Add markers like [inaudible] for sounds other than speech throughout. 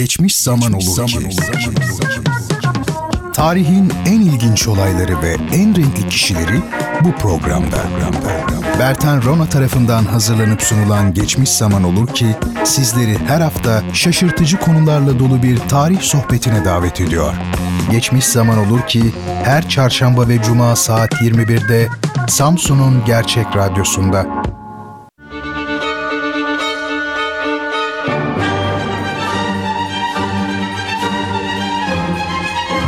Geçmiş zaman olur zaman ki. Olur, Tarihin en ilginç olayları ve en renkli kişileri bu programda. Bertan Rona tarafından hazırlanıp sunulan Geçmiş Zaman Olur ki sizleri her hafta şaşırtıcı konularla dolu bir tarih sohbetine davet ediyor. Geçmiş Zaman Olur ki her çarşamba ve cuma saat 21'de Samsun'un Gerçek Radyosu'nda.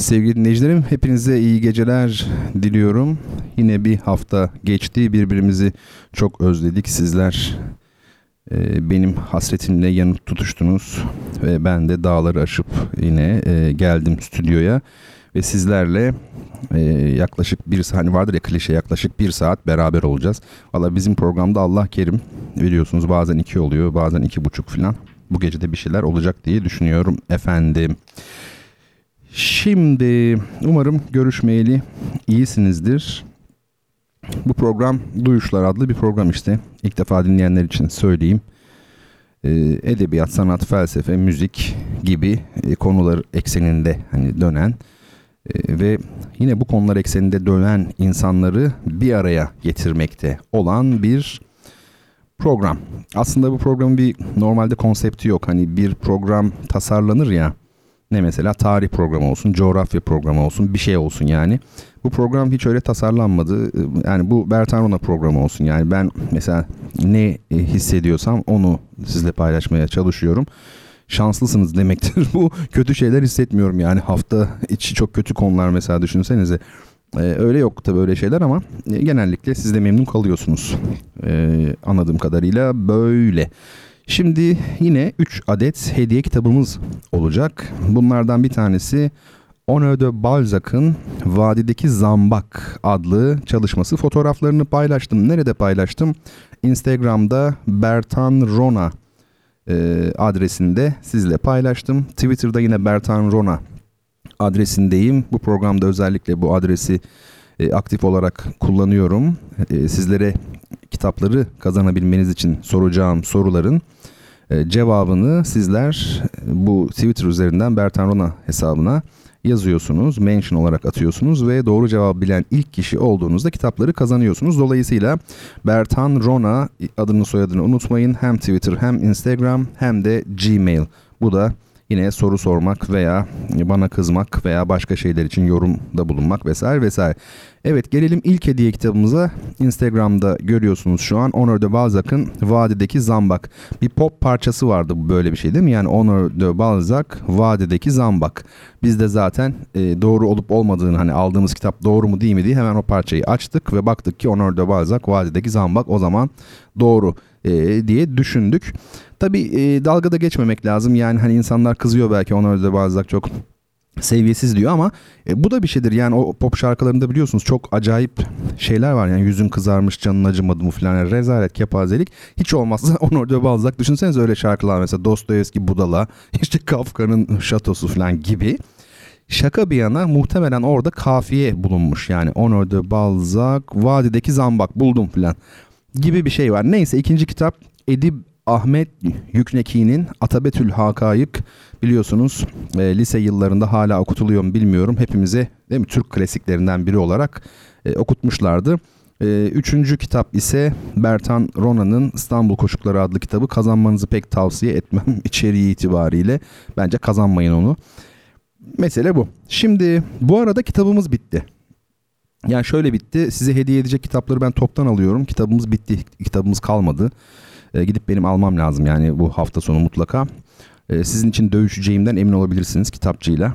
Sevgili dinleyicilerim, hepinize iyi geceler diliyorum. Yine bir hafta geçti, birbirimizi çok özledik. Sizler e, benim hasretimle yanıp tutuştunuz ve ben de dağları aşıp yine e, geldim stüdyoya ve sizlerle e, yaklaşık bir hani vardır ya klişe yaklaşık bir saat beraber olacağız. Valla bizim programda Allah kerim biliyorsunuz bazen iki oluyor bazen iki buçuk falan. Bu gece de bir şeyler olacak diye düşünüyorum efendim. Şimdi umarım görüşmeyeli iyisinizdir. Bu program Duyuşlar adlı bir program işte. İlk defa dinleyenler için söyleyeyim. Ee, edebiyat, sanat, felsefe, müzik gibi e, konular ekseninde hani dönen e, ve yine bu konular ekseninde dönen insanları bir araya getirmekte olan bir program. Aslında bu programın bir normalde konsepti yok. Hani bir program tasarlanır ya ne mesela tarih programı olsun, coğrafya programı olsun, bir şey olsun yani. Bu program hiç öyle tasarlanmadı. Yani bu Bertan Rona programı olsun. Yani ben mesela ne hissediyorsam onu sizle paylaşmaya çalışıyorum. Şanslısınız demektir. [laughs] bu kötü şeyler hissetmiyorum yani hafta içi çok kötü konular mesela düşünsenize. Ee, öyle yok tabii öyle şeyler ama genellikle siz de memnun kalıyorsunuz. Ee, anladığım kadarıyla böyle. Şimdi yine 3 adet hediye kitabımız olacak. Bunlardan bir tanesi Honor de Balzac'ın Vadideki Zambak adlı çalışması. Fotoğraflarını paylaştım. Nerede paylaştım? Instagram'da Bertan Rona e, adresinde sizle paylaştım. Twitter'da yine Bertan Rona adresindeyim. Bu programda özellikle bu adresi e, aktif olarak kullanıyorum. E, sizlere kitapları kazanabilmeniz için soracağım soruların e, cevabını sizler bu Twitter üzerinden Bertan Rona hesabına yazıyorsunuz, mention olarak atıyorsunuz ve doğru cevap bilen ilk kişi olduğunuzda kitapları kazanıyorsunuz. Dolayısıyla Bertan Rona adını soyadını unutmayın. Hem Twitter hem Instagram hem de Gmail. Bu da yine soru sormak veya bana kızmak veya başka şeyler için yorumda bulunmak vesaire vesaire. Evet gelelim ilk hediye kitabımıza. Instagram'da görüyorsunuz şu an Honor de Balzac'ın Vadideki Zambak. Bir pop parçası vardı bu böyle bir şey değil mi? Yani Honor de Balzac Vadideki Zambak. Biz de zaten e, doğru olup olmadığını hani aldığımız kitap doğru mu değil mi diye hemen o parçayı açtık ve baktık ki Honor de Balzac Vadideki Zambak o zaman doğru e, diye düşündük. Tabii e, dalgada geçmemek lazım. Yani hani insanlar kızıyor belki Honor de Balzac çok seviyesiz diyor ama e, bu da bir şeydir. Yani o pop şarkılarında biliyorsunuz çok acayip şeyler var. Yani yüzün kızarmış canın acımadı mı falan. Yani rezalet kepazelik. Hiç olmazsa [laughs] Honor de Balzac düşünseniz öyle şarkılar mesela Dostoyevski Budala [laughs] işte Kafka'nın Şatosu falan gibi. Şaka bir yana muhtemelen orada kafiye bulunmuş. Yani Honor de Balzac Vadideki Zambak buldum falan gibi bir şey var. Neyse ikinci kitap Edip Ahmet Yükneki'nin Atabetül Hakayık biliyorsunuz e, lise yıllarında hala okutuluyor mu bilmiyorum. Hepimize değil mi Türk klasiklerinden biri olarak e, okutmuşlardı. E, üçüncü kitap ise Bertan Rona'nın İstanbul Koşukları adlı kitabı. Kazanmanızı pek tavsiye etmem [laughs] içeriği itibariyle. Bence kazanmayın onu. Mesele bu. Şimdi bu arada kitabımız bitti. Yani şöyle bitti. Size hediye edecek kitapları ben toptan alıyorum. Kitabımız bitti. Kitabımız kalmadı. E, gidip benim almam lazım yani bu hafta sonu mutlaka. E, sizin için dövüşeceğimden emin olabilirsiniz kitapçıyla.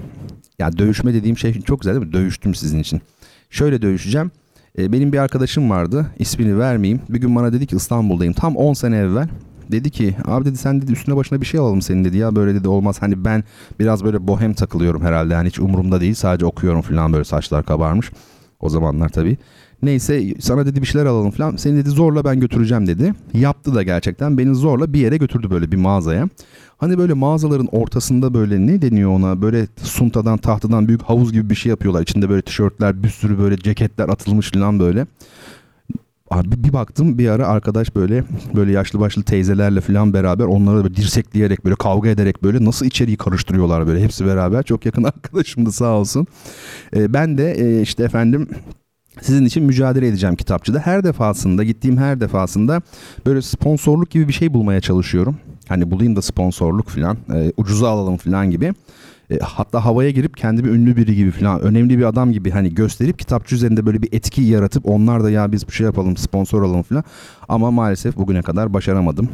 Ya dövüşme dediğim şey çok güzel değil mi? Dövüştüm sizin için. Şöyle dövüşeceğim. E, benim bir arkadaşım vardı. İsmini vermeyeyim. Bir gün bana dedi ki İstanbul'dayım. Tam 10 sene evvel. Dedi ki abi dedi sen dedi üstüne başına bir şey alalım senin dedi ya böyle dedi olmaz. Hani ben biraz böyle bohem takılıyorum herhalde. Yani hiç umurumda değil sadece okuyorum falan böyle saçlar kabarmış. O zamanlar tabii. Neyse sana dedi bir şeyler alalım falan. Seni dedi zorla ben götüreceğim dedi. Yaptı da gerçekten. Beni zorla bir yere götürdü böyle bir mağazaya. Hani böyle mağazaların ortasında böyle ne deniyor ona? Böyle suntadan tahtadan büyük havuz gibi bir şey yapıyorlar. İçinde böyle tişörtler bir sürü böyle ceketler atılmış falan böyle. Abi bir baktım bir ara arkadaş böyle böyle yaşlı başlı teyzelerle falan beraber onları böyle dirsekleyerek böyle kavga ederek böyle nasıl içeriği karıştırıyorlar böyle hepsi beraber çok yakın [laughs] arkadaşımdı sağ olsun. Ee, ben de e, işte efendim sizin için mücadele edeceğim kitapçıda. Her defasında gittiğim her defasında böyle sponsorluk gibi bir şey bulmaya çalışıyorum. Hani bulayım da sponsorluk falan e, ucuza alalım falan gibi. E, hatta havaya girip kendimi ünlü biri gibi falan önemli bir adam gibi hani gösterip kitapçı üzerinde böyle bir etki yaratıp onlar da ya biz bir şey yapalım sponsor alalım falan. Ama maalesef bugüne kadar başaramadım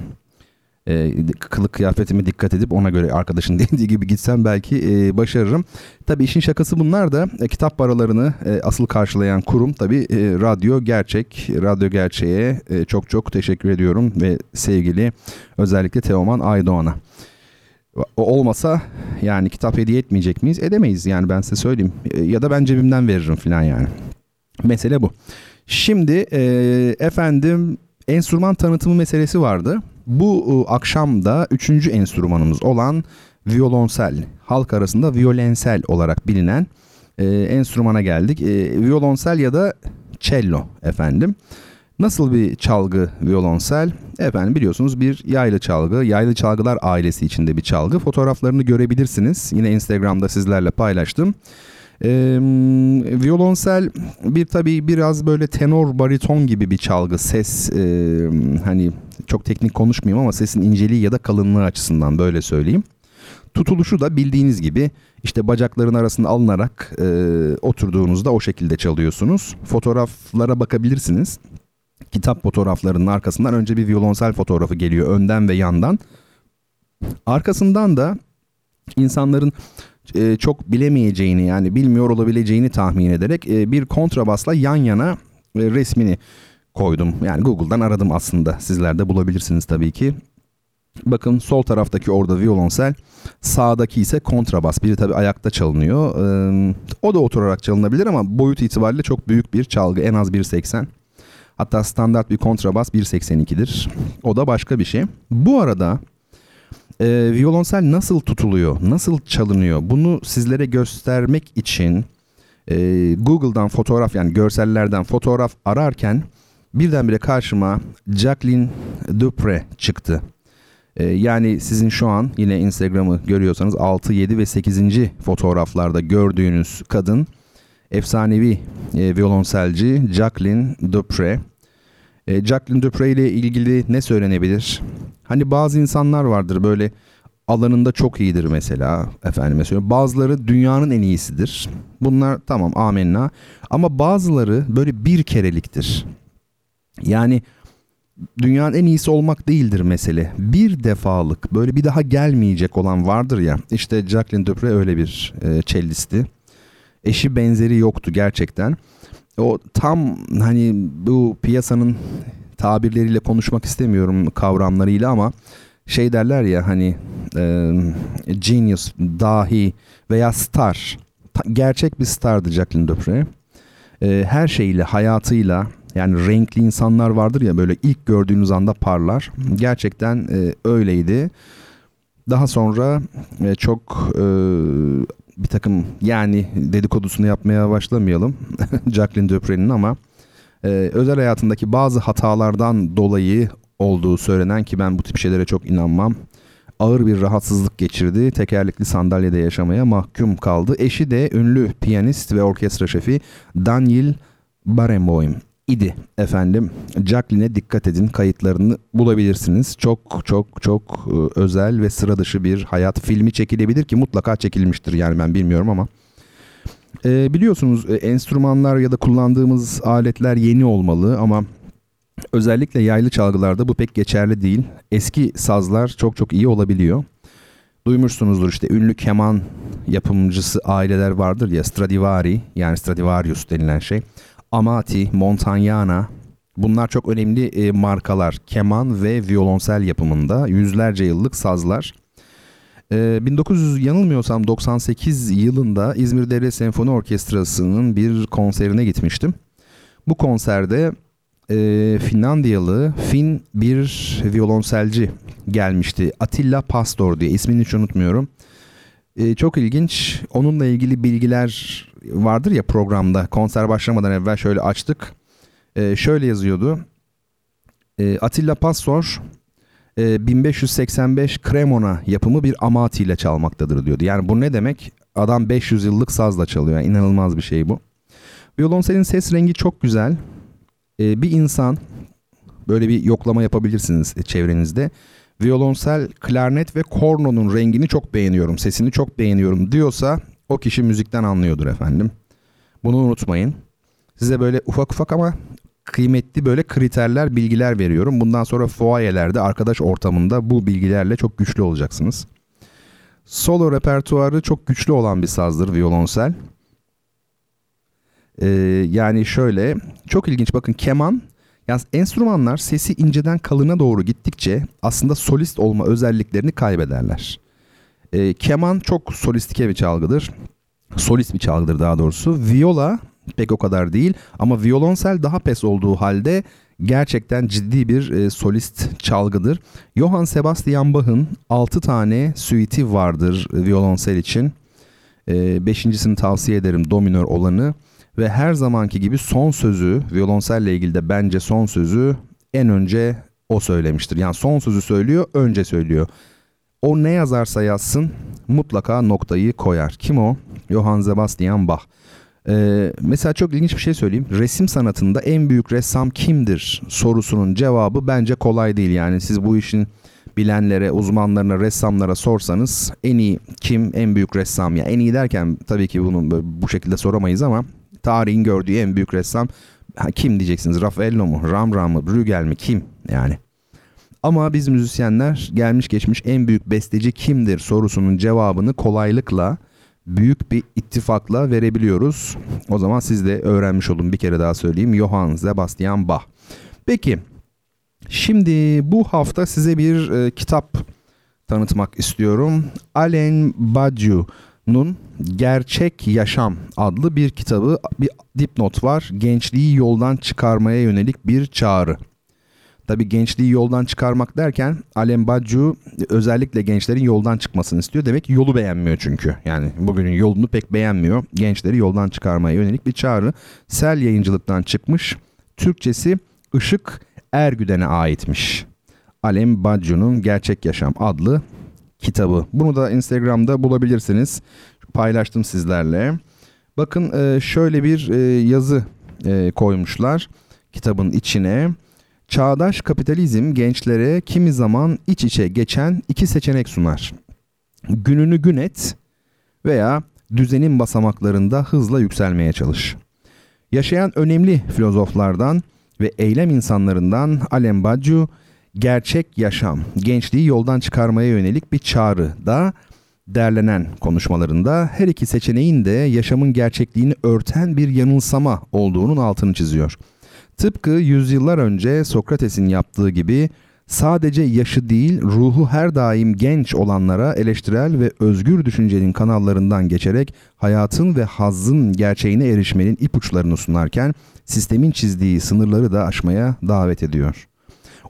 e, kılık kıyafetime dikkat edip ona göre arkadaşın [laughs] dediği gibi gitsem belki e, başarırım. Tabii işin şakası bunlar da e, kitap paralarını e, asıl karşılayan kurum tabii e, Radyo Gerçek. Radyo Gerçek'e e, çok çok teşekkür ediyorum ve sevgili özellikle Teoman Aydoğan'a. O olmasa yani kitap hediye etmeyecek miyiz? Edemeyiz yani ben size söyleyeyim. E, ya da ben cebimden veririm falan yani. Mesele bu. Şimdi e, efendim enstrüman tanıtımı meselesi vardı. Bu e, akşam da üçüncü enstrümanımız olan violonsel, halk arasında violensel olarak bilinen e, enstrümana geldik. E, violonsel ya da cello efendim. Nasıl bir çalgı violonsel? Efendim biliyorsunuz bir yaylı çalgı. Yaylı çalgılar ailesi içinde bir çalgı. Fotoğraflarını görebilirsiniz. Yine Instagram'da sizlerle paylaştım. Ee, violonsel bir tabii biraz böyle tenor bariton gibi bir çalgı ses e, hani çok teknik konuşmayayım ama sesin inceliği ya da kalınlığı açısından böyle söyleyeyim. Tutuluşu da bildiğiniz gibi işte bacakların arasında alınarak e, oturduğunuzda o şekilde çalıyorsunuz. Fotoğraflara bakabilirsiniz. Kitap fotoğraflarının arkasından önce bir violonsel fotoğrafı geliyor önden ve yandan. Arkasından da insanların e, çok bilemeyeceğini yani bilmiyor olabileceğini tahmin ederek e, bir kontrabasla yan yana e, resmini koydum. Yani Google'dan aradım aslında. Sizler de bulabilirsiniz tabii ki. Bakın sol taraftaki orada violonsel, sağdaki ise kontrabas. Biri tabii ayakta çalınıyor. Ee, o da oturarak çalınabilir ama boyut itibariyle çok büyük bir çalgı. En az 1.80. Hatta standart bir kontrabas 1.82'dir. O da başka bir şey. Bu arada e, violonsel nasıl tutuluyor, nasıl çalınıyor bunu sizlere göstermek için e, Google'dan fotoğraf yani görsellerden fotoğraf ararken birdenbire karşıma Jacqueline Dupre çıktı. E, yani sizin şu an yine Instagram'ı görüyorsanız 6, 7 ve 8. fotoğraflarda gördüğünüz kadın efsanevi e, violonselci Jacqueline Dupre. E, Jacqueline Dupre ile ilgili ne söylenebilir? Hani bazı insanlar vardır böyle alanında çok iyidir mesela efendim mesela bazıları dünyanın en iyisidir. Bunlar tamam amenna ama bazıları böyle bir kereliktir. Yani dünyanın en iyisi olmak değildir mesele. Bir defalık böyle bir daha gelmeyecek olan vardır ya. İşte Jacqueline Dupre öyle bir e, cellisti. Eşi benzeri yoktu gerçekten. O tam hani bu piyasanın tabirleriyle konuşmak istemiyorum kavramlarıyla ama şey derler ya hani e, genius, dahi veya star. Gerçek bir stardı Jacqueline Dupre. E, her şeyiyle, hayatıyla yani renkli insanlar vardır ya böyle ilk gördüğünüz anda parlar. Gerçekten e, öyleydi. Daha sonra e, çok e, bir takım yani dedikodusunu yapmaya başlamayalım [laughs] Jacqueline Dupre'nin ama e, özel hayatındaki bazı hatalardan dolayı olduğu söylenen ki ben bu tip şeylere çok inanmam. Ağır bir rahatsızlık geçirdi. Tekerlekli sandalyede yaşamaya mahkum kaldı. Eşi de ünlü piyanist ve orkestra şefi Daniel Barenboim idi efendim. Jacqueline'e dikkat edin kayıtlarını bulabilirsiniz. Çok çok çok e, özel ve sıra dışı bir hayat filmi çekilebilir ki mutlaka çekilmiştir yani ben bilmiyorum ama. E, biliyorsunuz e, enstrümanlar ya da kullandığımız aletler yeni olmalı ama özellikle yaylı çalgılarda bu pek geçerli değil. Eski sazlar çok çok iyi olabiliyor. Duymuşsunuzdur işte ünlü keman yapımcısı aileler vardır ya Stradivari yani Stradivarius denilen şey. Amati, Montagnana, Bunlar çok önemli e, markalar. Keman ve violonsel yapımında yüzlerce yıllık sazlar. E, 1900 yanılmıyorsam 98 yılında İzmir Devlet Senfoni Orkestrası'nın bir konserine gitmiştim. Bu konserde e, Finlandiyalı Fin bir violonselci gelmişti. Atilla Pastor diye ismini hiç unutmuyorum. E, çok ilginç. Onunla ilgili bilgiler vardır ya programda. Konser başlamadan evvel şöyle açtık. E, şöyle yazıyordu. E, Atilla Pastor e, 1585 Cremona yapımı bir amati ile çalmaktadır diyordu. Yani bu ne demek? Adam 500 yıllık sazla çalıyor. Yani inanılmaz bir şey bu. Violonselin ses rengi çok güzel. E, bir insan böyle bir yoklama yapabilirsiniz çevrenizde. Violonsel, klarnet ve kornonun rengini çok beğeniyorum, sesini çok beğeniyorum diyorsa o kişi müzikten anlıyordur efendim. Bunu unutmayın. Size böyle ufak ufak ama kıymetli böyle kriterler, bilgiler veriyorum. Bundan sonra fuayelerde, arkadaş ortamında bu bilgilerle çok güçlü olacaksınız. Solo repertuarı çok güçlü olan bir sazdır violonsel. Ee, yani şöyle, çok ilginç bakın keman, yani enstrümanlar sesi inceden kalına doğru gittikçe aslında solist olma özelliklerini kaybederler. Ee, keman çok solistike bir çalgıdır. Solist bir çalgıdır daha doğrusu. Viola pek o kadar değil ama violonsel daha pes olduğu halde gerçekten ciddi bir e, solist çalgıdır. Johann Sebastian Bach'ın 6 tane suite'i vardır e, violonsel için. E, beşincisini tavsiye ederim dominör olanı. Ve her zamanki gibi son sözü violonselle ilgili de bence son sözü en önce o söylemiştir. Yani son sözü söylüyor önce söylüyor. O ne yazarsa yazsın mutlaka noktayı koyar. Kim o? Johann Sebastian Bach. Ee, mesela çok ilginç bir şey söyleyeyim. Resim sanatında en büyük ressam kimdir sorusunun cevabı bence kolay değil. Yani siz bu işin bilenlere, uzmanlarına, ressamlara sorsanız en iyi kim, en büyük ressam ya. En iyi derken tabii ki bunu bu şekilde soramayız ama tarihin gördüğü en büyük ressam kim diyeceksiniz? Raffaello mu? Rembrandt mı? Bruegel mi? Kim? Yani. Ama biz müzisyenler gelmiş geçmiş en büyük besteci kimdir sorusunun cevabını kolaylıkla büyük bir ittifakla verebiliyoruz. O zaman siz de öğrenmiş olun bir kere daha söyleyeyim. Johann Sebastian Bach. Peki şimdi bu hafta size bir e, kitap tanıtmak istiyorum. Alain Badiou'nun Gerçek Yaşam adlı bir kitabı bir dipnot var. Gençliği yoldan çıkarmaya yönelik bir çağrı. Tabii gençliği yoldan çıkarmak derken Alem Badiou özellikle gençlerin yoldan çıkmasını istiyor. Demek yolu beğenmiyor çünkü. Yani bugünün yolunu pek beğenmiyor. Gençleri yoldan çıkarmaya yönelik bir çağrı. Sel yayıncılıktan çıkmış. Türkçesi Işık Ergüden'e aitmiş. Alem Badiou'nun Gerçek Yaşam adlı kitabı. Bunu da Instagram'da bulabilirsiniz. Paylaştım sizlerle. Bakın e, şöyle bir e, yazı e, koymuşlar kitabın içine. Çağdaş kapitalizm gençlere kimi zaman iç içe geçen iki seçenek sunar. Gününü gün et veya düzenin basamaklarında hızla yükselmeye çalış. Yaşayan önemli filozoflardan ve eylem insanlarından Alem Badiou, gerçek yaşam, gençliği yoldan çıkarmaya yönelik bir çağrı da derlenen konuşmalarında her iki seçeneğin de yaşamın gerçekliğini örten bir yanılsama olduğunun altını çiziyor.'' Tıpkı yüzyıllar önce Sokrates'in yaptığı gibi sadece yaşı değil ruhu her daim genç olanlara eleştirel ve özgür düşüncenin kanallarından geçerek hayatın ve hazzın gerçeğine erişmenin ipuçlarını sunarken sistemin çizdiği sınırları da aşmaya davet ediyor.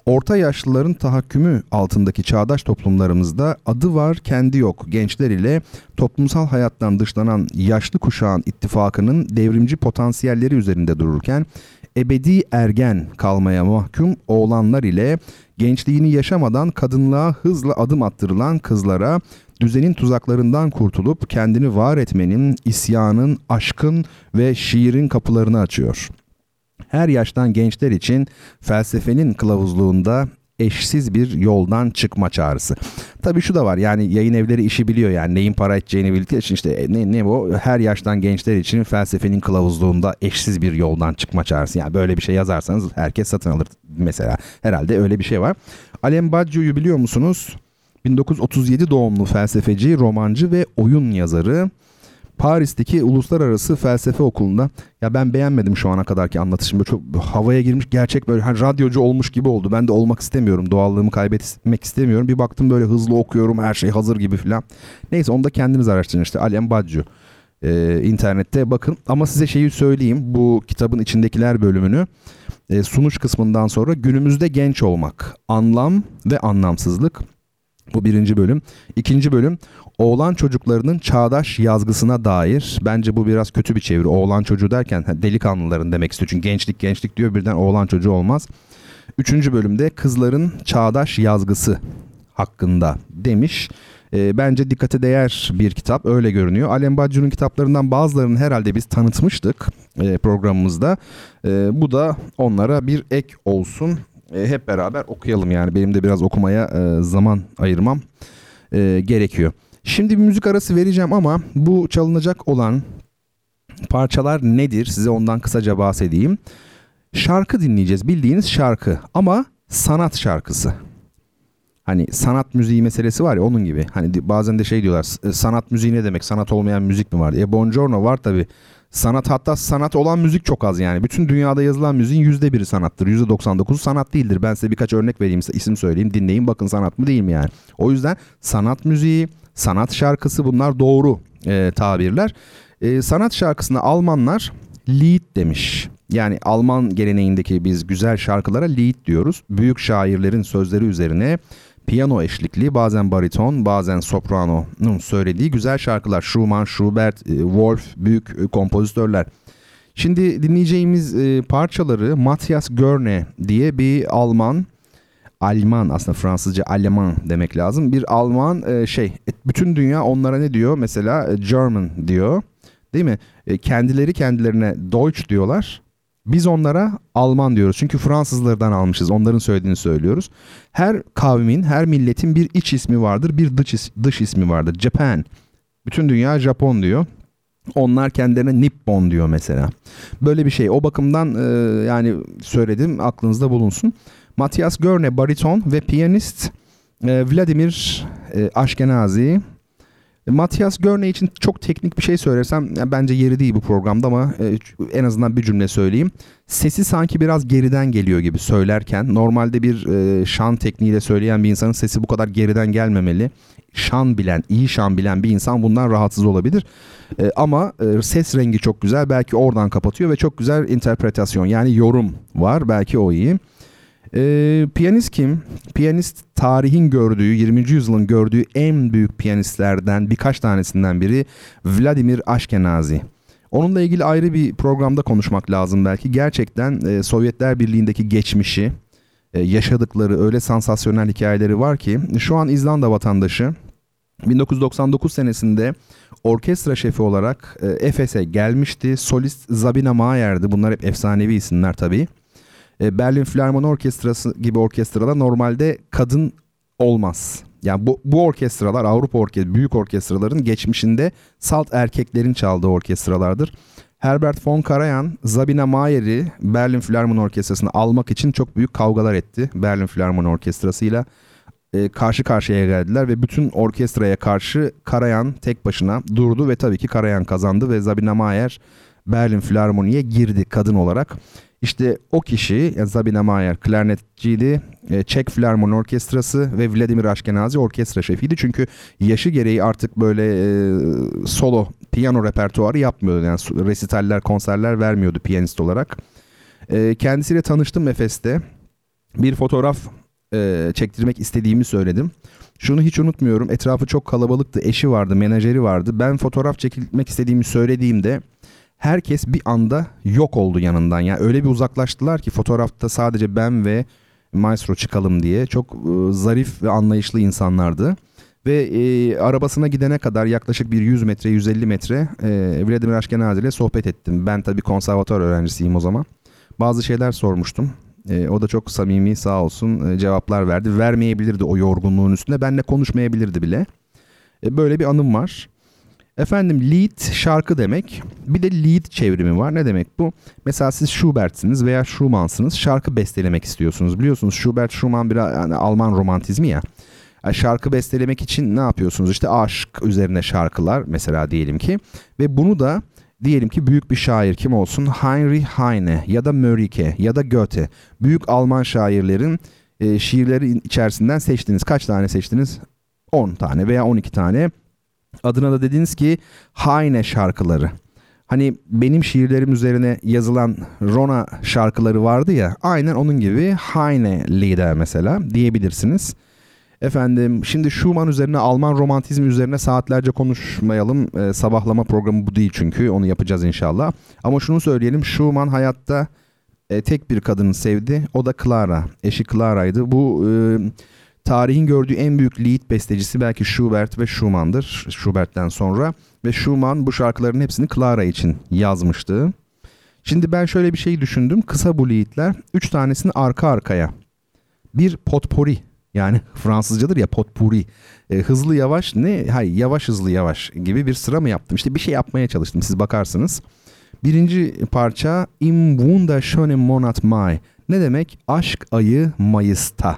Orta yaşlıların tahakkümü altındaki çağdaş toplumlarımızda adı var kendi yok gençler ile toplumsal hayattan dışlanan yaşlı kuşağın ittifakının devrimci potansiyelleri üzerinde dururken ebedi ergen kalmaya mahkum oğlanlar ile gençliğini yaşamadan kadınlığa hızla adım attırılan kızlara düzenin tuzaklarından kurtulup kendini var etmenin, isyanın, aşkın ve şiirin kapılarını açıyor. Her yaştan gençler için felsefenin kılavuzluğunda eşsiz bir yoldan çıkma çağrısı. Tabii şu da var yani yayın evleri işi biliyor yani neyin para edeceğini bildikleri için işte e, ne, ne bu her yaştan gençler için felsefenin kılavuzluğunda eşsiz bir yoldan çıkma çağrısı. Yani böyle bir şey yazarsanız herkes satın alır mesela. Herhalde öyle bir şey var. Alem Badiou'yu biliyor musunuz? 1937 doğumlu felsefeci, romancı ve oyun yazarı. Paris'teki Uluslararası Felsefe Okulu'nda ya ben beğenmedim şu ana kadarki anlatışım. çok havaya girmiş gerçek böyle hani radyocu olmuş gibi oldu. Ben de olmak istemiyorum. Doğallığımı kaybetmek istemiyorum. Bir baktım böyle hızlı okuyorum her şey hazır gibi filan. Neyse onu da kendiniz araştırın işte. Alem Baccu. Ee, internette bakın ama size şeyi söyleyeyim bu kitabın içindekiler bölümünü e, sunuş kısmından sonra günümüzde genç olmak anlam ve anlamsızlık bu birinci bölüm. İkinci bölüm oğlan çocuklarının çağdaş yazgısına dair. Bence bu biraz kötü bir çeviri. Oğlan çocuğu derken delikanlıların demek istiyor. Çünkü gençlik gençlik diyor birden oğlan çocuğu olmaz. Üçüncü bölümde kızların çağdaş yazgısı hakkında demiş. E, bence dikkate değer bir kitap öyle görünüyor. Alem Baccu'nun kitaplarından bazılarını herhalde biz tanıtmıştık e, programımızda. E, bu da onlara bir ek olsun. E, hep beraber okuyalım yani benim de biraz okumaya e, zaman ayırmam e, gerekiyor. Şimdi bir müzik arası vereceğim ama bu çalınacak olan parçalar nedir? Size ondan kısaca bahsedeyim. Şarkı dinleyeceğiz. Bildiğiniz şarkı ama sanat şarkısı. Hani sanat müziği meselesi var ya onun gibi. Hani bazen de şey diyorlar sanat müziği ne demek? Sanat olmayan müzik mi var? E Buongiorno var tabi. Sanat hatta sanat olan müzik çok az yani. Bütün dünyada yazılan müziğin yüzde biri sanattır. Yüzde 99'u sanat değildir. Ben size birkaç örnek vereyim, isim söyleyeyim, dinleyin bakın sanat mı değil mi yani. O yüzden sanat müziği, sanat şarkısı bunlar doğru e, tabirler. E, sanat şarkısına Almanlar Lied demiş. Yani Alman geleneğindeki biz güzel şarkılara Lied diyoruz. Büyük şairlerin sözleri üzerine piyano eşlikli bazen bariton bazen soprano'nun söylediği güzel şarkılar. Schumann, Schubert, e, Wolf büyük e, kompozitörler. Şimdi dinleyeceğimiz e, parçaları Matthias Görne diye bir Alman Alman aslında Fransızca Alman demek lazım. Bir Alman şey bütün dünya onlara ne diyor? Mesela German diyor. Değil mi? Kendileri kendilerine Deutsch diyorlar. Biz onlara Alman diyoruz. Çünkü Fransızlardan almışız. Onların söylediğini söylüyoruz. Her kavmin, her milletin bir iç ismi vardır, bir dış, is dış ismi vardır. Japan. Bütün dünya Japon diyor. Onlar kendilerine Nippon diyor mesela. Böyle bir şey. O bakımdan e, yani söyledim aklınızda bulunsun. Matthias Görne bariton ve piyanist e, Vladimir e, Ashkenazi Matias Görne için çok teknik bir şey söylersem yani bence yeri değil bu programda ama e, en azından bir cümle söyleyeyim. Sesi sanki biraz geriden geliyor gibi söylerken. Normalde bir e, şan tekniğiyle söyleyen bir insanın sesi bu kadar geriden gelmemeli. Şan bilen, iyi şan bilen bir insan bundan rahatsız olabilir. E, ama e, ses rengi çok güzel. Belki oradan kapatıyor ve çok güzel interpretasyon yani yorum var. Belki o iyi. E, piyanist kim? Piyanist tarihin gördüğü, 20. yüzyılın gördüğü en büyük piyanistlerden birkaç tanesinden biri Vladimir Ashkenazi. Onunla ilgili ayrı bir programda konuşmak lazım belki. Gerçekten e, Sovyetler Birliği'ndeki geçmişi, e, yaşadıkları öyle sansasyonel hikayeleri var ki şu an İzlanda vatandaşı 1999 senesinde orkestra şefi olarak e, Efes'e gelmişti. Solist Zabina Mayer'di. Bunlar hep efsanevi isimler tabii. E, Berlin Filarmoni Orkestrası gibi orkestrada normalde kadın olmaz. Yani bu, bu orkestralar Avrupa orke büyük orkestraların geçmişinde salt erkeklerin çaldığı orkestralardır. Herbert von Karajan, Zabina Mayer'i Berlin Filarmoni Orkestrası'na almak için çok büyük kavgalar etti. Berlin Filarmoni Orkestrası'yla e, karşı karşıya geldiler ve bütün orkestraya karşı Karajan tek başına durdu ve tabii ki Karajan kazandı ve Zabina Mayer Berlin Filarmoni'ye girdi kadın olarak. İşte o kişi yani Zabina Mayer klarnetçiydi. E, Çek Filarmoni Orkestrası ve Vladimir Ashkenazi orkestra şefiydi. Çünkü yaşı gereği artık böyle e, solo piyano repertuarı yapmıyordu. Yani resitaller, konserler vermiyordu piyanist olarak. E, kendisiyle tanıştım Efes'te. Bir fotoğraf e, çektirmek istediğimi söyledim. Şunu hiç unutmuyorum. Etrafı çok kalabalıktı. Eşi vardı, menajeri vardı. Ben fotoğraf çekilmek istediğimi söylediğimde herkes bir anda yok oldu yanından. Yani öyle bir uzaklaştılar ki fotoğrafta sadece ben ve Maestro çıkalım diye. Çok e, zarif ve anlayışlı insanlardı. Ve e, arabasına gidene kadar yaklaşık bir 100 metre 150 metre e, Vladimir Ashkenazi ile sohbet ettim. Ben tabii konservatuar öğrencisiyim o zaman. Bazı şeyler sormuştum. E, o da çok samimi sağ olsun e, cevaplar verdi. Vermeyebilirdi o yorgunluğun üstünde. Benle konuşmayabilirdi bile. E, böyle bir anım var. Efendim lead şarkı demek. Bir de lead çevrimi var. Ne demek bu? Mesela siz Schubert'siniz veya Schumann'sınız. Şarkı bestelemek istiyorsunuz. Biliyorsunuz Schubert, Schumann bir yani Alman romantizmi ya. Yani şarkı bestelemek için ne yapıyorsunuz? İşte aşk üzerine şarkılar mesela diyelim ki ve bunu da diyelim ki büyük bir şair kim olsun? Heinrich Heine ya da Mörike ya da Goethe. Büyük Alman şairlerin e, şiirleri içerisinden seçtiniz. Kaç tane seçtiniz? 10 tane veya 12 tane. Adına da dediniz ki Heine şarkıları. Hani benim şiirlerim üzerine yazılan Rona şarkıları vardı ya aynen onun gibi Heine Lieder mesela diyebilirsiniz. Efendim şimdi Schumann üzerine Alman romantizmi üzerine saatlerce konuşmayalım. Ee, sabahlama programı bu değil çünkü onu yapacağız inşallah. Ama şunu söyleyelim Schumann hayatta e, tek bir kadını sevdi. O da Clara. Eşi Clara'ydı. Bu e, tarihin gördüğü en büyük lied bestecisi belki Schubert ve Schumann'dır. Schubert'ten sonra. Ve Schumann bu şarkıların hepsini Clara için yazmıştı. Şimdi ben şöyle bir şey düşündüm. Kısa bu liedler. Üç tanesini arka arkaya. Bir potpourri yani [laughs] Fransızcadır ya potpourri. E, hızlı yavaş ne? Hayır yavaş hızlı yavaş gibi bir sıra mı yaptım? İşte bir şey yapmaya çalıştım. Siz bakarsınız. Birinci parça Im wunderschönen Monat Mai. Ne demek? Aşk ayı Mayıs'ta.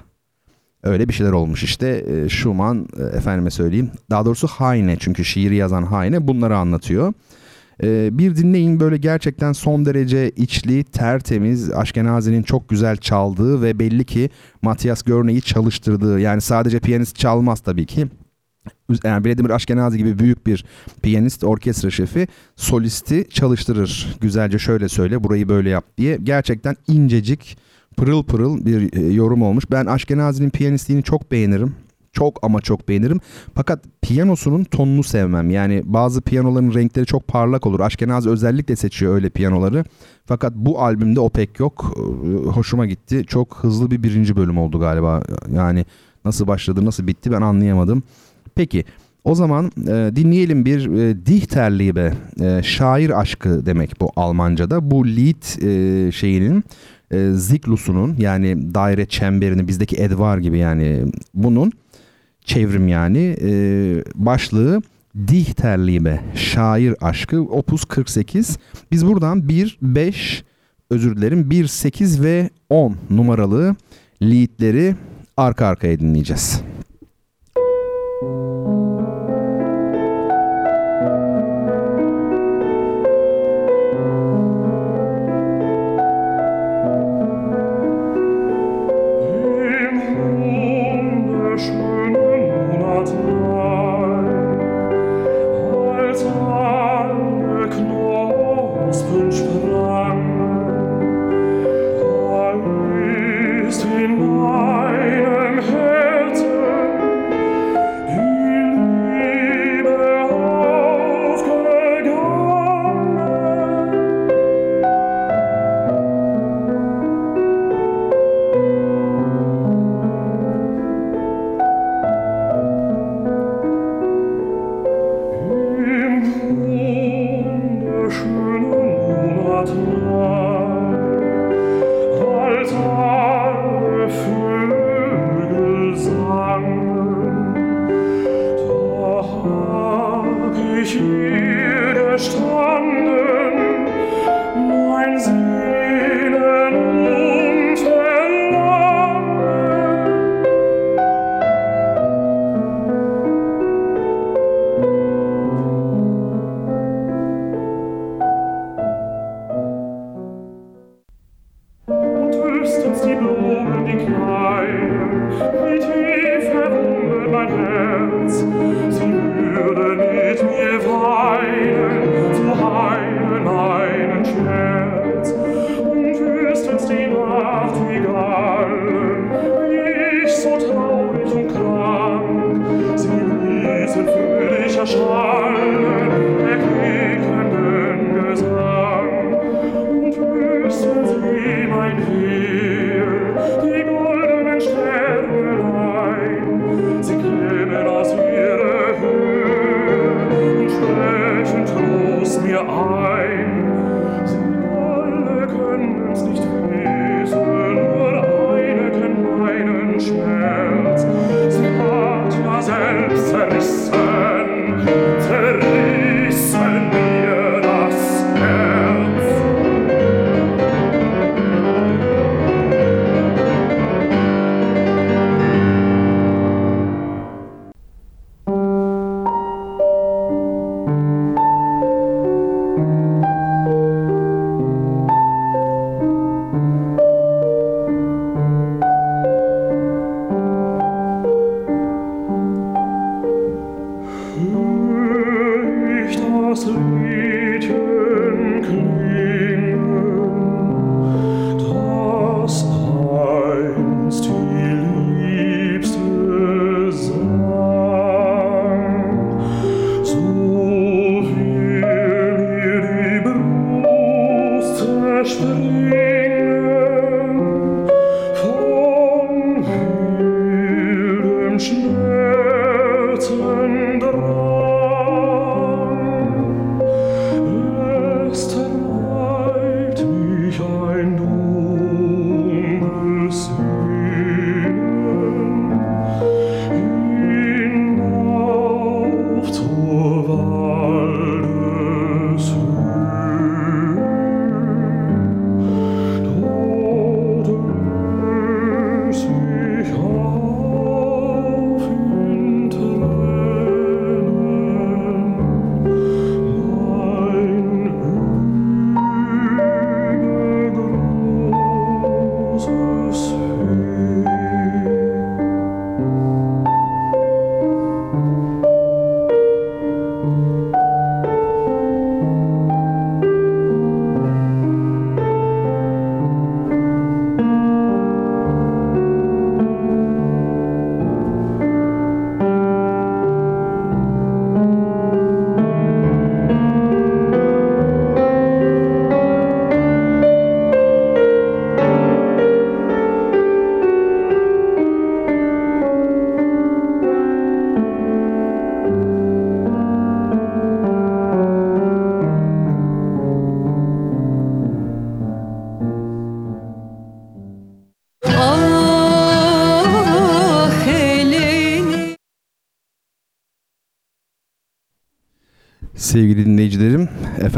Öyle bir şeyler olmuş işte. E, Schumann efendime söyleyeyim. Daha doğrusu Heine çünkü şiiri yazan Heine bunları anlatıyor. E, bir dinleyin böyle gerçekten son derece içli, tertemiz, Aşkenazi'nin çok güzel çaldığı ve belli ki Matthias Görne'yi çalıştırdığı yani sadece piyanist çalmaz tabii ki yani Vladimir Aşkenazi gibi büyük bir piyanist, orkestra şefi solisti çalıştırır. Güzelce şöyle söyle, burayı böyle yap diye. Gerçekten incecik, pırıl pırıl bir e, yorum olmuş. Ben Aşkenazi'nin piyanistliğini çok beğenirim. Çok ama çok beğenirim. Fakat piyanosunun tonunu sevmem. Yani bazı piyanoların renkleri çok parlak olur. Aşkenazi özellikle seçiyor öyle piyanoları. Fakat bu albümde o pek yok. E, hoşuma gitti. Çok hızlı bir birinci bölüm oldu galiba. Yani nasıl başladı, nasıl bitti ben anlayamadım. Peki o zaman e, dinleyelim bir e, Dichterliebe, e, şair aşkı demek bu Almanca'da. Bu Lied e, şeyinin e, ziklusunun yani daire çemberini bizdeki edvar gibi yani bunun çevrim yani e, başlığı Dichterliebe, şair aşkı opus 48. Biz buradan 1, 5 özür dilerim 1, 8 ve 10 numaralı liedleri arka arkaya dinleyeceğiz.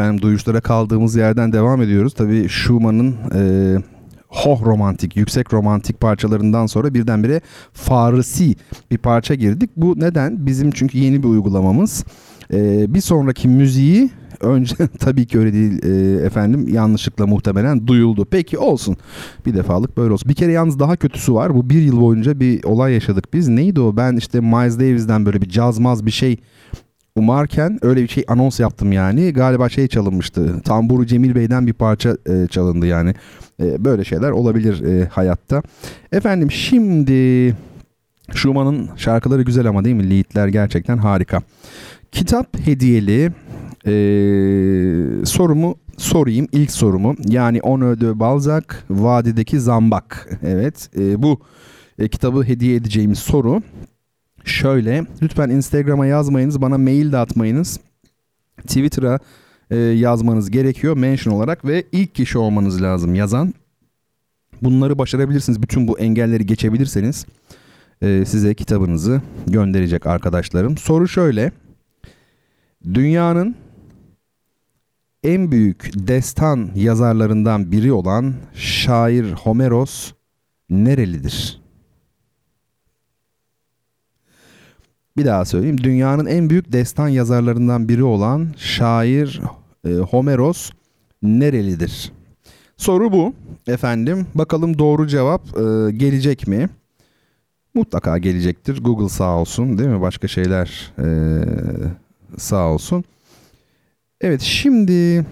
Efendim duyuşlara kaldığımız yerden devam ediyoruz. Tabii Schumann'ın e, hoh romantik, yüksek romantik parçalarından sonra birdenbire Farisi bir parça girdik. Bu neden? Bizim çünkü yeni bir uygulamamız. E, bir sonraki müziği önce [laughs] tabii ki öyle değil e, efendim yanlışlıkla muhtemelen duyuldu. Peki olsun bir defalık böyle olsun. Bir kere yalnız daha kötüsü var. Bu bir yıl boyunca bir olay yaşadık biz. Neydi o? Ben işte Miles Davis'den böyle bir cazmaz bir şey umarken öyle bir şey anons yaptım yani. Galiba şey çalınmıştı. Tamburu Cemil Bey'den bir parça e, çalındı yani. E, böyle şeyler olabilir e, hayatta. Efendim şimdi Schumann'ın şarkıları güzel ama değil mi? Leadler gerçekten harika. Kitap hediyeli e, sorumu sorayım. ilk sorumu. Yani Ono de Balzac, Vadideki Zambak. Evet e, bu e, kitabı hediye edeceğimiz soru şöyle. Lütfen Instagram'a yazmayınız. Bana mail de atmayınız. Twitter'a e, yazmanız gerekiyor mention olarak ve ilk kişi olmanız lazım yazan. Bunları başarabilirsiniz. Bütün bu engelleri geçebilirseniz e, size kitabınızı gönderecek arkadaşlarım. Soru şöyle. Dünyanın en büyük destan yazarlarından biri olan şair Homeros nerelidir? Bir daha söyleyeyim. Dünyanın en büyük destan yazarlarından biri olan şair e, Homeros nerelidir? Soru bu efendim. Bakalım doğru cevap e, gelecek mi? Mutlaka gelecektir. Google sağ olsun değil mi? Başka şeyler e, sağ olsun. Evet şimdi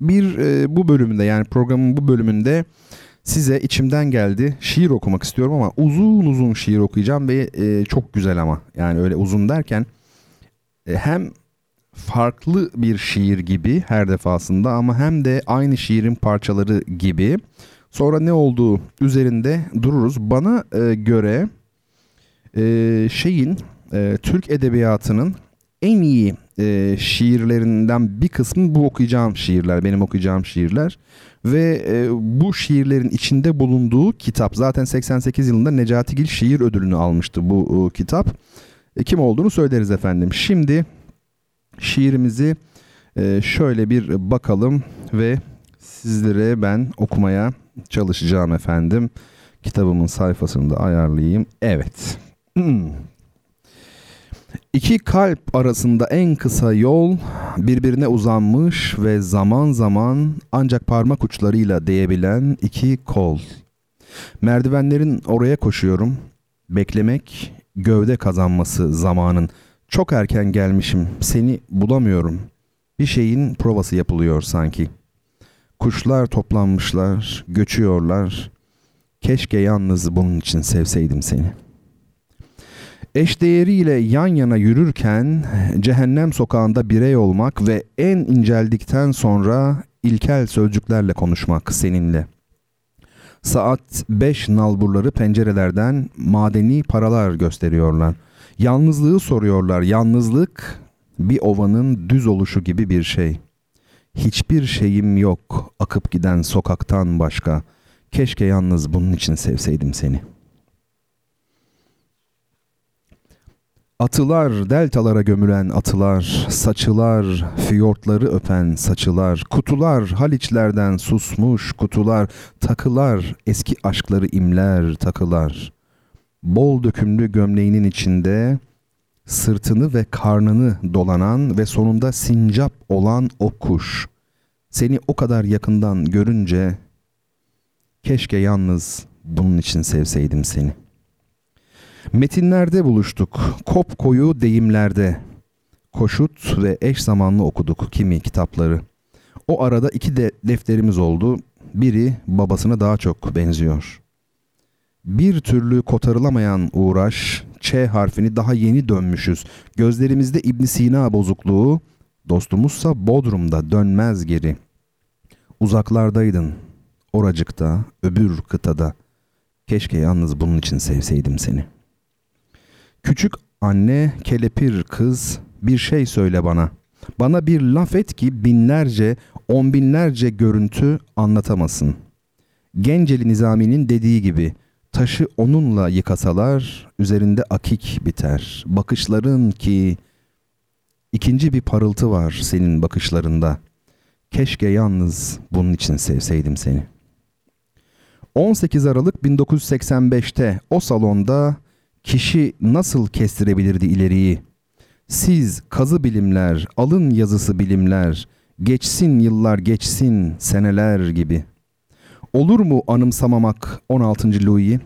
bir e, bu bölümde yani programın bu bölümünde size içimden geldi. Şiir okumak istiyorum ama uzun uzun şiir okuyacağım ve e, çok güzel ama. Yani öyle uzun derken e, hem farklı bir şiir gibi her defasında ama hem de aynı şiirin parçaları gibi. Sonra ne olduğu üzerinde dururuz. Bana e, göre e, şeyin e, Türk edebiyatının en iyi e, şiirlerinden bir kısmı bu okuyacağım şiirler, benim okuyacağım şiirler. Ve e, bu şiirlerin içinde bulunduğu kitap zaten 88 yılında Necatigil Şiir Ödülünü almıştı bu e, kitap. E, kim olduğunu söyleriz efendim. Şimdi şiirimizi e, şöyle bir bakalım ve sizlere ben okumaya çalışacağım efendim. Kitabımın sayfasını da ayarlayayım. Evet. İki kalp arasında en kısa yol birbirine uzanmış ve zaman zaman ancak parmak uçlarıyla değebilen iki kol. Merdivenlerin oraya koşuyorum. Beklemek gövde kazanması zamanın. Çok erken gelmişim. Seni bulamıyorum. Bir şeyin provası yapılıyor sanki. Kuşlar toplanmışlar, göçüyorlar. Keşke yalnız bunun için sevseydim seni.'' Eşdeğeriyle yan yana yürürken cehennem sokağında birey olmak ve en inceldikten sonra ilkel sözcüklerle konuşmak seninle. Saat 5 nalburları pencerelerden madeni paralar gösteriyorlar. Yalnızlığı soruyorlar. Yalnızlık bir ovanın düz oluşu gibi bir şey. Hiçbir şeyim yok akıp giden sokaktan başka. Keşke yalnız bunun için sevseydim seni. Atılar, deltalara gömülen atılar, saçılar, fiyortları öpen saçılar, kutular, haliçlerden susmuş kutular, takılar, eski aşkları imler takılar. Bol dökümlü gömleğinin içinde sırtını ve karnını dolanan ve sonunda sincap olan o kuş. Seni o kadar yakından görünce keşke yalnız bunun için sevseydim seni. Metinlerde buluştuk, kop koyu deyimlerde. Koşut ve eş zamanlı okuduk kimi kitapları. O arada iki de defterimiz oldu. Biri babasına daha çok benziyor. Bir türlü kotarılamayan uğraş, Ç harfini daha yeni dönmüşüz. Gözlerimizde İbn Sina bozukluğu, dostumuzsa Bodrum'da dönmez geri. Uzaklardaydın, oracıkta, öbür kıtada. Keşke yalnız bunun için sevseydim seni. Küçük anne, kelepir kız, bir şey söyle bana. Bana bir laf et ki binlerce, on binlerce görüntü anlatamasın. Genceli Nizami'nin dediği gibi taşı onunla yıkasalar üzerinde akik biter. Bakışların ki ikinci bir parıltı var senin bakışlarında. Keşke yalnız bunun için sevseydim seni. 18 Aralık 1985'te o salonda kişi nasıl kestirebilirdi ileriyi? Siz kazı bilimler, alın yazısı bilimler, geçsin yıllar geçsin seneler gibi. Olur mu anımsamamak 16. Louis'i?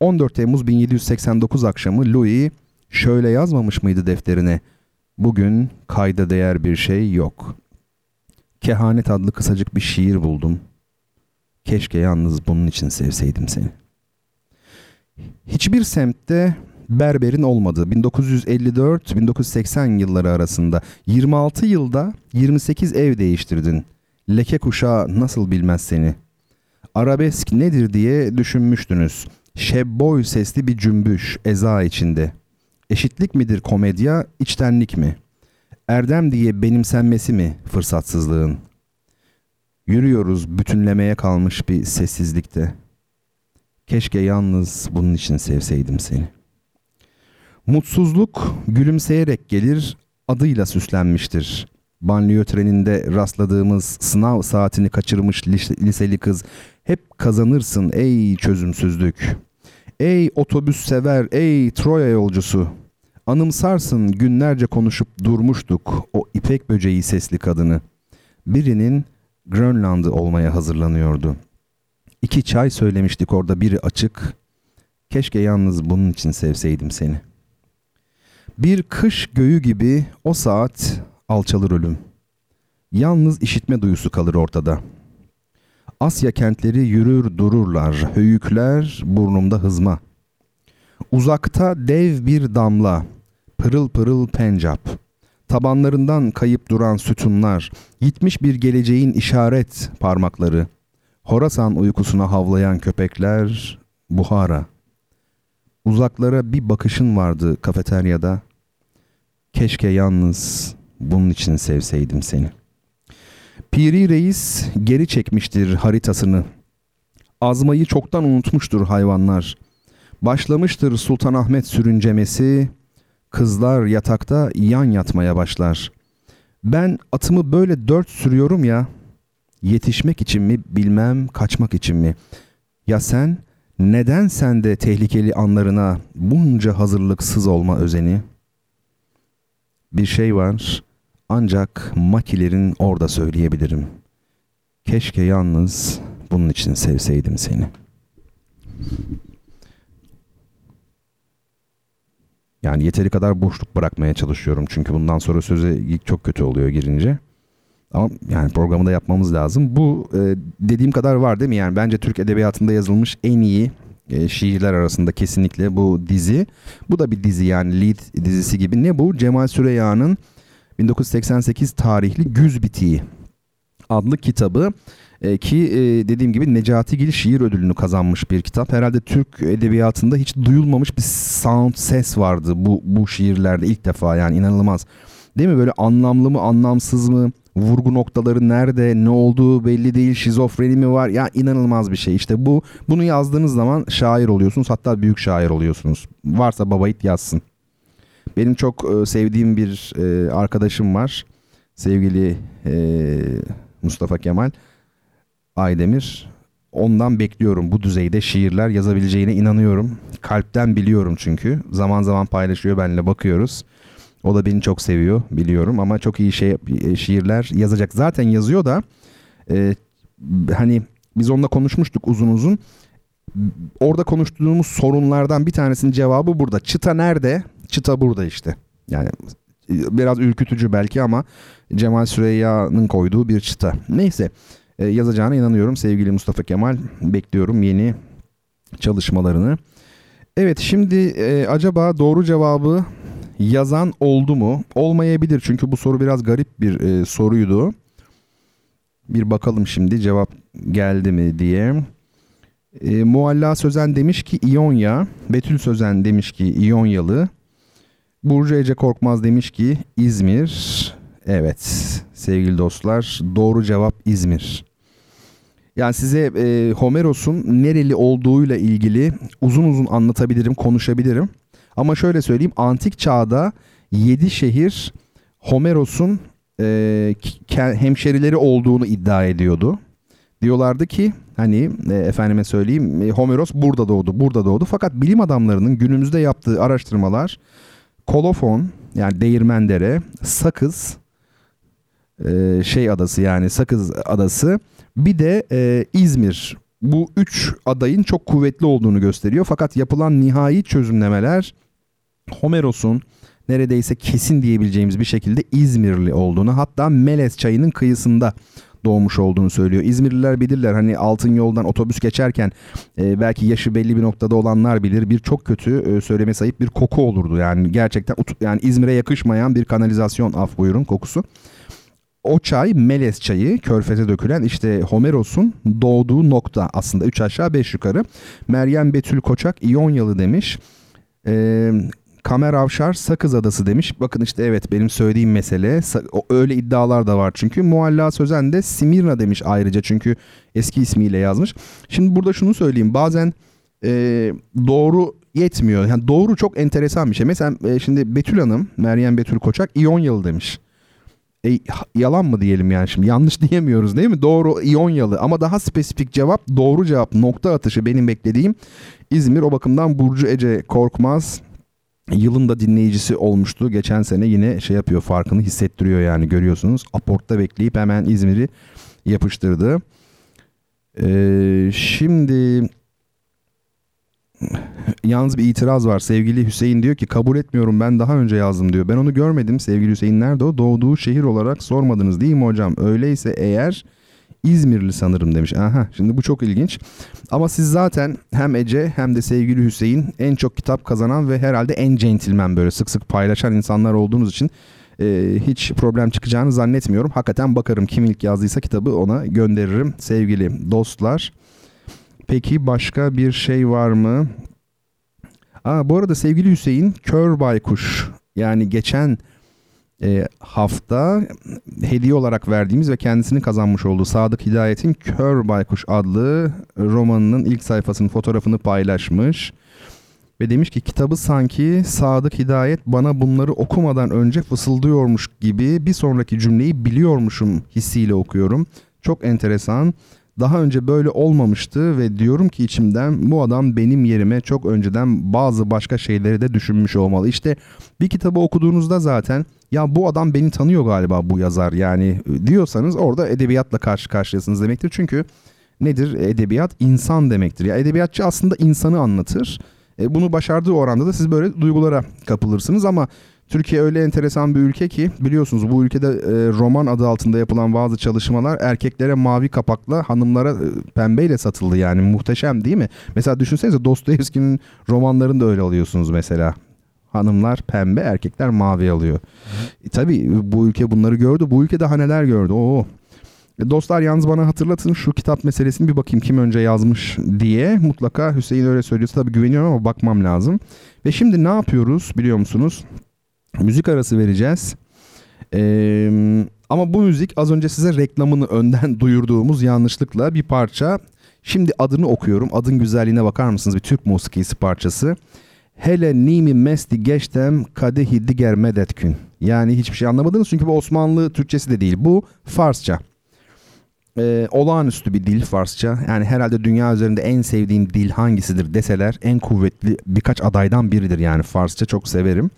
14 Temmuz 1789 akşamı Louis şöyle yazmamış mıydı defterine? Bugün kayda değer bir şey yok. Kehanet adlı kısacık bir şiir buldum. Keşke yalnız bunun için sevseydim seni. Hiçbir semtte berberin olmadığı 1954-1980 yılları arasında 26 yılda 28 ev değiştirdin. Leke kuşağı nasıl bilmez seni? Arabesk nedir diye düşünmüştünüz. Şebboy sesli bir cümbüş eza içinde. Eşitlik midir komedya, içtenlik mi? Erdem diye benimsenmesi mi fırsatsızlığın? Yürüyoruz bütünlemeye kalmış bir sessizlikte. Keşke yalnız bunun için sevseydim seni. Mutsuzluk gülümseyerek gelir, adıyla süslenmiştir. Banliyö treninde rastladığımız sınav saatini kaçırmış liseli kız hep kazanırsın ey çözümsüzlük. Ey otobüs sever, ey Troya yolcusu. Anımsarsın günlerce konuşup durmuştuk o ipek böceği sesli kadını. Birinin Grönland'ı olmaya hazırlanıyordu. İki çay söylemiştik orada biri açık. Keşke yalnız bunun için sevseydim seni. Bir kış göğü gibi o saat alçalır ölüm. Yalnız işitme duyusu kalır ortada. Asya kentleri yürür dururlar, höyükler burnumda hızma. Uzakta dev bir damla, pırıl pırıl pencap. Tabanlarından kayıp duran sütunlar, gitmiş bir geleceğin işaret parmakları. Horasan uykusuna havlayan köpekler, Buhara. Uzaklara bir bakışın vardı kafeteryada. Keşke yalnız bunun için sevseydim seni. Piri Reis geri çekmiştir haritasını. Azmayı çoktan unutmuştur hayvanlar. Başlamıştır Sultanahmet sürüncemesi. Kızlar yatakta yan yatmaya başlar. Ben atımı böyle dört sürüyorum ya. Yetişmek için mi bilmem kaçmak için mi? Ya sen neden sende tehlikeli anlarına bunca hazırlıksız olma özeni? Bir şey var ancak makilerin orada söyleyebilirim. Keşke yalnız bunun için sevseydim seni. Yani yeteri kadar boşluk bırakmaya çalışıyorum. Çünkü bundan sonra söze çok kötü oluyor girince. Ama yani programı da yapmamız lazım. Bu e, dediğim kadar var değil mi? Yani bence Türk Edebiyatı'nda yazılmış en iyi e, şiirler arasında kesinlikle bu dizi. Bu da bir dizi yani lead dizisi gibi. Ne bu? Cemal Süreyya'nın 1988 tarihli Güz Bitiği adlı kitabı e, ki e, dediğim gibi Necati Gil şiir ödülünü kazanmış bir kitap. Herhalde Türk edebiyatında hiç duyulmamış bir sound ses vardı bu bu şiirlerde ilk defa yani inanılmaz. Değil mi böyle anlamlı mı anlamsız mı vurgu noktaları nerede ne olduğu belli değil şizofreni mi var? Ya inanılmaz bir şey. İşte bu bunu yazdığınız zaman şair oluyorsunuz hatta büyük şair oluyorsunuz. Varsa babayit yazsın. Benim çok e, sevdiğim bir e, arkadaşım var. Sevgili e, Mustafa Kemal Aydemir. Ondan bekliyorum. Bu düzeyde şiirler yazabileceğine inanıyorum. Kalpten biliyorum çünkü. Zaman zaman paylaşıyor benimle bakıyoruz o da beni çok seviyor biliyorum ama çok iyi şey e, şiirler yazacak. Zaten yazıyor da e, hani biz onunla konuşmuştuk uzun uzun. Orada konuştuğumuz sorunlardan bir tanesinin cevabı burada. Çıta nerede? Çıta burada işte. Yani e, biraz ürkütücü belki ama Cemal Süreyya'nın koyduğu bir çıta. Neyse e, yazacağına inanıyorum sevgili Mustafa Kemal. Bekliyorum yeni çalışmalarını. Evet şimdi e, acaba doğru cevabı yazan oldu mu? Olmayabilir çünkü bu soru biraz garip bir e, soruydu. Bir bakalım şimdi cevap geldi mi diye. E, Mualla Sözen demiş ki İonya. Betül Sözen demiş ki İonyalı. Burcu Ece Korkmaz demiş ki İzmir. Evet sevgili dostlar doğru cevap İzmir. Yani size e, Homeros'un nereli olduğuyla ilgili uzun uzun anlatabilirim, konuşabilirim. Ama şöyle söyleyeyim antik çağda 7 şehir Homeros'un e, hemşerileri olduğunu iddia ediyordu. Diyorlardı ki hani e, efendime söyleyeyim e, Homeros burada doğdu, burada doğdu. Fakat bilim adamlarının günümüzde yaptığı araştırmalar kolofon yani değirmendere, sakız e, şey adası yani sakız adası bir de e, İzmir bu üç adayın çok kuvvetli olduğunu gösteriyor. Fakat yapılan nihai çözümlemeler Homeros'un neredeyse kesin diyebileceğimiz bir şekilde İzmirli olduğunu hatta Melez çayının kıyısında doğmuş olduğunu söylüyor. İzmirliler bilirler hani altın yoldan otobüs geçerken e, belki yaşı belli bir noktada olanlar bilir bir çok kötü e, söyleme sayıp bir koku olurdu. Yani gerçekten yani İzmir'e yakışmayan bir kanalizasyon af buyurun kokusu. O çay Melez çayı körfeze dökülen işte Homeros'un doğduğu nokta aslında 3 aşağı 5 yukarı. Meryem Betül Koçak İyonyalı demiş. Ee, Kamer Avşar Sakız Adası demiş. Bakın işte evet benim söylediğim mesele. Öyle iddialar da var çünkü. Mualla Sözen de Simirna demiş ayrıca çünkü eski ismiyle yazmış. Şimdi burada şunu söyleyeyim. Bazen e, doğru yetmiyor. Yani doğru çok enteresan bir şey. Mesela e, şimdi Betül Hanım, Meryem Betül Koçak İyonyalı demiş. E, yalan mı diyelim yani şimdi yanlış [laughs] diyemiyoruz değil mi? Doğru İyonyalı ama daha spesifik cevap doğru cevap nokta atışı benim beklediğim İzmir o bakımdan Burcu Ece Korkmaz yılın da dinleyicisi olmuştu. Geçen sene yine şey yapıyor farkını hissettiriyor yani görüyorsunuz. Aportta bekleyip hemen İzmir'i yapıştırdı. Ee, şimdi yalnız bir itiraz var. Sevgili Hüseyin diyor ki kabul etmiyorum ben daha önce yazdım diyor. Ben onu görmedim sevgili Hüseyin nerede o? Doğduğu şehir olarak sormadınız değil mi hocam? Öyleyse eğer İzmirli sanırım demiş. Aha şimdi bu çok ilginç. Ama siz zaten hem Ece hem de sevgili Hüseyin en çok kitap kazanan ve herhalde en centilmen böyle sık sık paylaşan insanlar olduğunuz için e, hiç problem çıkacağını zannetmiyorum. Hakikaten bakarım kim ilk yazdıysa kitabı ona gönderirim sevgili dostlar. Peki başka bir şey var mı? Aa, bu arada sevgili Hüseyin Kör Baykuş yani geçen e, hafta hediye olarak verdiğimiz ve kendisini kazanmış olduğu Sadık Hidayet'in Kör Baykuş adlı romanının ilk sayfasının fotoğrafını paylaşmış. Ve demiş ki kitabı sanki Sadık Hidayet bana bunları okumadan önce fısıldıyormuş gibi bir sonraki cümleyi biliyormuşum hissiyle okuyorum. Çok enteresan. Daha önce böyle olmamıştı ve diyorum ki içimden bu adam benim yerime çok önceden bazı başka şeyleri de düşünmüş olmalı. İşte bir kitabı okuduğunuzda zaten ya bu adam beni tanıyor galiba bu yazar yani diyorsanız orada edebiyatla karşı karşıyasınız demektir. Çünkü nedir edebiyat? insan demektir. Ya edebiyatçı aslında insanı anlatır. E, bunu başardığı oranda da siz böyle duygulara kapılırsınız ama Türkiye öyle enteresan bir ülke ki biliyorsunuz bu ülkede e, roman adı altında yapılan bazı çalışmalar erkeklere mavi kapakla hanımlara e, pembeyle satıldı yani muhteşem değil mi? Mesela düşünsenize Dostoyevski'nin romanlarını da öyle alıyorsunuz mesela. Hanımlar pembe, erkekler mavi alıyor. E, tabii bu ülke bunları gördü. Bu ülke daha neler gördü. Oo. E, dostlar yalnız bana hatırlatın şu kitap meselesini bir bakayım kim önce yazmış diye. Mutlaka Hüseyin öyle söylüyorsa tabii güveniyorum ama bakmam lazım. Ve şimdi ne yapıyoruz biliyor musunuz? Müzik arası vereceğiz. Ee, ama bu müzik az önce size reklamını önden [laughs] duyurduğumuz yanlışlıkla bir parça. Şimdi adını okuyorum. Adın güzelliğine bakar mısınız? Bir Türk musikisi parçası. Hele nimi mesti geçtem kadehi diger medetkün. Yani hiçbir şey anlamadınız çünkü bu Osmanlı Türkçesi de değil. Bu Farsça. Ee, olağanüstü bir dil Farsça. Yani herhalde dünya üzerinde en sevdiğin dil hangisidir deseler en kuvvetli birkaç adaydan biridir yani Farsça çok severim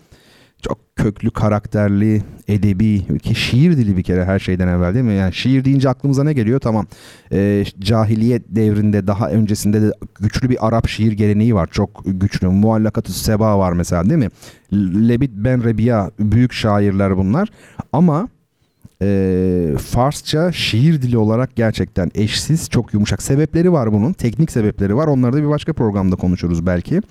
çok köklü, karakterli, edebi ki şiir dili bir kere her şeyden evvel değil mi? Yani şiir deyince aklımıza ne geliyor? Tamam. Ee, cahiliyet devrinde daha öncesinde de güçlü bir Arap şiir geleneği var. Çok güçlü. Muallakatü Seba var mesela değil mi? Lebit Ben Rebiya büyük şairler bunlar. Ama e, Farsça şiir dili olarak gerçekten eşsiz, çok yumuşak. Sebepleri var bunun. Teknik sebepleri var. Onları da bir başka programda konuşuruz belki.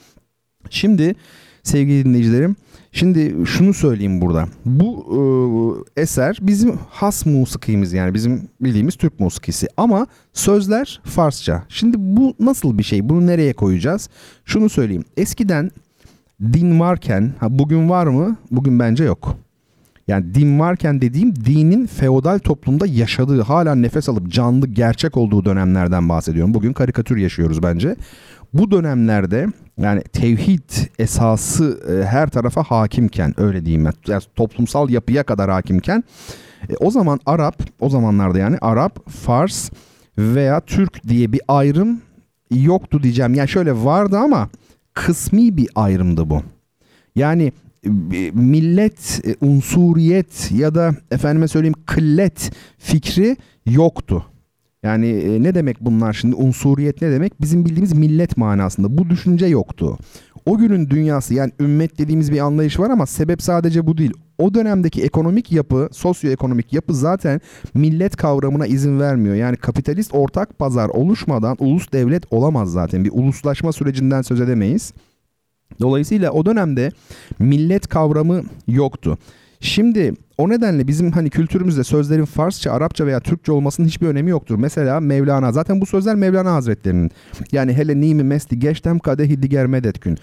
Şimdi sevgili dinleyicilerim Şimdi şunu söyleyeyim burada. Bu e, eser bizim has musikimiz yani bizim bildiğimiz Türk musikisi ama sözler Farsça. Şimdi bu nasıl bir şey? Bunu nereye koyacağız? Şunu söyleyeyim. Eskiden din varken, ha bugün var mı? Bugün bence yok. Yani din varken dediğim dinin feodal toplumda yaşadığı, hala nefes alıp canlı, gerçek olduğu dönemlerden bahsediyorum. Bugün karikatür yaşıyoruz bence. Bu dönemlerde yani tevhid esası e, her tarafa hakimken öyle diyeyim ben. Yani toplumsal yapıya kadar hakimken e, o zaman Arap o zamanlarda yani Arap, Fars veya Türk diye bir ayrım yoktu diyeceğim. Yani şöyle vardı ama kısmi bir ayrımdı bu. Yani e, millet, unsuriyet ya da efendime söyleyeyim kıllet fikri yoktu. Yani e, ne demek bunlar şimdi? Unsuriyet ne demek? Bizim bildiğimiz millet manasında. Bu düşünce yoktu. O günün dünyası yani ümmet dediğimiz bir anlayış var ama sebep sadece bu değil. O dönemdeki ekonomik yapı, sosyoekonomik yapı zaten millet kavramına izin vermiyor. Yani kapitalist ortak pazar oluşmadan ulus devlet olamaz zaten. Bir uluslaşma sürecinden söz edemeyiz. Dolayısıyla o dönemde millet kavramı yoktu. Şimdi o nedenle bizim hani kültürümüzde sözlerin Farsça, Arapça veya Türkçe olmasının hiçbir önemi yoktur. Mesela Mevlana zaten bu sözler Mevlana Hazretlerinin. Yani hele nimi mesti geçtem kadehi diger medetkün.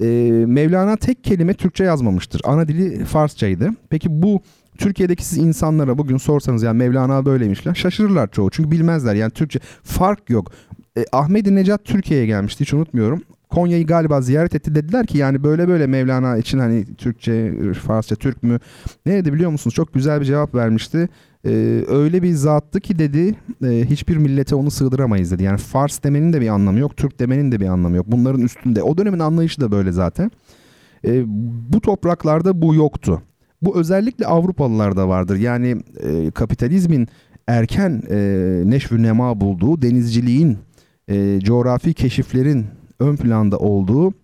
Ee, Mevlana tek kelime Türkçe yazmamıştır. Ana dili Farsçaydı. Peki bu Türkiye'deki siz insanlara bugün sorsanız yani Mevlana böyleymişler şaşırırlar çoğu. Çünkü bilmezler yani Türkçe fark yok. E, Ahmet Necat Türkiye'ye gelmişti hiç unutmuyorum. Konya'yı galiba ziyaret etti dediler ki yani böyle böyle Mevlana için hani Türkçe, Farsça, Türk mü? Ne dedi biliyor musunuz? Çok güzel bir cevap vermişti. Ee, öyle bir zattı ki dedi e, hiçbir millete onu sığdıramayız dedi. Yani Fars demenin de bir anlamı yok, Türk demenin de bir anlamı yok. Bunların üstünde. O dönemin anlayışı da böyle zaten. E, bu topraklarda bu yoktu. Bu özellikle Avrupalılarda vardır. Yani e, kapitalizmin erken e, neşvü nema bulduğu denizciliğin, e, coğrafi keşiflerin ön planda olduğu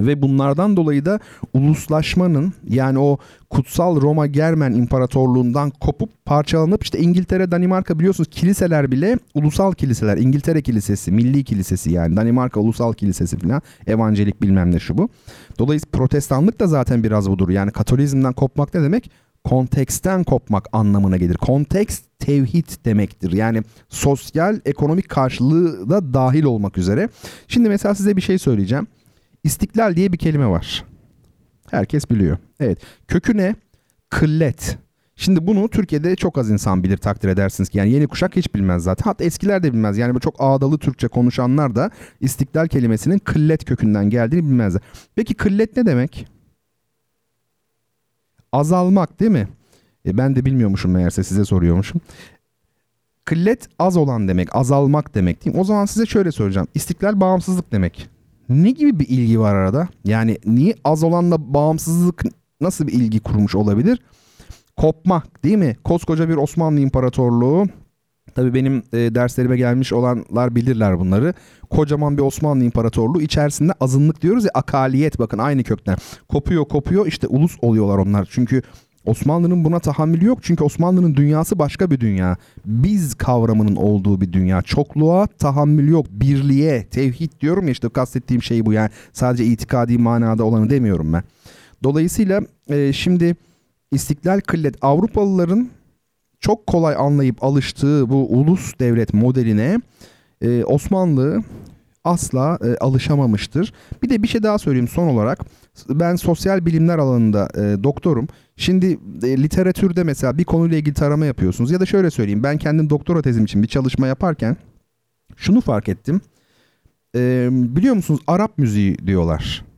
ve bunlardan dolayı da uluslaşmanın yani o kutsal Roma Germen İmparatorluğundan kopup parçalanıp işte İngiltere, Danimarka biliyorsunuz kiliseler bile ulusal kiliseler. İngiltere Kilisesi, Milli Kilisesi yani Danimarka Ulusal Kilisesi falan evangelik bilmem ne şu bu. Dolayısıyla protestanlık da zaten biraz budur. Yani Katolizmden kopmak ne demek? Konteksten kopmak anlamına gelir. Kontekst tevhid demektir. Yani sosyal, ekonomik karşılığı da dahil olmak üzere. Şimdi mesela size bir şey söyleyeceğim. İstiklal diye bir kelime var. Herkes biliyor. Evet. Kökü ne? Kıllet. Şimdi bunu Türkiye'de çok az insan bilir takdir edersiniz ki. Yani yeni kuşak hiç bilmez zaten. Hatta eskiler de bilmez. Yani çok ağdalı Türkçe konuşanlar da istiklal kelimesinin kıllet kökünden geldiğini bilmezler. Peki kıllet ne demek? Azalmak değil mi? E ben de bilmiyormuşum meğerse size soruyormuşum. Kıllet az olan demek, azalmak demek değil mi? O zaman size şöyle soracağım. İstiklal bağımsızlık demek. Ne gibi bir ilgi var arada? Yani niye az olanla bağımsızlık nasıl bir ilgi kurmuş olabilir? Kopmak değil mi? Koskoca bir Osmanlı İmparatorluğu Tabii benim e, derslerime gelmiş olanlar bilirler bunları. Kocaman bir Osmanlı İmparatorluğu içerisinde azınlık diyoruz ya akaliyet bakın aynı kökten. Kopuyor kopuyor işte ulus oluyorlar onlar. Çünkü Osmanlı'nın buna tahammülü yok. Çünkü Osmanlı'nın dünyası başka bir dünya. Biz kavramının olduğu bir dünya. Çokluğa tahammül yok. Birliğe, tevhid diyorum ya işte kastettiğim şey bu. Yani sadece itikadi manada olanı demiyorum ben. Dolayısıyla e, şimdi İstiklal Kıllet Avrupalıların çok kolay anlayıp alıştığı bu ulus devlet modeline e, Osmanlı asla e, alışamamıştır. Bir de bir şey daha söyleyeyim son olarak. Ben sosyal bilimler alanında e, doktorum. Şimdi e, literatürde mesela bir konuyla ilgili tarama yapıyorsunuz ya da şöyle söyleyeyim. Ben kendim doktora tezim için bir çalışma yaparken şunu fark ettim. E, biliyor musunuz Arap müziği diyorlar.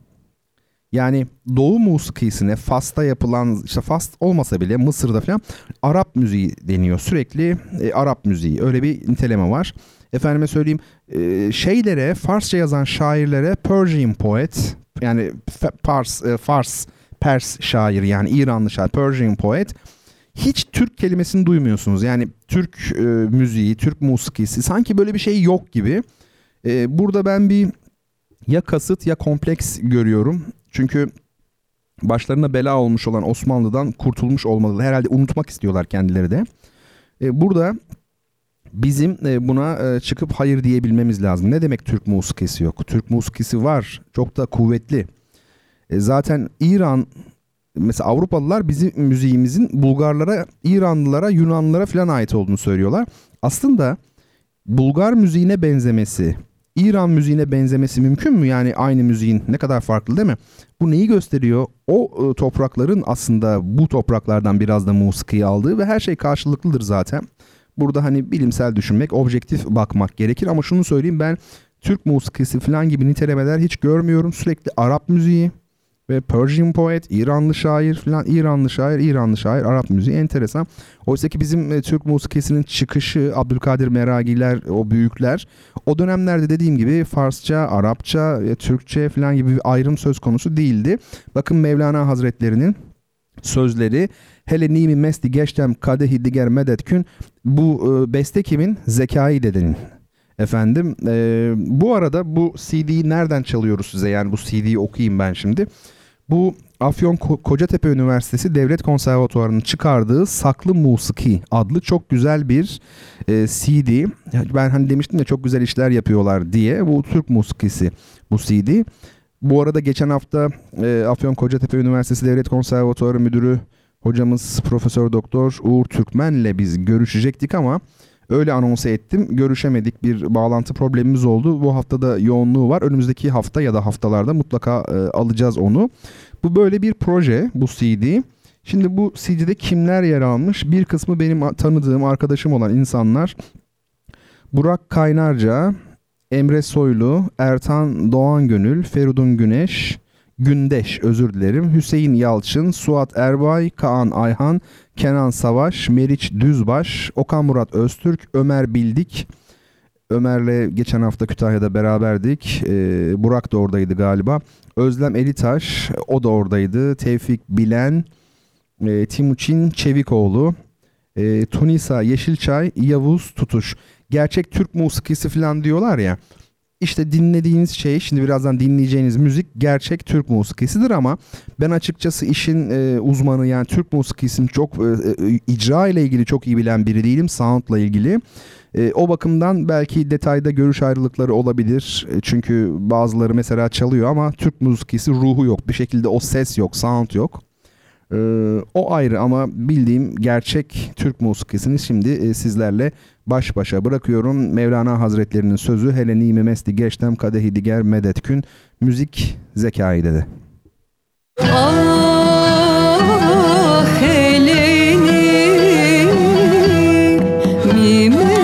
Yani Doğu musikisine Fas'ta yapılan işte Fas olmasa bile Mısır'da falan Arap müziği deniyor. Sürekli e, Arap müziği öyle bir niteleme var. Efendime söyleyeyim e, şeylere Farsça yazan şairlere Persian poet yani Fars, e, Fars Pers şair yani İranlı şair Persian poet hiç Türk kelimesini duymuyorsunuz. Yani Türk e, müziği, Türk musikisi sanki böyle bir şey yok gibi. Burada ben bir ya kasıt ya kompleks görüyorum. Çünkü başlarına bela olmuş olan Osmanlı'dan kurtulmuş olmalı. Herhalde unutmak istiyorlar kendileri de. E, burada bizim e, buna e, çıkıp hayır diyebilmemiz lazım. Ne demek Türk musikisi yok? Türk musikisi var. Çok da kuvvetli. E, zaten İran mesela Avrupalılar bizim müziğimizin Bulgarlara, İranlılara, Yunanlılara falan ait olduğunu söylüyorlar. Aslında Bulgar müziğine benzemesi, İran müziğine benzemesi mümkün mü? Yani aynı müziğin ne kadar farklı değil mi? Bu neyi gösteriyor? O toprakların aslında bu topraklardan biraz da musikiyi aldığı ve her şey karşılıklıdır zaten. Burada hani bilimsel düşünmek, objektif bakmak gerekir ama şunu söyleyeyim ben Türk musikisi falan gibi nitelemeler hiç görmüyorum. Sürekli Arap müziği ve Persian poet, İranlı şair falan, İranlı şair, İranlı şair, Arap müziği enteresan. Oysa ki bizim e, Türk musikisinin çıkışı, Abdülkadir Meragiler, o büyükler o dönemlerde dediğim gibi Farsça, Arapça, e, Türkçe falan gibi bir ayrım söz konusu değildi. Bakın Mevlana Hazretlerinin sözleri hele nimi mesti geçtem kadehi diger medetkün bu e, beste kimin? Zekai dedenin. Efendim e, bu arada bu CD'yi nereden çalıyoruz size yani bu CD'yi okuyayım ben şimdi. Bu Afyon Kocatepe Üniversitesi Devlet Konservatuvarı'nın çıkardığı Saklı Musiki adlı çok güzel bir e, CD. Ben hani demiştim ya çok güzel işler yapıyorlar diye. Bu Türk musikisi bu CD. Bu arada geçen hafta e, Afyon Kocatepe Üniversitesi Devlet Konservatuvarı Müdürü hocamız Profesör Doktor Uğur Türkmen'le biz görüşecektik ama öyle anons ettim. Görüşemedik bir bağlantı problemimiz oldu. Bu hafta da yoğunluğu var. Önümüzdeki hafta ya da haftalarda mutlaka e, alacağız onu. Bu böyle bir proje bu CD. Şimdi bu CD'de kimler yer almış? Bir kısmı benim tanıdığım arkadaşım olan insanlar. Burak Kaynarca, Emre Soylu, Ertan Doğan Gönül, Feridun Güneş, Gündeş özür dilerim. Hüseyin Yalçın, Suat Erbay, Kaan Ayhan, Kenan Savaş, Meriç Düzbaş, Okan Murat Öztürk, Ömer Bildik. Ömer'le geçen hafta Kütahya'da beraberdik. Ee, Burak da oradaydı galiba. Özlem Elitaş o da oradaydı. Tevfik Bilen, e, Timuçin Çevikoğlu, e, Tunisa Yeşilçay, Yavuz Tutuş. Gerçek Türk musikisi falan diyorlar ya. İşte dinlediğiniz şey şimdi birazdan dinleyeceğiniz müzik gerçek Türk musikisidir ama ben açıkçası işin e, uzmanı yani Türk musikisini çok e, e, icra ile ilgili çok iyi bilen biri değilim soundla ilgili. E, o bakımdan belki detayda görüş ayrılıkları olabilir. E, çünkü bazıları mesela çalıyor ama Türk musikisi ruhu yok. Bir şekilde o ses yok, sound yok. E, o ayrı ama bildiğim gerçek Türk musikisini şimdi e, sizlerle baş başa bırakıyorum. Mevlana Hazretlerinin sözü hele nime mesti geçtem kadehi diger medetkün müzik zekayı dedi. Ah hele gün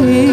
me.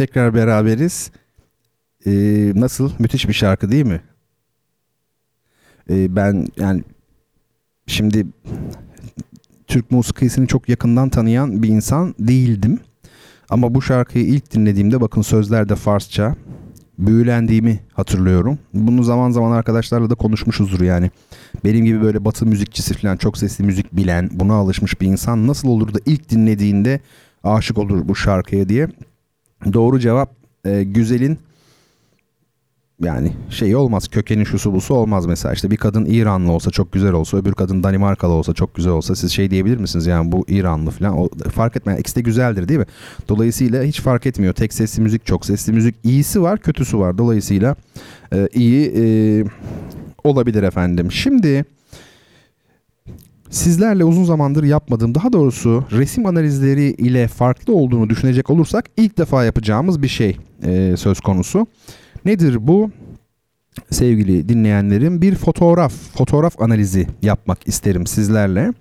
Tekrar beraberiz. Ee, nasıl? Müthiş bir şarkı değil mi? Ee, ben yani şimdi Türk musikisini çok yakından tanıyan bir insan değildim. Ama bu şarkıyı ilk dinlediğimde bakın sözlerde Farsça büyülendiğimi hatırlıyorum. Bunu zaman zaman arkadaşlarla da konuşmuşuzdur yani. Benim gibi böyle batı müzikçisi falan çok sesli müzik bilen, buna alışmış bir insan nasıl olur da ilk dinlediğinde aşık olur bu şarkıya diye. Doğru cevap e, güzelin yani şey olmaz kökeni şusu busu olmaz mesela. İşte bir kadın İranlı olsa çok güzel olsa öbür kadın Danimarkalı olsa çok güzel olsa siz şey diyebilir misiniz? Yani bu İranlı falan o, fark etmez ikisi de güzeldir değil mi? Dolayısıyla hiç fark etmiyor. Tek sesli müzik çok sesli müzik. İyisi var kötüsü var. Dolayısıyla e, iyi e, olabilir efendim. Şimdi sizlerle uzun zamandır yapmadığım daha doğrusu resim analizleri ile farklı olduğunu düşünecek olursak ilk defa yapacağımız bir şey e, söz konusu. Nedir bu? Sevgili dinleyenlerim bir fotoğraf, fotoğraf analizi yapmak isterim sizlerle.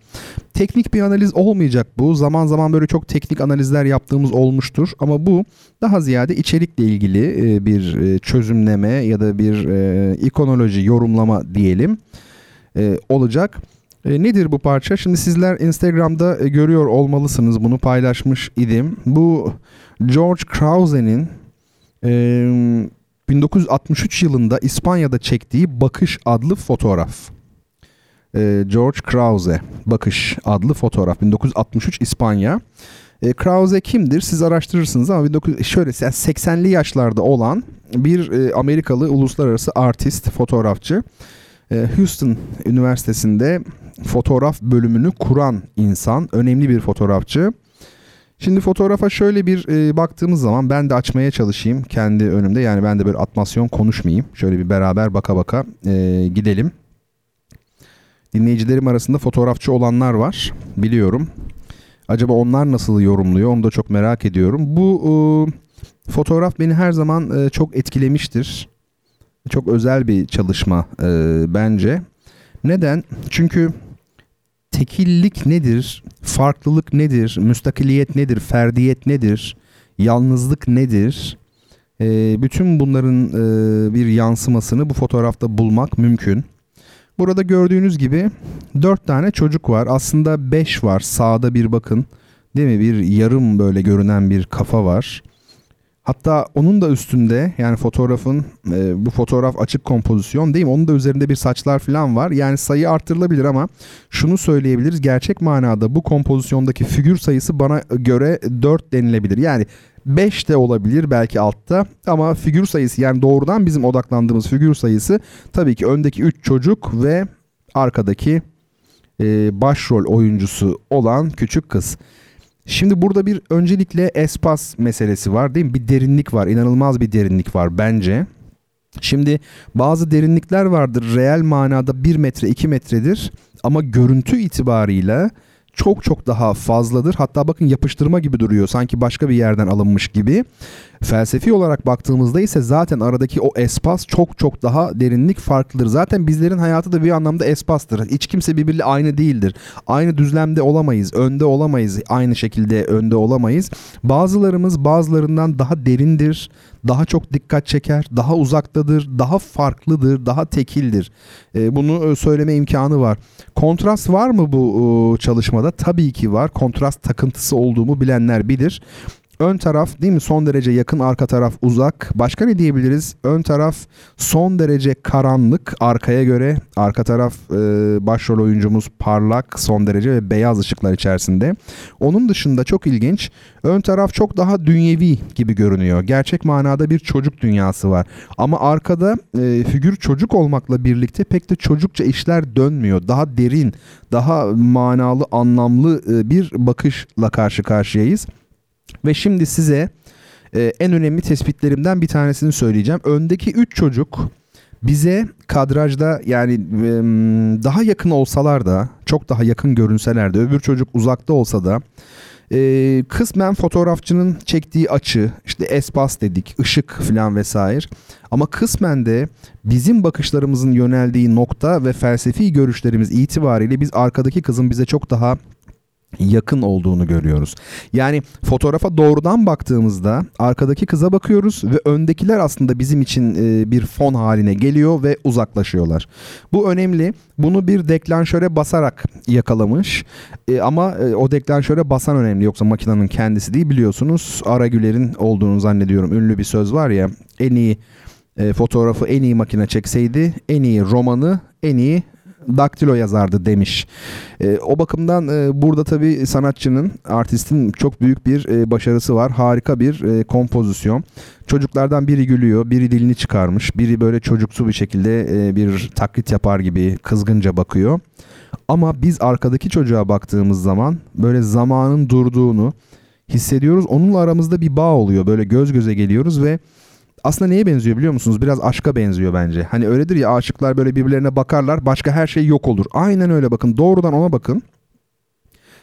Teknik bir analiz olmayacak bu. Zaman zaman böyle çok teknik analizler yaptığımız olmuştur. Ama bu daha ziyade içerikle ilgili e, bir e, çözümleme ya da bir e, ikonoloji, yorumlama diyelim olacak. E, nedir bu parça? Şimdi sizler Instagram'da e, görüyor olmalısınız bunu paylaşmış idim. Bu George Krause'nin e, 1963 yılında İspanya'da çektiği Bakış adlı fotoğraf. E, George Krause Bakış adlı fotoğraf 1963 İspanya. E, Krause kimdir? Siz araştırırsınız ama 19, şöyle 80'li yaşlarda olan bir e, Amerikalı uluslararası artist, fotoğrafçı. E, Houston Üniversitesi'nde fotoğraf bölümünü kuran insan, önemli bir fotoğrafçı. Şimdi fotoğrafa şöyle bir e, baktığımız zaman ben de açmaya çalışayım kendi önümde. Yani ben de böyle atmasyon konuşmayayım. Şöyle bir beraber baka baka e, gidelim. Dinleyicilerim arasında fotoğrafçı olanlar var biliyorum. Acaba onlar nasıl yorumluyor onu da çok merak ediyorum. Bu e, fotoğraf beni her zaman e, çok etkilemiştir. Çok özel bir çalışma e, bence. Neden? Çünkü tekillik nedir? Farklılık nedir? Müstakiliyet nedir? Ferdiyet nedir? Yalnızlık nedir? E, bütün bunların e, bir yansımasını bu fotoğrafta bulmak mümkün. Burada gördüğünüz gibi dört tane çocuk var. Aslında beş var. Sağda bir bakın. Değil mi? Bir yarım böyle görünen bir kafa var. Hatta onun da üstünde yani fotoğrafın e, bu fotoğraf açık kompozisyon değil mi? Onun da üzerinde bir saçlar falan var. Yani sayı arttırılabilir ama şunu söyleyebiliriz. Gerçek manada bu kompozisyondaki figür sayısı bana göre 4 denilebilir. Yani 5 de olabilir belki altta ama figür sayısı yani doğrudan bizim odaklandığımız figür sayısı tabii ki öndeki 3 çocuk ve arkadaki e, başrol oyuncusu olan küçük kız. Şimdi burada bir öncelikle espas meselesi var değil mi? Bir derinlik var, inanılmaz bir derinlik var bence. Şimdi bazı derinlikler vardır reel manada 1 metre 2 metredir ama görüntü itibarıyla çok çok daha fazladır. Hatta bakın yapıştırma gibi duruyor. Sanki başka bir yerden alınmış gibi. Felsefi olarak baktığımızda ise zaten aradaki o espas çok çok daha derinlik farklıdır. Zaten bizlerin hayatı da bir anlamda espastır. Hiç kimse birbiriyle aynı değildir. Aynı düzlemde olamayız, önde olamayız, aynı şekilde önde olamayız. Bazılarımız bazılarından daha derindir, daha çok dikkat çeker, daha uzaktadır, daha farklıdır, daha tekildir. E, bunu e, söyleme imkanı var. Kontrast var mı bu e, çalışmada? Tabii ki var. Kontrast takıntısı olduğumu bilenler bilir. Ön taraf değil mi son derece yakın arka taraf uzak. Başka ne diyebiliriz? Ön taraf son derece karanlık arkaya göre. Arka taraf e, başrol oyuncumuz parlak son derece ve beyaz ışıklar içerisinde. Onun dışında çok ilginç. Ön taraf çok daha dünyevi gibi görünüyor. Gerçek manada bir çocuk dünyası var. Ama arkada e, figür çocuk olmakla birlikte pek de çocukça işler dönmüyor. Daha derin, daha manalı, anlamlı e, bir bakışla karşı karşıyayız. Ve şimdi size e, en önemli tespitlerimden bir tanesini söyleyeceğim. Öndeki 3 çocuk bize kadrajda yani e, daha yakın olsalar da çok daha yakın görünseler de öbür çocuk uzakta olsa da e, kısmen fotoğrafçının çektiği açı işte espas dedik ışık falan vesaire ama kısmen de bizim bakışlarımızın yöneldiği nokta ve felsefi görüşlerimiz itibariyle biz arkadaki kızın bize çok daha yakın olduğunu görüyoruz. Yani fotoğrafa doğrudan baktığımızda arkadaki kıza bakıyoruz ve öndekiler aslında bizim için e, bir fon haline geliyor ve uzaklaşıyorlar. Bu önemli. Bunu bir deklanşöre basarak yakalamış. E, ama e, o deklanşöre basan önemli yoksa makinenin kendisi değil biliyorsunuz. Aragüler'in olduğunu zannediyorum. Ünlü bir söz var ya. En iyi fotoğrafı en iyi makine çekseydi en iyi romanı en iyi daktilo yazardı demiş. E, o bakımdan e, burada tabii sanatçının, artistin çok büyük bir e, başarısı var. Harika bir e, kompozisyon. Çocuklardan biri gülüyor, biri dilini çıkarmış, biri böyle çocuksu bir şekilde e, bir taklit yapar gibi kızgınca bakıyor. Ama biz arkadaki çocuğa baktığımız zaman böyle zamanın durduğunu hissediyoruz. Onunla aramızda bir bağ oluyor. Böyle göz göze geliyoruz ve aslında neye benziyor biliyor musunuz? Biraz aşka benziyor bence. Hani öyledir ya aşıklar böyle birbirlerine bakarlar başka her şey yok olur. Aynen öyle bakın doğrudan ona bakın.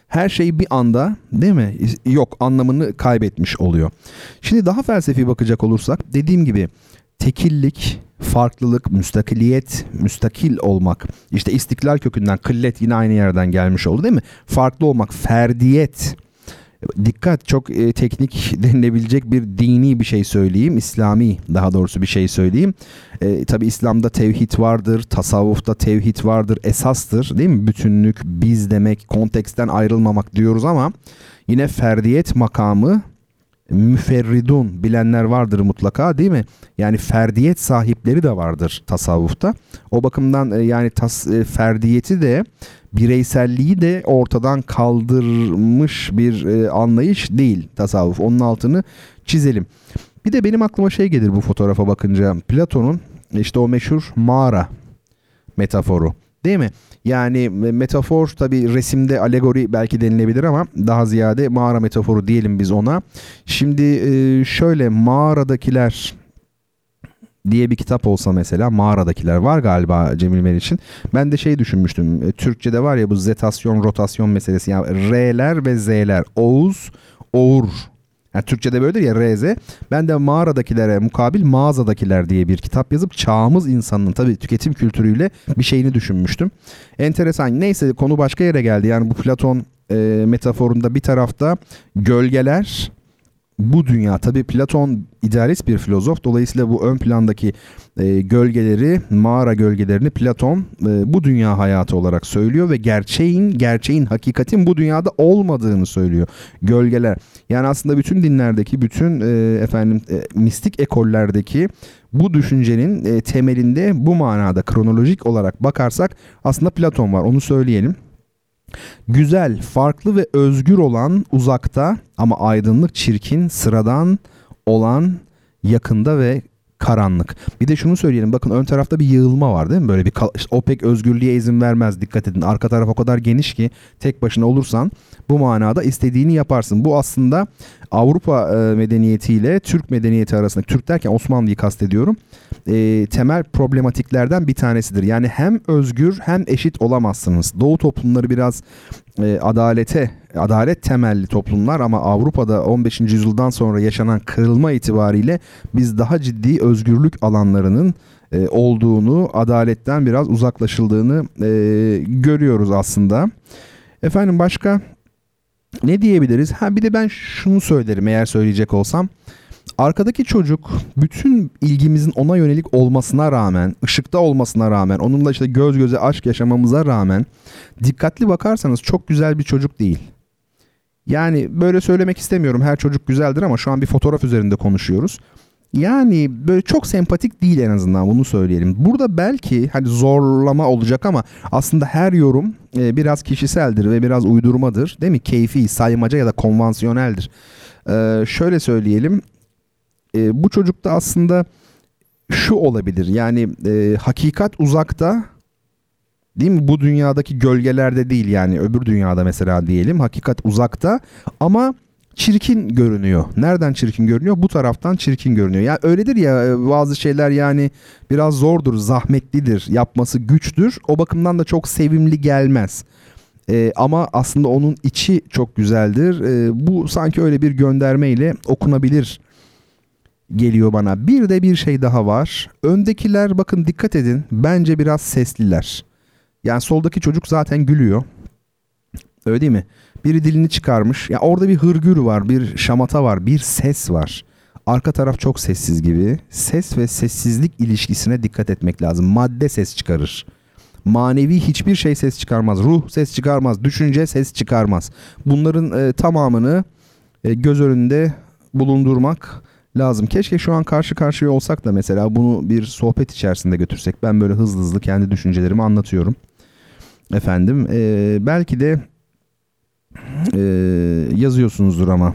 Her şey bir anda değil mi? Yok anlamını kaybetmiş oluyor. Şimdi daha felsefi bakacak olursak dediğim gibi tekillik, farklılık, müstakiliyet, müstakil olmak. İşte istiklal kökünden kıllet yine aynı yerden gelmiş oldu değil mi? Farklı olmak, ferdiyet Dikkat çok e, teknik [laughs] denilebilecek bir dini bir şey söyleyeyim. İslami daha doğrusu bir şey söyleyeyim. E, Tabi İslam'da tevhid vardır, tasavvufta tevhid vardır, esastır değil mi? Bütünlük, biz demek, konteksten ayrılmamak diyoruz ama yine ferdiyet makamı müferridun bilenler vardır mutlaka değil mi? Yani ferdiyet sahipleri de vardır tasavvufta. O bakımdan e, yani tas, e, ferdiyeti de bireyselliği de ortadan kaldırmış bir e, anlayış değil tasavvuf. Onun altını çizelim. Bir de benim aklıma şey gelir bu fotoğrafa bakınca. Platon'un işte o meşhur mağara metaforu. Değil mi? Yani metafor tabi resimde alegori belki denilebilir ama daha ziyade mağara metaforu diyelim biz ona. Şimdi e, şöyle mağaradakiler diye bir kitap olsa mesela mağaradakiler var galiba Cemil Meriç'in. Ben de şey düşünmüştüm. E, Türkçe'de var ya bu zetasyon rotasyon meselesi. Yani R'ler ve Z'ler. Oğuz, Oğur. Yani Türkçe'de böyledir ya RZ. Ben de mağaradakilere mukabil mağazadakiler diye bir kitap yazıp çağımız insanının tabii tüketim kültürüyle bir şeyini düşünmüştüm. Enteresan. Neyse konu başka yere geldi. Yani bu Platon e, metaforunda bir tarafta gölgeler bu dünya tabi Platon idealist bir filozof. Dolayısıyla bu ön plandaki e, gölgeleri mağara gölgelerini Platon e, bu dünya hayatı olarak söylüyor ve gerçeğin gerçeğin hakikatin bu dünyada olmadığını söylüyor gölgeler. Yani aslında bütün dinlerdeki bütün e, efendim e, mistik ekollerdeki bu düşüncenin e, temelinde bu manada kronolojik olarak bakarsak aslında Platon var onu söyleyelim Güzel, farklı ve özgür olan uzakta ama aydınlık, çirkin, sıradan olan yakında ve karanlık. Bir de şunu söyleyelim bakın ön tarafta bir yığılma var değil mi? Böyle bir işte o pek özgürlüğe izin vermez dikkat edin. Arka taraf o kadar geniş ki tek başına olursan bu manada istediğini yaparsın. Bu aslında Avrupa e, medeniyetiyle Türk medeniyeti arasında Türk derken Osmanlı'yı kastediyorum. E, temel problematiklerden bir tanesidir. Yani hem özgür hem eşit olamazsınız. Doğu toplumları biraz e, adalete, adalet temelli toplumlar ama Avrupa'da 15. yüzyıldan sonra yaşanan kırılma itibariyle biz daha ciddi özgürlük alanlarının e, olduğunu, adaletten biraz uzaklaşıldığını e, görüyoruz aslında. Efendim başka ne diyebiliriz? Ha bir de ben şunu söylerim eğer söyleyecek olsam. Arkadaki çocuk bütün ilgimizin ona yönelik olmasına rağmen, ışıkta olmasına rağmen, onunla işte göz göze aşk yaşamamıza rağmen dikkatli bakarsanız çok güzel bir çocuk değil. Yani böyle söylemek istemiyorum. Her çocuk güzeldir ama şu an bir fotoğraf üzerinde konuşuyoruz. Yani böyle çok sempatik değil en azından bunu söyleyelim. Burada belki hani zorlama olacak ama aslında her yorum e, biraz kişiseldir ve biraz uydurmadır. Değil mi? Keyfi, saymaca ya da konvansiyoneldir. E, şöyle söyleyelim. E, bu çocukta aslında şu olabilir. Yani e, hakikat uzakta Değil mi? Bu dünyadaki gölgelerde değil yani öbür dünyada mesela diyelim. Hakikat uzakta ama çirkin görünüyor. Nereden çirkin görünüyor? Bu taraftan çirkin görünüyor. Yani öyledir ya e, bazı şeyler yani biraz zordur, zahmetlidir, yapması güçtür. O bakımdan da çok sevimli gelmez. Ee, ama aslında onun içi çok güzeldir. Ee, bu sanki öyle bir göndermeyle okunabilir geliyor bana. Bir de bir şey daha var. Öndekiler bakın dikkat edin. Bence biraz sesliler. Yani soldaki çocuk zaten gülüyor. Öyle değil mi? Biri dilini çıkarmış. Ya orada bir hırgür var, bir şamata var, bir ses var. Arka taraf çok sessiz gibi. Ses ve sessizlik ilişkisine dikkat etmek lazım. Madde ses çıkarır. Manevi hiçbir şey ses çıkarmaz. Ruh ses çıkarmaz. Düşünce ses çıkarmaz. Bunların e, tamamını e, göz önünde bulundurmak lazım. Keşke şu an karşı karşıya olsak da mesela bunu bir sohbet içerisinde götürsek. Ben böyle hızlı hızlı kendi düşüncelerimi anlatıyorum. Efendim e, belki de e, yazıyorsunuzdur ama.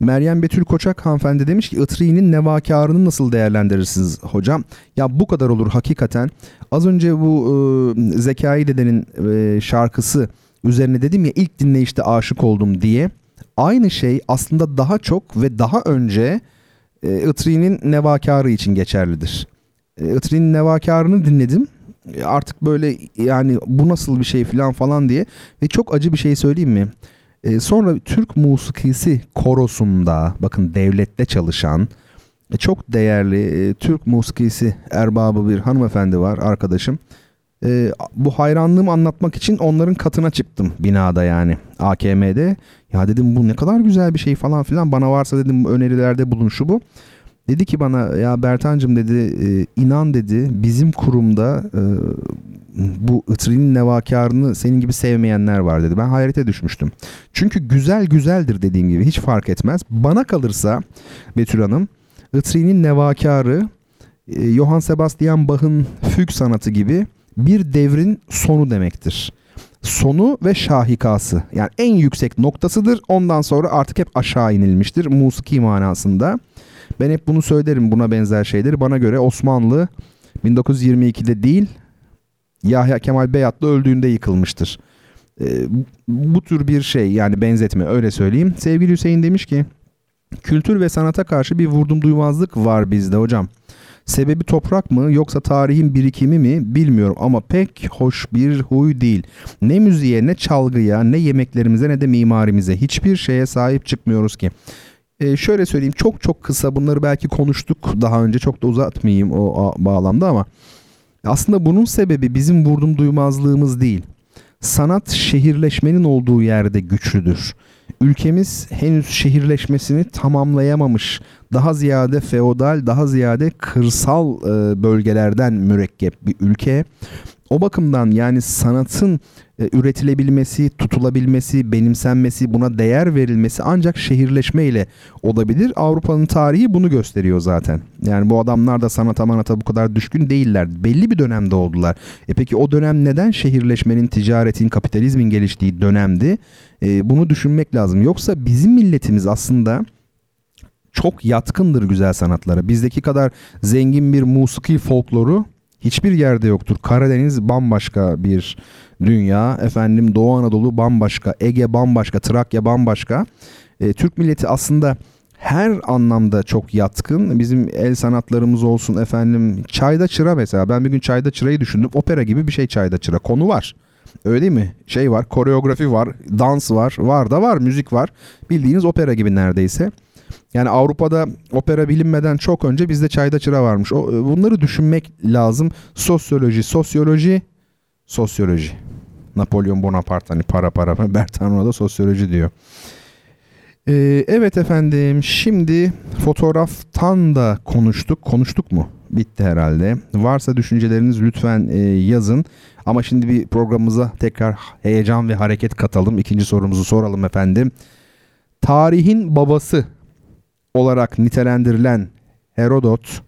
Meryem Betül Koçak hanımefendi demiş ki Itri'nin nevakarını nasıl değerlendirirsiniz hocam? Ya bu kadar olur hakikaten. Az önce bu e, Zekai Dede'nin e, şarkısı üzerine dedim ya ilk dinleyişte aşık oldum diye. Aynı şey aslında daha çok ve daha önce e, Itri'nin nevakarı için geçerlidir. E, Itri'nin nevakarını dinledim artık böyle yani bu nasıl bir şey falan falan diye ve çok acı bir şey söyleyeyim mi? E, sonra Türk musikisi korosunda bakın devlette çalışan e, çok değerli e, Türk musikisi erbabı bir hanımefendi var arkadaşım. E, bu hayranlığımı anlatmak için onların katına çıktım binada yani AKM'de. Ya dedim bu ne kadar güzel bir şey falan filan bana varsa dedim önerilerde bulun şu bu. Dedi ki bana ya Bertancım dedi e, inan dedi bizim kurumda e, bu Itri'nin nevakarını senin gibi sevmeyenler var dedi. Ben hayrete düşmüştüm. Çünkü güzel güzeldir dediğim gibi hiç fark etmez. Bana kalırsa Betül Hanım Itri'nin nevakarı e, Johann Sebastian Bach'ın füg sanatı gibi bir devrin sonu demektir. Sonu ve şahikası yani en yüksek noktasıdır. Ondan sonra artık hep aşağı inilmiştir musiki manasında. Ben hep bunu söylerim buna benzer şeyleri. Bana göre Osmanlı 1922'de değil Yahya Kemal Beyatlı öldüğünde yıkılmıştır. E, bu tür bir şey yani benzetme öyle söyleyeyim. Sevgili Hüseyin demiş ki kültür ve sanata karşı bir vurdum duymazlık var bizde hocam. Sebebi toprak mı yoksa tarihin birikimi mi bilmiyorum ama pek hoş bir huy değil. Ne müziğe ne çalgıya ne yemeklerimize ne de mimarimize hiçbir şeye sahip çıkmıyoruz ki. E, şöyle söyleyeyim çok çok kısa bunları belki konuştuk daha önce çok da uzatmayayım o bağlamda ama aslında bunun sebebi bizim vurdum duymazlığımız değil. Sanat şehirleşmenin olduğu yerde güçlüdür. Ülkemiz henüz şehirleşmesini tamamlayamamış. Daha ziyade feodal, daha ziyade kırsal e, bölgelerden mürekkep bir ülke. O bakımdan yani sanatın e, üretilebilmesi, tutulabilmesi, benimsenmesi, buna değer verilmesi ancak şehirleşme ile olabilir. Avrupa'nın tarihi bunu gösteriyor zaten. Yani bu adamlar da sanata manata bu kadar düşkün değiller. Belli bir dönemde oldular. E peki o dönem neden şehirleşmenin, ticaretin, kapitalizmin geliştiği dönemdi? E, bunu düşünmek lazım. Yoksa bizim milletimiz aslında çok yatkındır güzel sanatlara. Bizdeki kadar zengin bir musiki folkloru hiçbir yerde yoktur. Karadeniz bambaşka bir dünya. Efendim Doğu Anadolu bambaşka, Ege bambaşka, Trakya bambaşka. E, Türk milleti aslında her anlamda çok yatkın. Bizim el sanatlarımız olsun efendim. Çayda çıra mesela. Ben bir gün çayda çırayı düşündüm. Opera gibi bir şey çayda çıra. Konu var. Öyle değil mi? Şey var, koreografi var, dans var, var da var, müzik var. Bildiğiniz opera gibi neredeyse. Yani Avrupa'da opera bilinmeden çok önce bizde çayda çıra varmış. O, bunları düşünmek lazım. Sosyoloji, sosyoloji, sosyoloji. Napolyon Bonaparte hani para para [laughs] Bertrand da sosyoloji diyor. Ee, evet efendim şimdi fotoğraftan da konuştuk. Konuştuk mu? Bitti herhalde. Varsa düşünceleriniz lütfen e, yazın. Ama şimdi bir programımıza tekrar heyecan ve hareket katalım. İkinci sorumuzu soralım efendim. Tarihin babası olarak nitelendirilen Herodot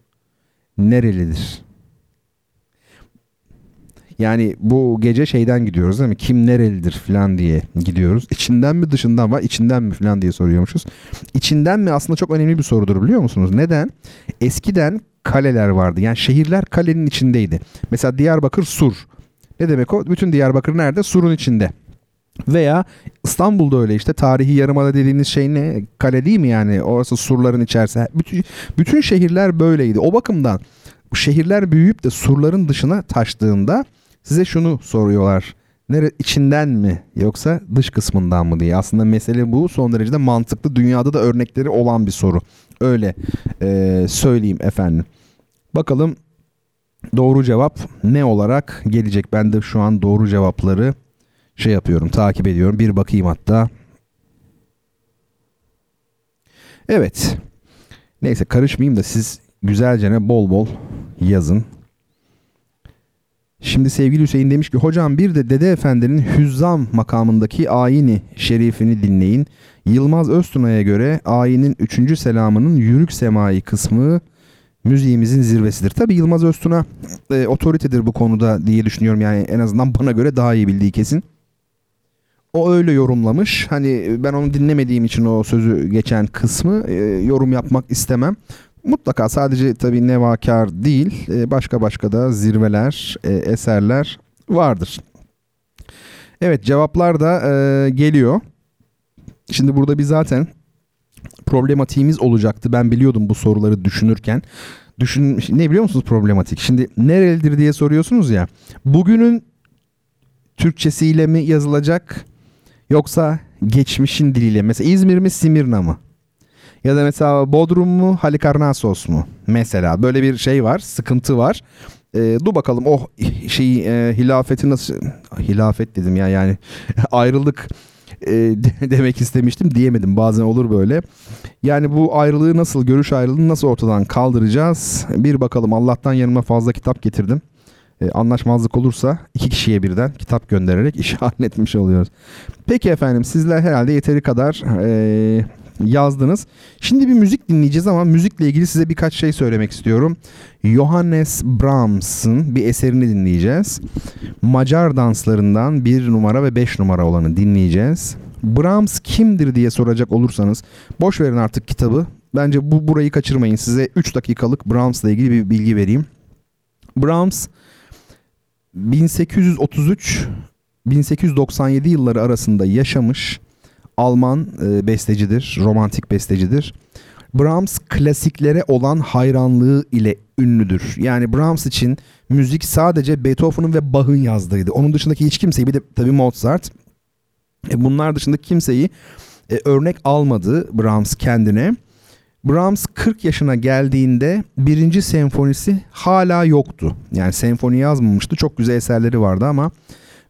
nerelidir? Yani bu gece şeyden gidiyoruz değil mi? Kim nerelidir falan diye gidiyoruz. İçinden mi dışından var içinden mi falan diye soruyormuşuz. İçinden mi aslında çok önemli bir sorudur biliyor musunuz? Neden? Eskiden kaleler vardı. Yani şehirler kalenin içindeydi. Mesela Diyarbakır Sur. Ne demek o? Bütün Diyarbakır nerede? Sur'un içinde. Veya İstanbul'da öyle işte tarihi yarımada dediğiniz şey ne? Kale değil mi yani? Orası surların içerisi. Bütün, bütün şehirler böyleydi. O bakımdan şehirler büyüyüp de surların dışına taştığında size şunu soruyorlar. Nere içinden mi yoksa dış kısmından mı diye. Aslında mesele bu son derecede mantıklı. Dünyada da örnekleri olan bir soru. Öyle e, söyleyeyim efendim. Bakalım doğru cevap ne olarak gelecek? Ben de şu an doğru cevapları şey yapıyorum, takip ediyorum. Bir bakayım hatta. Evet. Neyse karışmayayım da siz güzelce ne bol bol yazın. Şimdi sevgili Hüseyin demiş ki hocam bir de Dede Efendi'nin Hüzzam makamındaki ayini şerifini dinleyin. Yılmaz Öztuna'ya göre ayinin 3. selamının yürük semai kısmı müziğimizin zirvesidir. Tabi Yılmaz Öztuna e, otoritedir bu konuda diye düşünüyorum. Yani en azından bana göre daha iyi bildiği kesin. O öyle yorumlamış. Hani ben onu dinlemediğim için o sözü geçen kısmı e, yorum yapmak istemem. Mutlaka sadece tabii nevakar değil e, başka başka da zirveler, e, eserler vardır. Evet cevaplar da e, geliyor. Şimdi burada bir zaten problematiğimiz olacaktı. Ben biliyordum bu soruları düşünürken. Düşün, ne biliyor musunuz problematik? Şimdi nerelidir diye soruyorsunuz ya. Bugünün Türkçesiyle mi yazılacak yoksa geçmişin diliyle? Mesela İzmir mi Simirna mı? Ya da mesela Bodrum mu Halikarnassos mu? Mesela böyle bir şey var, sıkıntı var. E, dur bakalım oh, şeyi e, hilafeti nasıl hilafet dedim ya yani [laughs] ayrılık e, demek istemiştim diyemedim. Bazen olur böyle. Yani bu ayrılığı nasıl, görüş ayrılığını nasıl ortadan kaldıracağız? Bir bakalım. Allah'tan yanıma fazla kitap getirdim. E, anlaşmazlık olursa iki kişiye birden kitap göndererek işi [laughs] halletmiş oluyoruz. Peki efendim sizler herhalde yeteri kadar e, yazdınız. Şimdi bir müzik dinleyeceğiz ama müzikle ilgili size birkaç şey söylemek istiyorum. Johannes Brahms'ın bir eserini dinleyeceğiz. Macar danslarından bir numara ve beş numara olanı dinleyeceğiz. Brahms kimdir diye soracak olursanız boş verin artık kitabı. Bence bu burayı kaçırmayın. Size 3 dakikalık Brahms'la ilgili bir bilgi vereyim. Brahms 1833 1897 yılları arasında yaşamış Alman e, bestecidir, romantik bestecidir. Brahms klasiklere olan hayranlığı ile ünlüdür. Yani Brahms için müzik sadece Beethoven'ın ve Bach'ın yazdığıydı. Onun dışındaki hiç kimseyi bir de tabii Mozart. E bunlar dışında kimseyi e, örnek almadı Brahms kendine. Brahms 40 yaşına geldiğinde birinci senfonisi hala yoktu. Yani senfoni yazmamıştı. Çok güzel eserleri vardı ama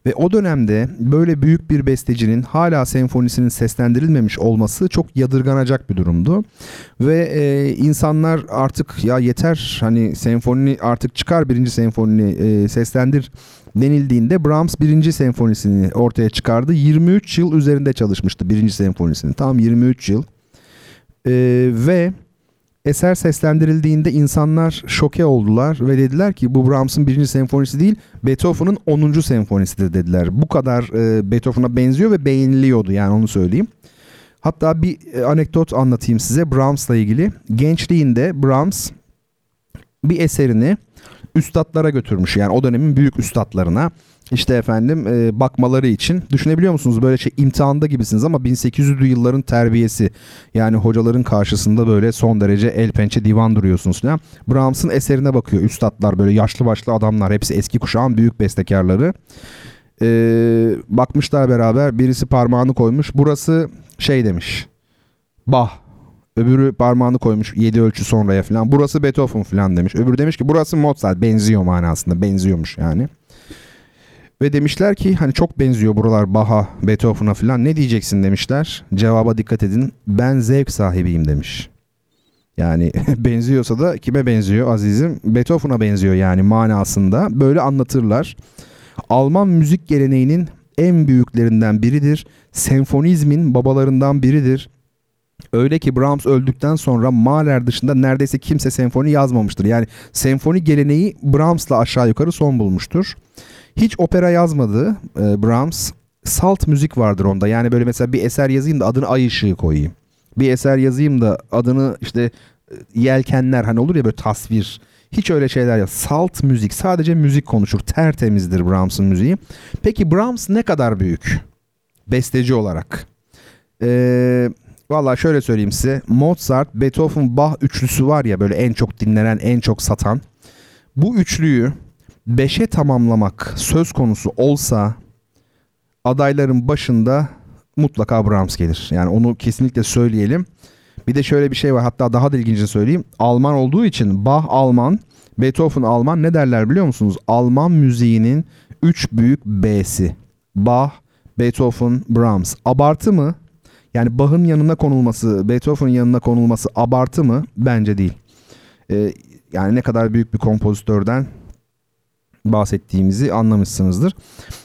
ve o dönemde böyle büyük bir bestecinin hala senfonisinin seslendirilmemiş olması çok yadırganacak bir durumdu. Ve e, insanlar artık ya yeter hani senfoni artık çıkar birinci senfonini e, seslendir denildiğinde Brahms birinci senfonisini ortaya çıkardı. 23 yıl üzerinde çalışmıştı birinci senfonisini. Tam 23 yıl. E, ve eser seslendirildiğinde insanlar şoke oldular ve dediler ki bu Brahms'ın birinci senfonisi değil Beethoven'ın 10. senfonisidir dediler. Bu kadar e, Beethoven'a benziyor ve beğeniliyordu yani onu söyleyeyim. Hatta bir e, anekdot anlatayım size Brahms'la ilgili. Gençliğinde Brahms bir eserini üstadlara götürmüş yani o dönemin büyük üstadlarına işte efendim e, bakmaları için düşünebiliyor musunuz böyle şey imtihanda gibisiniz ama 1800'lü yılların terbiyesi yani hocaların karşısında böyle son derece el pençe divan duruyorsunuz falan. Brahms'ın eserine bakıyor üstadlar böyle yaşlı başlı adamlar hepsi eski kuşağın büyük bestekarları. E, bakmışlar beraber birisi parmağını koymuş burası şey demiş bah Öbürü parmağını koymuş 7 ölçü sonraya falan. Burası Beethoven falan demiş. Öbürü demiş ki burası Mozart. Benziyor manasında. Benziyormuş yani. Ve demişler ki hani çok benziyor buralar Baha, Beethoven'a falan. Ne diyeceksin demişler. Cevaba dikkat edin. Ben zevk sahibiyim demiş. Yani [laughs] benziyorsa da kime benziyor azizim? Beethoven'a benziyor yani manasında. Böyle anlatırlar. Alman müzik geleneğinin en büyüklerinden biridir. Senfonizmin babalarından biridir. Öyle ki Brahms öldükten sonra Mahler dışında neredeyse kimse senfoni yazmamıştır. Yani senfoni geleneği Brahms'la aşağı yukarı son bulmuştur. Hiç opera yazmadı e, Brahms. Salt müzik vardır onda. Yani böyle mesela bir eser yazayım da adını ay ışığı koyayım. Bir eser yazayım da adını işte e, yelkenler hani olur ya böyle tasvir. Hiç öyle şeyler yok. Salt müzik. Sadece müzik konuşur. Tertemizdir Brahms'ın müziği. Peki Brahms ne kadar büyük? Besteci olarak. Eee Valla şöyle söyleyeyim size. Mozart, Beethoven, Bach üçlüsü var ya böyle en çok dinlenen, en çok satan. Bu üçlüyü beşe tamamlamak söz konusu olsa adayların başında mutlaka Brahms gelir. Yani onu kesinlikle söyleyelim. Bir de şöyle bir şey var hatta daha da ilginci söyleyeyim. Alman olduğu için Bach Alman, Beethoven Alman ne derler biliyor musunuz? Alman müziğinin üç büyük B'si. Bach, Beethoven, Brahms. Abartı mı? Yani Bach'ın yanına konulması, Beethoven'ın yanına konulması abartı mı? Bence değil. Ee, yani ne kadar büyük bir kompozitörden bahsettiğimizi anlamışsınızdır.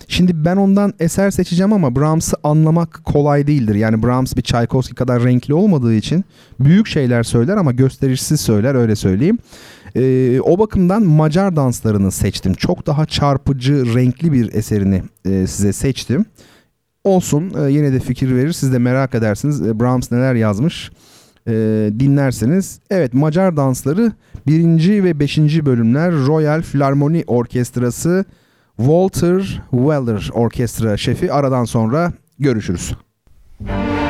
Şimdi ben ondan eser seçeceğim ama Brahms'ı anlamak kolay değildir. Yani Brahms bir Tchaikovsky kadar renkli olmadığı için büyük şeyler söyler ama gösterişsiz söyler öyle söyleyeyim. Ee, o bakımdan Macar danslarını seçtim. Çok daha çarpıcı, renkli bir eserini e, size seçtim. Olsun e, yine de fikir verir. Siz de merak edersiniz e, Brahms neler yazmış e, dinlerseniz. Evet Macar dansları birinci ve beşinci bölümler Royal Philharmonic Orkestrası Walter Weller Orkestra şefi aradan sonra görüşürüz. Müzik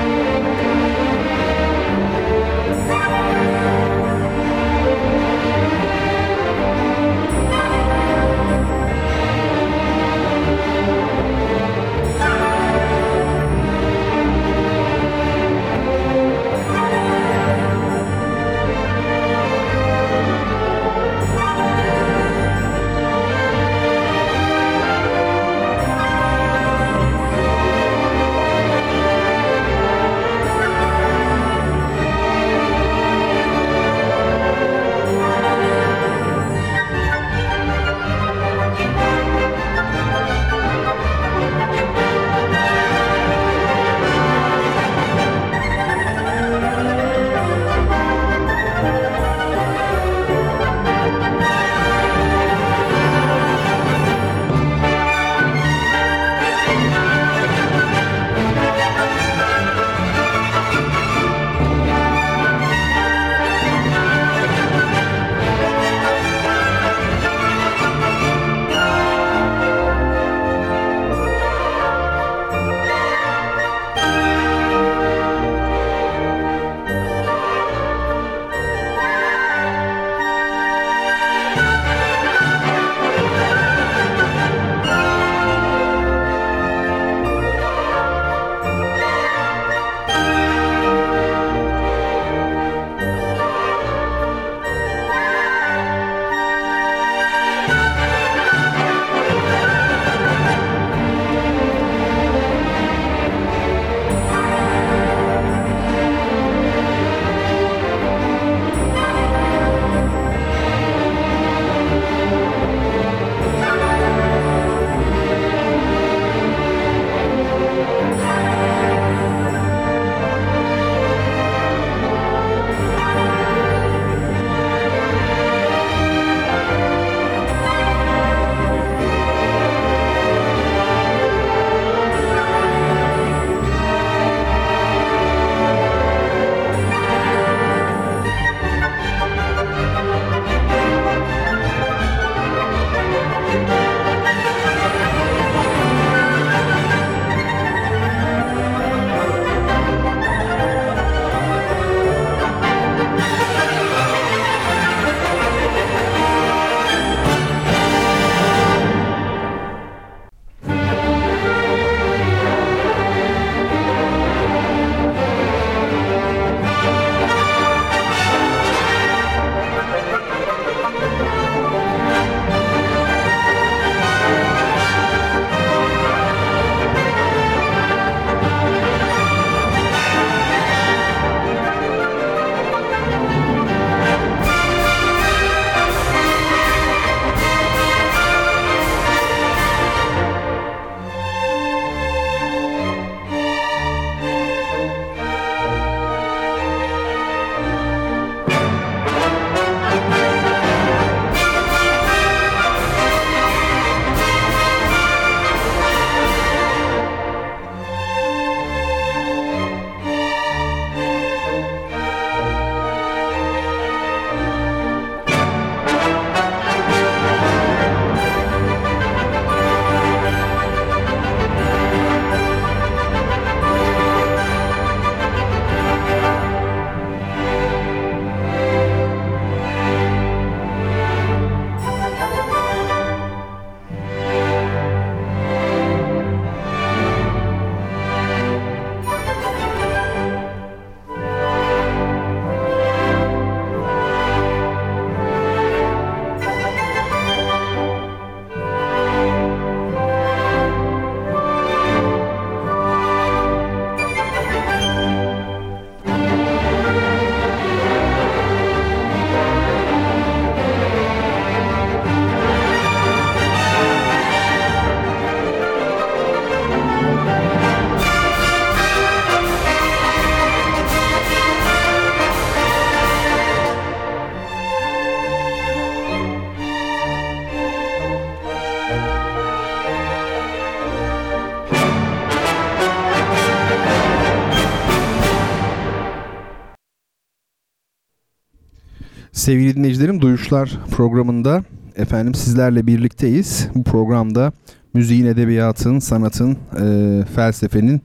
Sevgili dinleyicilerim Duyuşlar programında efendim sizlerle birlikteyiz. Bu programda müziğin, edebiyatın, sanatın, e, felsefenin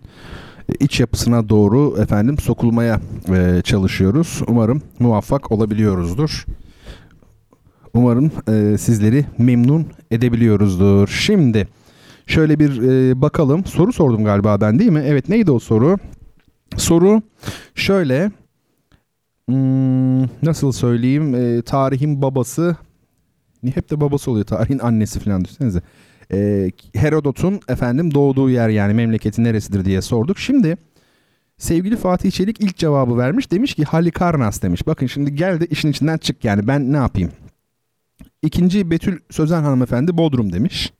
iç yapısına doğru efendim sokulmaya e, çalışıyoruz. Umarım muvaffak olabiliyoruzdur. Umarım e, sizleri memnun edebiliyoruzdur. Şimdi şöyle bir e, bakalım. Soru sordum galiba ben değil mi? Evet neydi o soru? Soru şöyle. Hmm, nasıl söyleyeyim? E, tarihin babası hep de babası oluyor. Tarihin annesi falan düşünsenize. E, Herodot'un efendim doğduğu yer yani memleketi neresidir diye sorduk. Şimdi sevgili Fatih Çelik ilk cevabı vermiş. Demiş ki Halikarnas demiş. Bakın şimdi gel de işin içinden çık yani ben ne yapayım? İkinci Betül Sözen hanımefendi Bodrum demiş.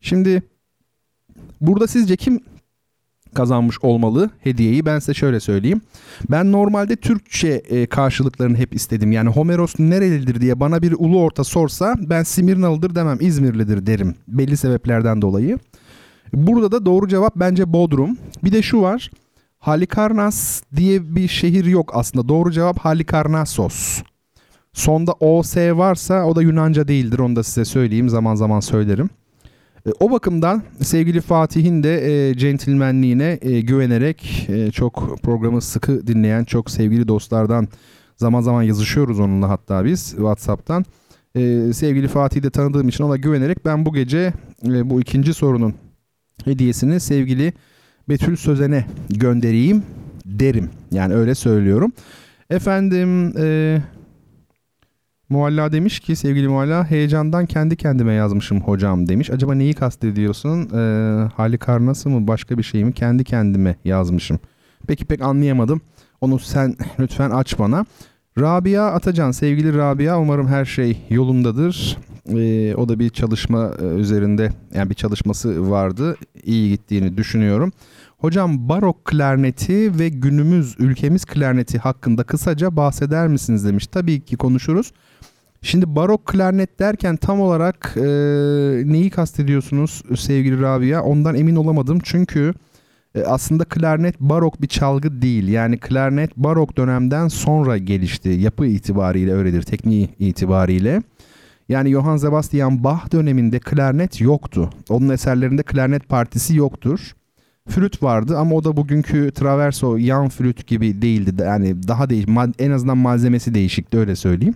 Şimdi burada sizce kim kazanmış olmalı hediyeyi. Ben size şöyle söyleyeyim. Ben normalde Türkçe e, karşılıklarını hep istedim. Yani Homeros nerelidir diye bana bir ulu orta sorsa ben Simirnalıdır demem İzmirlidir derim. Belli sebeplerden dolayı. Burada da doğru cevap bence Bodrum. Bir de şu var. Halikarnas diye bir şehir yok aslında. Doğru cevap Halikarnassos. Sonda OS varsa o da Yunanca değildir. Onu da size söyleyeyim. Zaman zaman söylerim. E, o bakımdan sevgili Fatih'in de e, centilmenliğine e, güvenerek e, çok programı sıkı dinleyen çok sevgili dostlardan zaman zaman yazışıyoruz onunla hatta biz WhatsApp'tan. E, sevgili Fatih'i de tanıdığım için ona güvenerek ben bu gece e, bu ikinci sorunun hediyesini sevgili Betül Sözen'e göndereyim derim. Yani öyle söylüyorum. Efendim e, Mualla demiş ki sevgili Mualla heyecandan kendi kendime yazmışım hocam demiş. Acaba neyi kastediyorsun? Ee, Halikarnası mı başka bir şey mi? Kendi kendime yazmışım. Peki pek anlayamadım. Onu sen [laughs] lütfen aç bana. Rabia Atacan sevgili Rabia umarım her şey yolundadır. Ee, o da bir çalışma e, üzerinde yani bir çalışması vardı. İyi gittiğini düşünüyorum. Hocam barok klarneti ve günümüz ülkemiz klarneti hakkında kısaca bahseder misiniz demiş. Tabii ki konuşuruz. Şimdi barok klarnet derken tam olarak e, neyi kastediyorsunuz sevgili Rabia? Ondan emin olamadım çünkü e, aslında klarnet barok bir çalgı değil. Yani klarnet barok dönemden sonra gelişti. Yapı itibariyle öyledir, tekniği itibariyle. Yani Johann Sebastian Bach döneminde klarnet yoktu. Onun eserlerinde klarnet partisi yoktur. Flüt vardı ama o da bugünkü traverso yan flüt gibi değildi. Yani daha değiş en azından malzemesi değişikti öyle söyleyeyim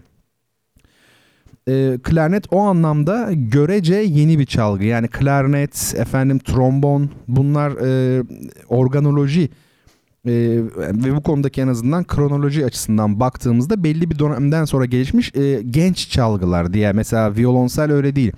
e, klarnet o anlamda görece yeni bir çalgı. Yani klarnet, efendim trombon bunlar e, organoloji e, ve bu konudaki en azından kronoloji açısından baktığımızda belli bir dönemden sonra gelişmiş e, genç çalgılar diye. Mesela violonsel öyle değil.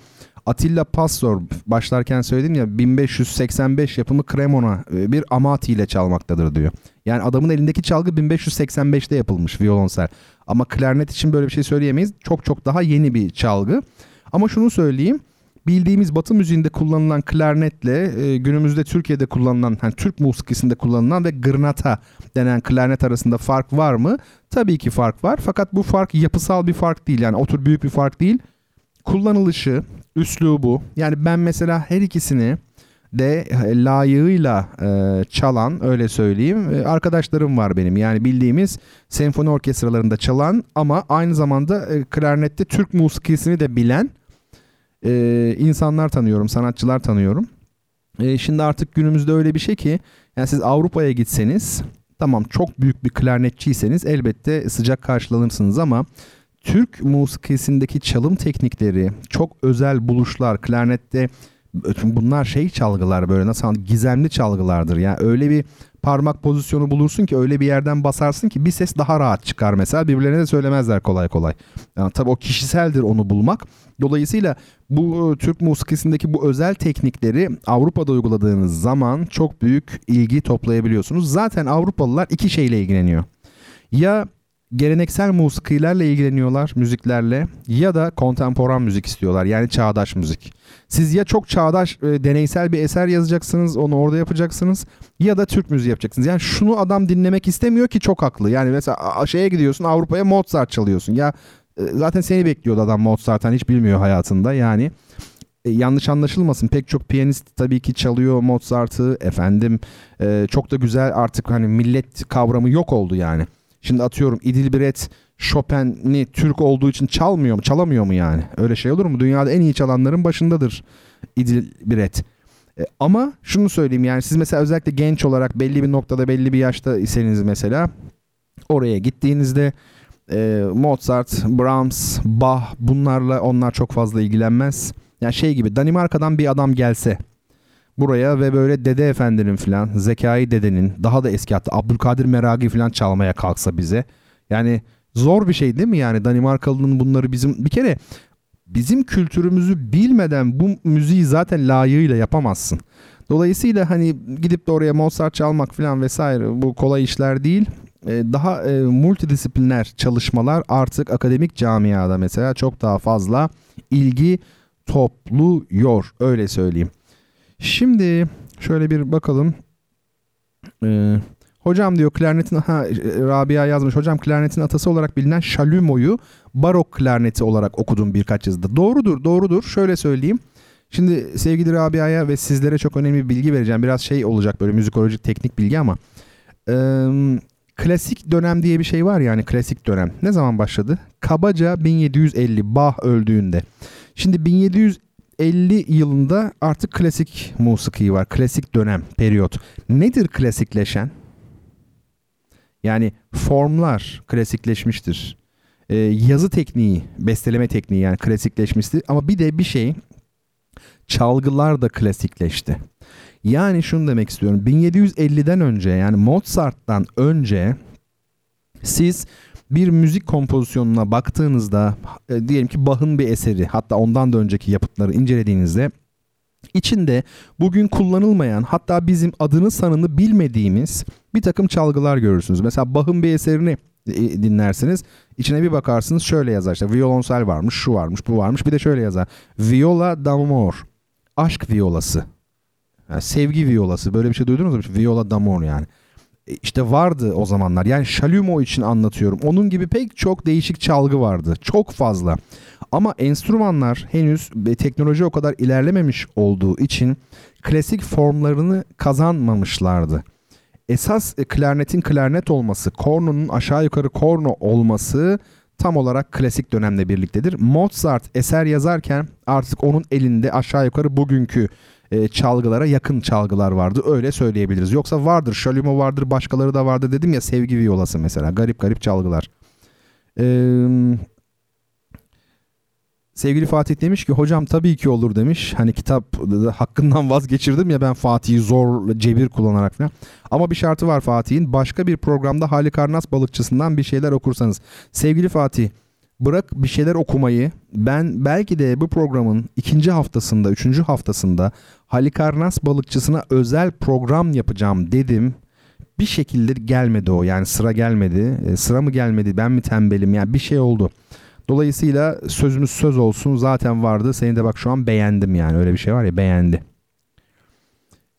Attila Pastor başlarken söyledim ya 1585 yapımı Cremona e, bir amati ile çalmaktadır diyor. Yani adamın elindeki çalgı 1585'te yapılmış violonsel. Ama klarnet için böyle bir şey söyleyemeyiz. Çok çok daha yeni bir çalgı. Ama şunu söyleyeyim. Bildiğimiz Batı müziğinde kullanılan klarnetle e, günümüzde Türkiye'de kullanılan, hani Türk musikisinde kullanılan ve gırnata denen klarnet arasında fark var mı? Tabii ki fark var. Fakat bu fark yapısal bir fark değil. Yani otur büyük bir fark değil. Kullanılışı, üslubu. Yani ben mesela her ikisini de e, layığıyla e, çalan öyle söyleyeyim e, arkadaşlarım var benim. Yani bildiğimiz senfoni orkestralarında çalan ama aynı zamanda e, klarnette Türk musikisini de bilen e, insanlar tanıyorum, sanatçılar tanıyorum. E, şimdi artık günümüzde öyle bir şey ki yani siz Avrupa'ya gitseniz tamam çok büyük bir klarnetçiyseniz elbette sıcak karşılanırsınız ama Türk musikisindeki çalım teknikleri, çok özel buluşlar, klarnette bunlar şey çalgılar böyle nasıl gizemli çalgılardır. Yani öyle bir parmak pozisyonu bulursun ki öyle bir yerden basarsın ki bir ses daha rahat çıkar mesela. Birbirlerine de söylemezler kolay kolay. Yani tabii o kişiseldir onu bulmak. Dolayısıyla bu e, Türk musikisindeki bu özel teknikleri Avrupa'da uyguladığınız zaman çok büyük ilgi toplayabiliyorsunuz. Zaten Avrupalılar iki şeyle ilgileniyor. Ya geleneksel musikilerle ilgileniyorlar müziklerle ya da kontemporan müzik istiyorlar yani çağdaş müzik. Siz ya çok çağdaş e, deneysel bir eser yazacaksınız onu orada yapacaksınız ya da Türk müziği yapacaksınız. Yani şunu adam dinlemek istemiyor ki çok haklı. Yani mesela şeye gidiyorsun Avrupa'ya Mozart çalıyorsun. Ya e, zaten seni bekliyordu adam Mozart'tan hiç bilmiyor hayatında yani. E, yanlış anlaşılmasın pek çok piyanist tabii ki çalıyor Mozart'ı efendim e, çok da güzel artık hani millet kavramı yok oldu yani. Şimdi atıyorum İdilbiret Chopin'i Türk olduğu için çalmıyor mu? Çalamıyor mu yani? Öyle şey olur mu? Dünyada en iyi çalanların başındadır İdilbiret. E, ama şunu söyleyeyim yani siz mesela özellikle genç olarak belli bir noktada belli bir yaşta iseniz mesela oraya gittiğinizde e, Mozart, Brahms, Bach bunlarla onlar çok fazla ilgilenmez. Yani şey gibi Danimarka'dan bir adam gelse buraya ve böyle Dede Efendi'nin falan, Zekai Dede'nin daha da eski hatta Abdülkadir Meragi falan çalmaya kalksa bize. Yani zor bir şey değil mi yani Danimarkalı'nın bunları bizim bir kere bizim kültürümüzü bilmeden bu müziği zaten layığıyla yapamazsın. Dolayısıyla hani gidip de oraya Mozart çalmak falan vesaire bu kolay işler değil. Ee, daha e, multidisipliner çalışmalar artık akademik camiada mesela çok daha fazla ilgi topluyor öyle söyleyeyim. Şimdi şöyle bir bakalım. Ee, hocam diyor klarnetin ha, Rabia yazmış. Hocam klarnetin atası olarak bilinen Şalumo'yu barok klarneti olarak okudum birkaç yazıda. Doğrudur, doğrudur. Şöyle söyleyeyim. Şimdi sevgili Rabia'ya ve sizlere çok önemli bir bilgi vereceğim. Biraz şey olacak böyle müzikolojik teknik bilgi ama e, klasik dönem diye bir şey var yani klasik dönem. Ne zaman başladı? Kabaca 1750 Bach öldüğünde. Şimdi 1700 50 yılında artık klasik musiki var. Klasik dönem, periyot. Nedir klasikleşen? Yani formlar klasikleşmiştir. Ee, yazı tekniği, besteleme tekniği yani klasikleşmiştir. Ama bir de bir şey çalgılar da klasikleşti. Yani şunu demek istiyorum. 1750'den önce yani Mozart'tan önce siz bir müzik kompozisyonuna baktığınızda e, diyelim ki Bach'ın bir eseri hatta ondan da önceki yapıtları incelediğinizde içinde bugün kullanılmayan hatta bizim adını sanını bilmediğimiz bir takım çalgılar görürsünüz. Mesela Bach'ın bir eserini e, dinlersiniz. İçine bir bakarsınız şöyle yazar işte violonsel varmış, şu varmış, bu varmış. Bir de şöyle yazar. Viola d'amor. Aşk violası. Yani sevgi violası. Böyle bir şey duydunuz mu? Viola d'amor yani. E, işte vardı o zamanlar. Yani Shalumo için anlatıyorum. Onun gibi pek çok değişik çalgı vardı. Çok fazla. Ama enstrümanlar henüz teknoloji o kadar ilerlememiş olduğu için klasik formlarını kazanmamışlardı. Esas e, klarnetin klarnet olması, kornonun aşağı yukarı korno olması tam olarak klasik dönemle birliktedir. Mozart eser yazarken artık onun elinde aşağı yukarı bugünkü e, çalgılara yakın çalgılar vardı. Öyle söyleyebiliriz. Yoksa vardır. Şalimo vardır. Başkaları da vardır dedim ya. Sevgi viyolası mesela. Garip garip çalgılar. Eee Sevgili Fatih demiş ki hocam tabii ki olur demiş. Hani kitap hakkından vazgeçirdim ya ben Fatih'i zor cebir kullanarak falan. Ama bir şartı var Fatih'in. Başka bir programda Halikarnas balıkçısından bir şeyler okursanız. Sevgili Fatih bırak bir şeyler okumayı. Ben belki de bu programın ikinci haftasında, üçüncü haftasında Halikarnas balıkçısına özel program yapacağım dedim. Bir şekilde gelmedi o. Yani sıra gelmedi. E, sıra mı gelmedi? Ben mi tembelim? Yani bir şey oldu. Dolayısıyla sözümüz söz olsun zaten vardı. Seni de bak şu an beğendim yani öyle bir şey var ya beğendi.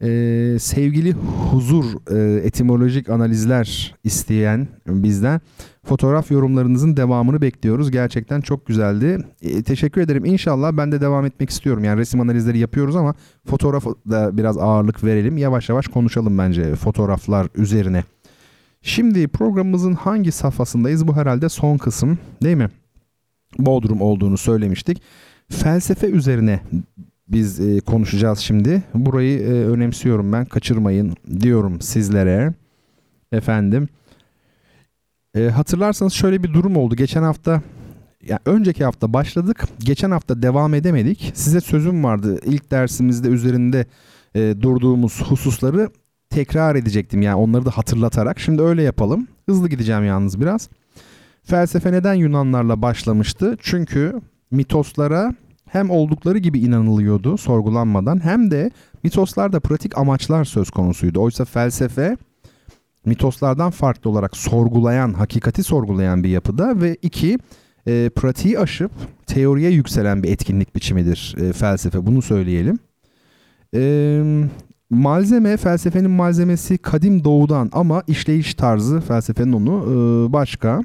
Ee, sevgili huzur e, etimolojik analizler isteyen bizden fotoğraf yorumlarınızın devamını bekliyoruz. Gerçekten çok güzeldi. E, teşekkür ederim. İnşallah ben de devam etmek istiyorum. Yani resim analizleri yapıyoruz ama fotoğraf da biraz ağırlık verelim. Yavaş yavaş konuşalım bence fotoğraflar üzerine. Şimdi programımızın hangi safhasındayız? Bu herhalde son kısım değil mi? Bodrum olduğunu söylemiştik. Felsefe üzerine biz e, konuşacağız şimdi. Burayı e, önemsiyorum ben. Kaçırmayın diyorum sizlere. Efendim. E, hatırlarsanız şöyle bir durum oldu. Geçen hafta yani önceki hafta başladık. Geçen hafta devam edemedik. Size sözüm vardı. İlk dersimizde üzerinde e, durduğumuz hususları tekrar edecektim. Yani onları da hatırlatarak. Şimdi öyle yapalım. Hızlı gideceğim yalnız biraz. Felsefe neden Yunanlarla başlamıştı? Çünkü mitoslara hem oldukları gibi inanılıyordu sorgulanmadan hem de mitoslarda pratik amaçlar söz konusuydu. Oysa felsefe mitoslardan farklı olarak sorgulayan, hakikati sorgulayan bir yapıda ve iki e, pratiği aşıp teoriye yükselen bir etkinlik biçimidir e, felsefe. Bunu söyleyelim. E, malzeme, felsefenin malzemesi kadim doğudan ama işleyiş tarzı felsefenin onu e, başka.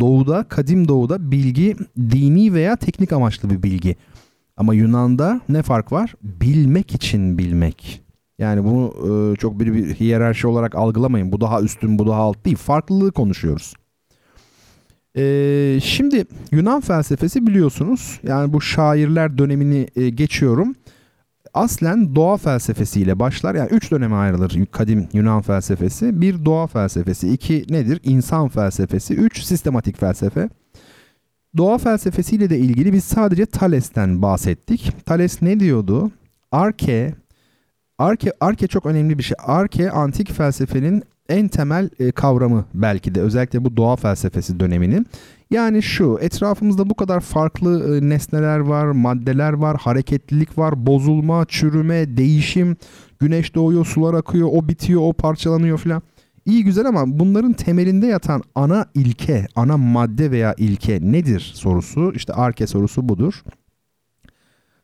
Doğuda, kadim doğuda bilgi dini veya teknik amaçlı bir bilgi. Ama Yunan'da ne fark var? Bilmek için bilmek. Yani bunu e, çok bir, bir hiyerarşi olarak algılamayın. Bu daha üstün, bu daha alt değil. Farklılığı konuşuyoruz. E, şimdi Yunan felsefesi biliyorsunuz. Yani bu şairler dönemini e, geçiyorum. Aslen doğa felsefesiyle başlar. Yani üç döneme ayrılır kadim Yunan felsefesi. Bir doğa felsefesi, iki nedir? İnsan felsefesi, üç sistematik felsefe. Doğa felsefesiyle de ilgili biz sadece Thales'ten bahsettik. Thales ne diyordu? Arke, Arke, Arke çok önemli bir şey. Arke antik felsefenin en temel e, kavramı belki de özellikle bu doğa felsefesi döneminin. Yani şu etrafımızda bu kadar farklı e, nesneler var, maddeler var, hareketlilik var, bozulma, çürüme, değişim, güneş doğuyor, sular akıyor, o bitiyor, o parçalanıyor filan. İyi güzel ama bunların temelinde yatan ana ilke, ana madde veya ilke nedir sorusu, işte arke sorusu budur.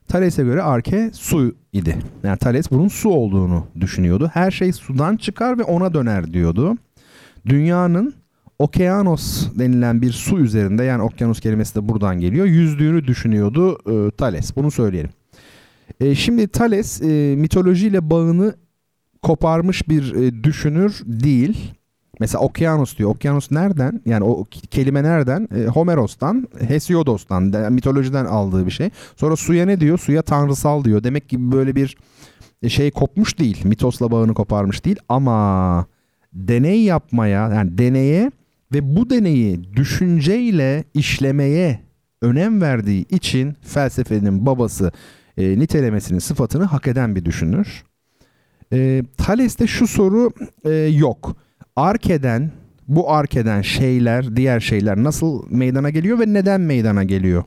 Thales'e göre arke su idi. Yani Thales bunun su olduğunu düşünüyordu. Her şey sudan çıkar ve ona döner diyordu. Dünyanın Okeanos denilen bir su üzerinde yani okyanus kelimesi de buradan geliyor. Yüzdüğünü düşünüyordu e, Thales. Bunu söyleyelim. E, şimdi Thales e, mitolojiyle bağını koparmış bir e, düşünür değil. Mesela okyanus diyor. Okyanus nereden? Yani o kelime nereden? E, Homeros'tan, Hesiodos'tan, de, mitolojiden aldığı bir şey. Sonra suya ne diyor? Suya tanrısal diyor. Demek ki böyle bir e, şey kopmuş değil. Mitosla bağını koparmış değil ama deney yapmaya yani deneye ve bu deneyi düşünceyle işlemeye önem verdiği için felsefenin babası e, nitelemesinin sıfatını hak eden bir düşünür. E, Thales'te şu soru e, yok. Arkeden, bu arkeden şeyler, diğer şeyler nasıl meydana geliyor ve neden meydana geliyor?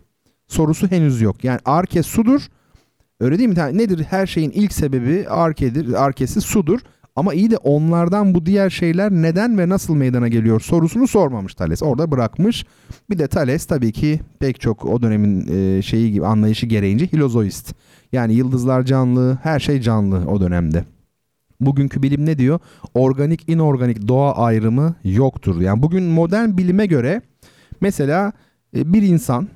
Sorusu henüz yok. Yani arke sudur. Öyle değil mi? Nedir? Her şeyin ilk sebebi arkedir. Arkesi sudur. Ama iyi de onlardan bu diğer şeyler neden ve nasıl meydana geliyor sorusunu sormamış Thales. Orada bırakmış. Bir de Thales tabii ki pek çok o dönemin e, şeyi gibi anlayışı gereğince hilozoist. Yani yıldızlar canlı, her şey canlı o dönemde. Bugünkü bilim ne diyor? Organik, inorganik doğa ayrımı yoktur. Yani bugün modern bilime göre mesela e, bir insan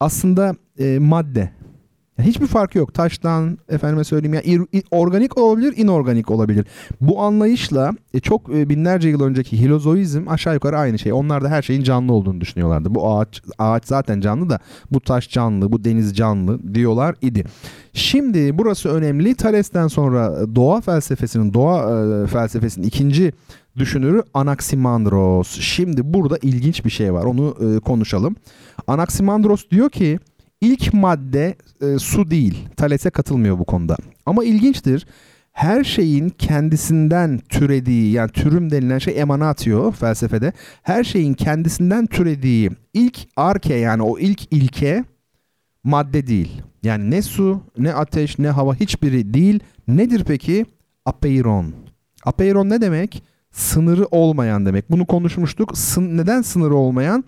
aslında e, madde Hiçbir farkı yok. Taştan efendime söyleyeyim ya organik olabilir, inorganik olabilir. Bu anlayışla e, çok e, binlerce yıl önceki hilozoizm aşağı yukarı aynı şey. Onlar da her şeyin canlı olduğunu düşünüyorlardı. Bu ağaç ağaç zaten canlı da bu taş canlı, bu deniz canlı diyorlar idi. Şimdi burası önemli. Thales'ten sonra doğa felsefesinin, doğa e, felsefesinin ikinci düşünürü Anaximandros. Şimdi burada ilginç bir şey var. Onu e, konuşalım. Anaximandros diyor ki İlk madde e, su değil. Thales'e katılmıyor bu konuda. Ama ilginçtir. Her şeyin kendisinden türediği yani türüm denilen şey emanatio felsefede. Her şeyin kendisinden türediği ilk arke yani o ilk ilke madde değil. Yani ne su, ne ateş, ne hava hiçbiri değil. Nedir peki? Apeiron. Apeiron ne demek? Sınırı olmayan demek. Bunu konuşmuştuk. Sın neden sınırı olmayan?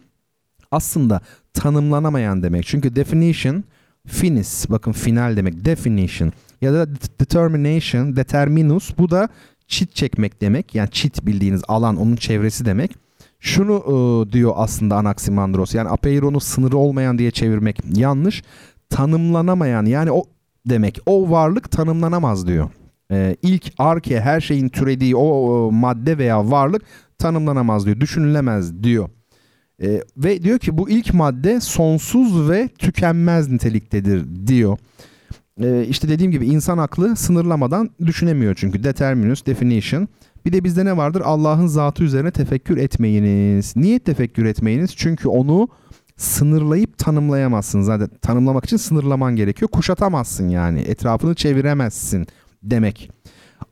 Aslında tanımlanamayan demek. Çünkü definition finis bakın final demek definition ya da determination determinus bu da çit çekmek demek. Yani çit bildiğiniz alan onun çevresi demek. Şunu e, diyor aslında Anaximandros yani apeiron'u sınırı olmayan diye çevirmek yanlış. Tanımlanamayan yani o demek o varlık tanımlanamaz diyor. E, ilk arke her şeyin türediği o, o madde veya varlık tanımlanamaz diyor. Düşünülemez diyor. E, ve diyor ki bu ilk madde sonsuz ve tükenmez niteliktedir diyor. E, işte dediğim gibi insan aklı sınırlamadan düşünemiyor çünkü determinus, definition. Bir de bizde ne vardır? Allah'ın zatı üzerine tefekkür etmeyiniz. Niye tefekkür etmeyiniz? Çünkü onu sınırlayıp tanımlayamazsın. Zaten tanımlamak için sınırlaman gerekiyor. Kuşatamazsın yani. Etrafını çeviremezsin demek.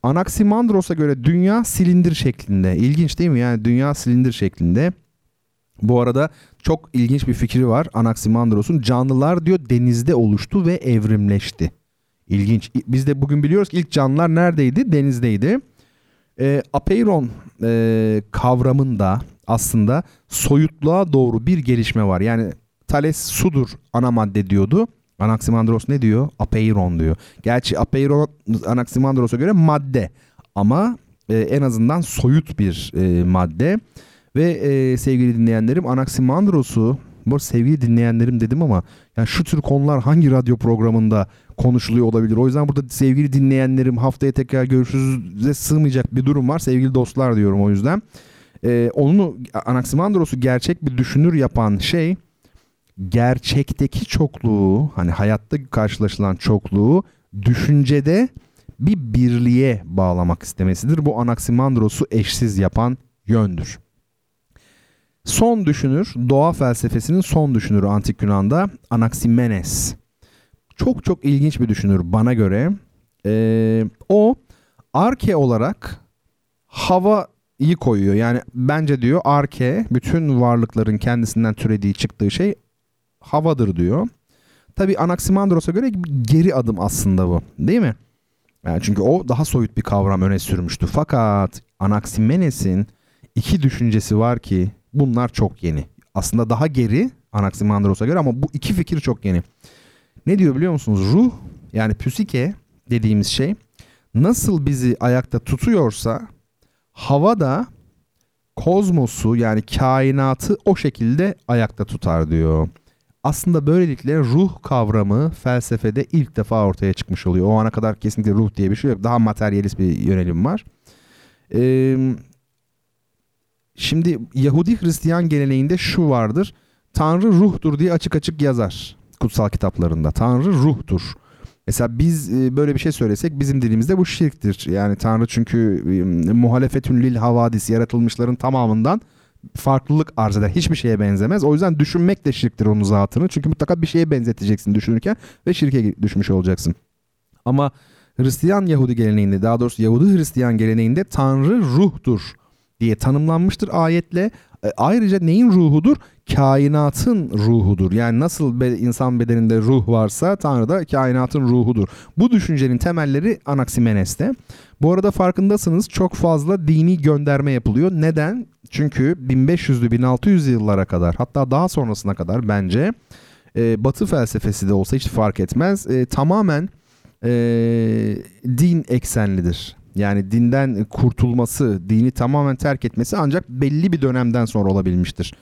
Anaximandros'a göre dünya silindir şeklinde. İlginç değil mi? Yani dünya silindir şeklinde. Bu arada çok ilginç bir fikri var Anaximandros'un. Canlılar diyor denizde oluştu ve evrimleşti. İlginç. Biz de bugün biliyoruz ki ilk canlılar neredeydi? Denizdeydi. E, apeiron e, kavramında aslında soyutluğa doğru bir gelişme var. Yani Thales sudur ana madde diyordu. Anaximandros ne diyor? Apeiron diyor. Gerçi apeiron Anaximandros'a göre madde ama e, en azından soyut bir e, madde. Ve e, sevgili dinleyenlerim Anaximandros'u Bu sevgili dinleyenlerim dedim ama yani şu tür konular hangi radyo programında konuşuluyor olabilir? O yüzden burada sevgili dinleyenlerim haftaya tekrar görüşürüz'e sığmayacak bir durum var. Sevgili dostlar diyorum o yüzden. Ee, onu Anaximandros'u gerçek bir düşünür yapan şey gerçekteki çokluğu hani hayatta karşılaşılan çokluğu düşüncede bir birliğe bağlamak istemesidir. Bu Anaximandros'u eşsiz yapan yöndür. Son düşünür, doğa felsefesinin son düşünürü Antik Yunan'da Anaximenes. Çok çok ilginç bir düşünür bana göre. Ee, o arke olarak havayı koyuyor. Yani bence diyor arke bütün varlıkların kendisinden türediği çıktığı şey havadır diyor. Tabi Anaximandros'a göre geri adım aslında bu değil mi? Yani çünkü o daha soyut bir kavram öne sürmüştü. Fakat Anaximenes'in iki düşüncesi var ki bunlar çok yeni. Aslında daha geri Anaximandros'a göre ama bu iki fikir çok yeni. Ne diyor biliyor musunuz? Ruh yani psike dediğimiz şey nasıl bizi ayakta tutuyorsa hava da kozmosu yani kainatı o şekilde ayakta tutar diyor. Aslında böylelikle ruh kavramı felsefede ilk defa ortaya çıkmış oluyor. O ana kadar kesinlikle ruh diye bir şey yok. Daha materyalist bir yönelim var. Ee, şimdi Yahudi Hristiyan geleneğinde şu vardır. Tanrı ruhtur diye açık açık yazar kutsal kitaplarında. Tanrı ruhtur. Mesela biz e, böyle bir şey söylesek bizim dilimizde bu şirktir. Yani Tanrı çünkü muhalefetün lil havadis yaratılmışların tamamından farklılık arz eder. Hiçbir şeye benzemez. O yüzden düşünmek de şirktir onun zatını. Çünkü mutlaka bir şeye benzeteceksin düşünürken ve şirke düşmüş olacaksın. Ama Hristiyan Yahudi geleneğinde daha doğrusu Yahudi Hristiyan geleneğinde Tanrı ruhtur diye tanımlanmıştır ayetle. E, ayrıca neyin ruhudur? Kainatın ruhudur. Yani nasıl insan bedeninde ruh varsa Tanrı da kainatın ruhudur. Bu düşüncenin temelleri Anaximenes'te. Bu arada farkındasınız çok fazla dini gönderme yapılıyor. Neden? Çünkü 1500'lü 1600 yıllara kadar hatta daha sonrasına kadar bence e, Batı felsefesi de olsa hiç fark etmez. E, tamamen din eksenlidir. Yani dinden kurtulması, dini tamamen terk etmesi ancak belli bir dönemden sonra olabilmiştir.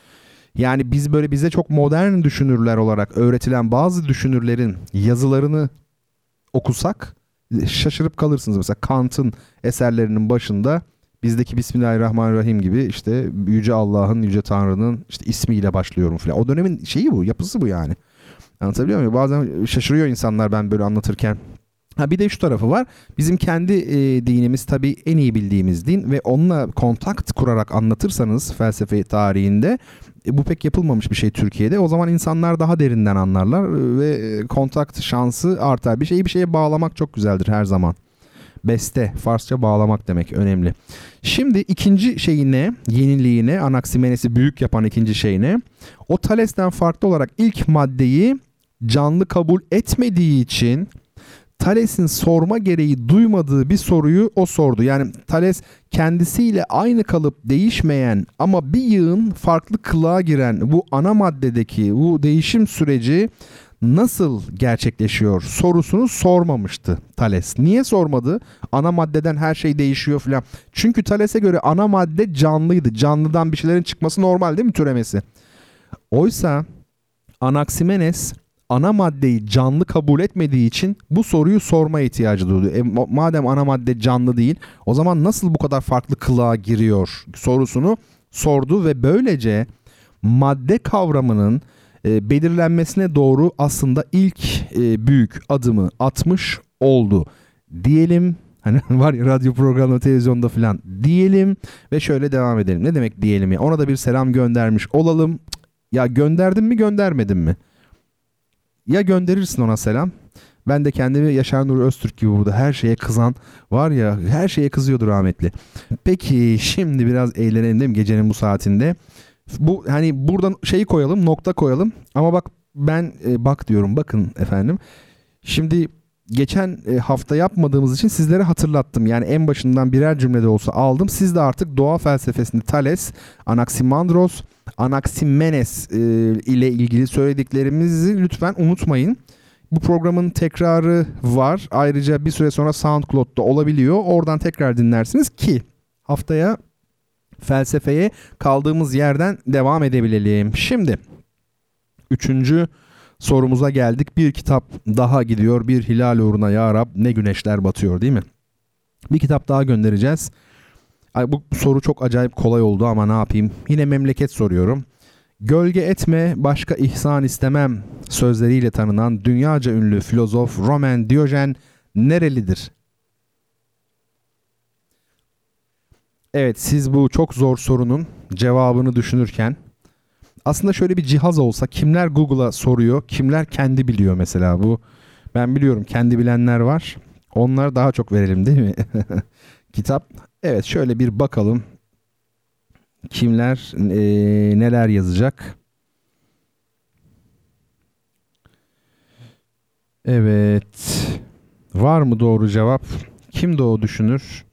Yani biz böyle bize çok modern düşünürler olarak öğretilen bazı düşünürlerin yazılarını okusak şaşırıp kalırsınız. Mesela Kant'ın eserlerinin başında bizdeki Bismillahirrahmanirrahim gibi işte Yüce Allah'ın, Yüce Tanrı'nın işte ismiyle başlıyorum falan. O dönemin şeyi bu, yapısı bu yani. Anlatabiliyor muyum? Bazen şaşırıyor insanlar ben böyle anlatırken. Ha bir de şu tarafı var. Bizim kendi e, dinimiz tabii en iyi bildiğimiz din ve onunla kontakt kurarak anlatırsanız felsefe tarihinde e, bu pek yapılmamış bir şey Türkiye'de. O zaman insanlar daha derinden anlarlar e, ve e, kontakt şansı artar. Bir şeyi bir şeye bağlamak çok güzeldir her zaman. Beste, Farsça bağlamak demek önemli. Şimdi ikinci şeyine, yeniliğine, Anaximenes'i büyük yapan ikinci şeyine, o Thales'ten farklı olarak ilk maddeyi canlı kabul etmediği için Thales'in sorma gereği duymadığı bir soruyu o sordu. Yani Thales kendisiyle aynı kalıp değişmeyen ama bir yığın farklı kılığa giren bu ana maddedeki bu değişim süreci nasıl gerçekleşiyor sorusunu sormamıştı Thales. Niye sormadı? Ana maddeden her şey değişiyor filan. Çünkü Thales'e göre ana madde canlıydı. Canlıdan bir şeylerin çıkması normal değil mi türemesi? Oysa Anaximenes ana maddeyi canlı kabul etmediği için bu soruyu sorma ihtiyacı duydu. E, madem ana madde canlı değil o zaman nasıl bu kadar farklı kılığa giriyor sorusunu sordu ve böylece madde kavramının e, belirlenmesine doğru aslında ilk e, büyük adımı atmış oldu. Diyelim Hani [laughs] var ya radyo programda televizyonda falan diyelim ve şöyle devam edelim. Ne demek diyelim ya? Ona da bir selam göndermiş olalım. Ya gönderdim mi göndermedim mi? Ya gönderirsin ona selam. Ben de kendimi Yaşar Nur Öztürk gibi burada her şeye kızan var ya her şeye kızıyordu rahmetli. Peki şimdi biraz eğlenelim değil mi gecenin bu saatinde? Bu hani buradan şeyi koyalım nokta koyalım ama bak ben e, bak diyorum bakın efendim. Şimdi geçen e, hafta yapmadığımız için sizlere hatırlattım. Yani en başından birer cümlede olsa aldım. Siz de artık doğa felsefesinde Thales, Anaximandros, Anaximenes e, ile ilgili söylediklerimizi lütfen unutmayın. Bu programın tekrarı var. Ayrıca bir süre sonra SoundCloud'da olabiliyor. Oradan tekrar dinlersiniz ki haftaya felsefeye kaldığımız yerden devam edebilelim. Şimdi Üçüncü sorumuza geldik. Bir kitap daha gidiyor. Bir hilal uğruna ya Rab ne güneşler batıyor değil mi? Bir kitap daha göndereceğiz. Ay, bu soru çok acayip kolay oldu ama ne yapayım? Yine memleket soruyorum. Gölge etme, başka ihsan istemem sözleriyle tanınan dünyaca ünlü filozof Roman Diyojen nerelidir? Evet siz bu çok zor sorunun cevabını düşünürken aslında şöyle bir cihaz olsa kimler Google'a soruyor, kimler kendi biliyor mesela bu. Ben biliyorum kendi bilenler var. Onlar daha çok verelim değil mi? [laughs] Kitap. Evet şöyle bir bakalım. Kimler e, neler yazacak? Evet. Var mı doğru cevap? Kim o düşünür?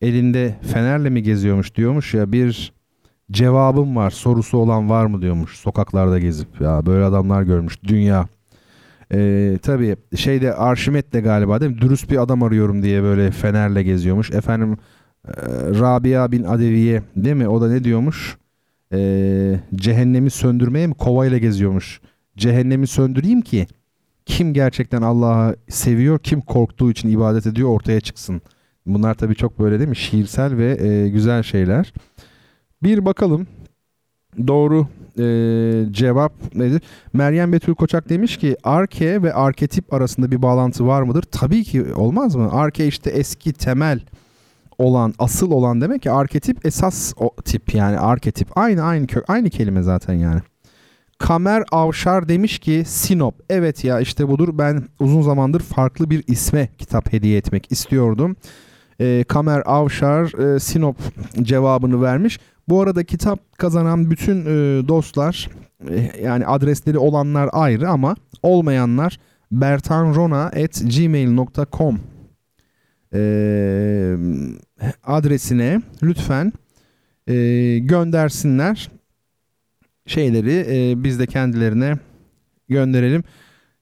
Elinde fenerle mi geziyormuş diyormuş ya bir cevabım var sorusu olan var mı diyormuş sokaklarda gezip ya böyle adamlar görmüş dünya. Ee, tabii şeyde Arşimet de galiba değil mi? Dürüst bir adam arıyorum diye böyle fenerle geziyormuş. Efendim e, Rabia bin Adeviye değil mi? O da ne diyormuş? Ee, cehennemi söndürmeye mi kovayla geziyormuş. Cehennemi söndüreyim ki kim gerçekten Allah'ı seviyor, kim korktuğu için ibadet ediyor ortaya çıksın. Bunlar tabii çok böyle değil mi? Şiirsel ve e, güzel şeyler. Bir bakalım doğru e, cevap nedir? Meryem Betül Koçak demiş ki arke ve arketip arasında bir bağlantı var mıdır? Tabii ki olmaz mı? Arke işte eski temel olan, asıl olan demek ki arketip esas o tip yani arketip. Aynı aynı kök, aynı kelime zaten yani. Kamer Avşar demiş ki Sinop. Evet ya işte budur. Ben uzun zamandır farklı bir isme kitap hediye etmek istiyordum. E, Kamer Avşar e, Sinop cevabını vermiş. Bu arada kitap kazanan bütün e, dostlar e, yani adresleri olanlar ayrı ama olmayanlar bertanrona.gmail.com e, adresine lütfen e, göndersinler şeyleri e, biz de kendilerine gönderelim.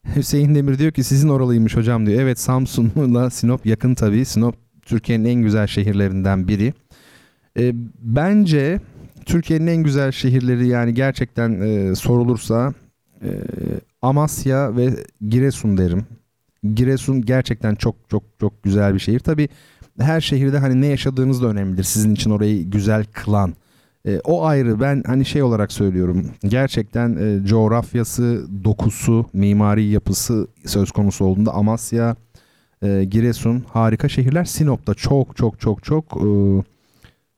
[laughs] Hüseyin Demir diyor ki sizin oralıymış hocam diyor. Evet Samsun'la Sinop yakın tabii. Sinop Türkiye'nin en güzel şehirlerinden biri. E, bence Türkiye'nin en güzel şehirleri yani gerçekten e, sorulursa e, Amasya ve Giresun derim. Giresun gerçekten çok çok çok güzel bir şehir. Tabii her şehirde hani ne yaşadığınız da önemlidir. Sizin için orayı güzel kılan. E, o ayrı ben hani şey olarak söylüyorum. Gerçekten e, coğrafyası, dokusu, mimari yapısı söz konusu olduğunda Amasya, e, Giresun harika şehirler. Sinop'ta çok çok çok çok e,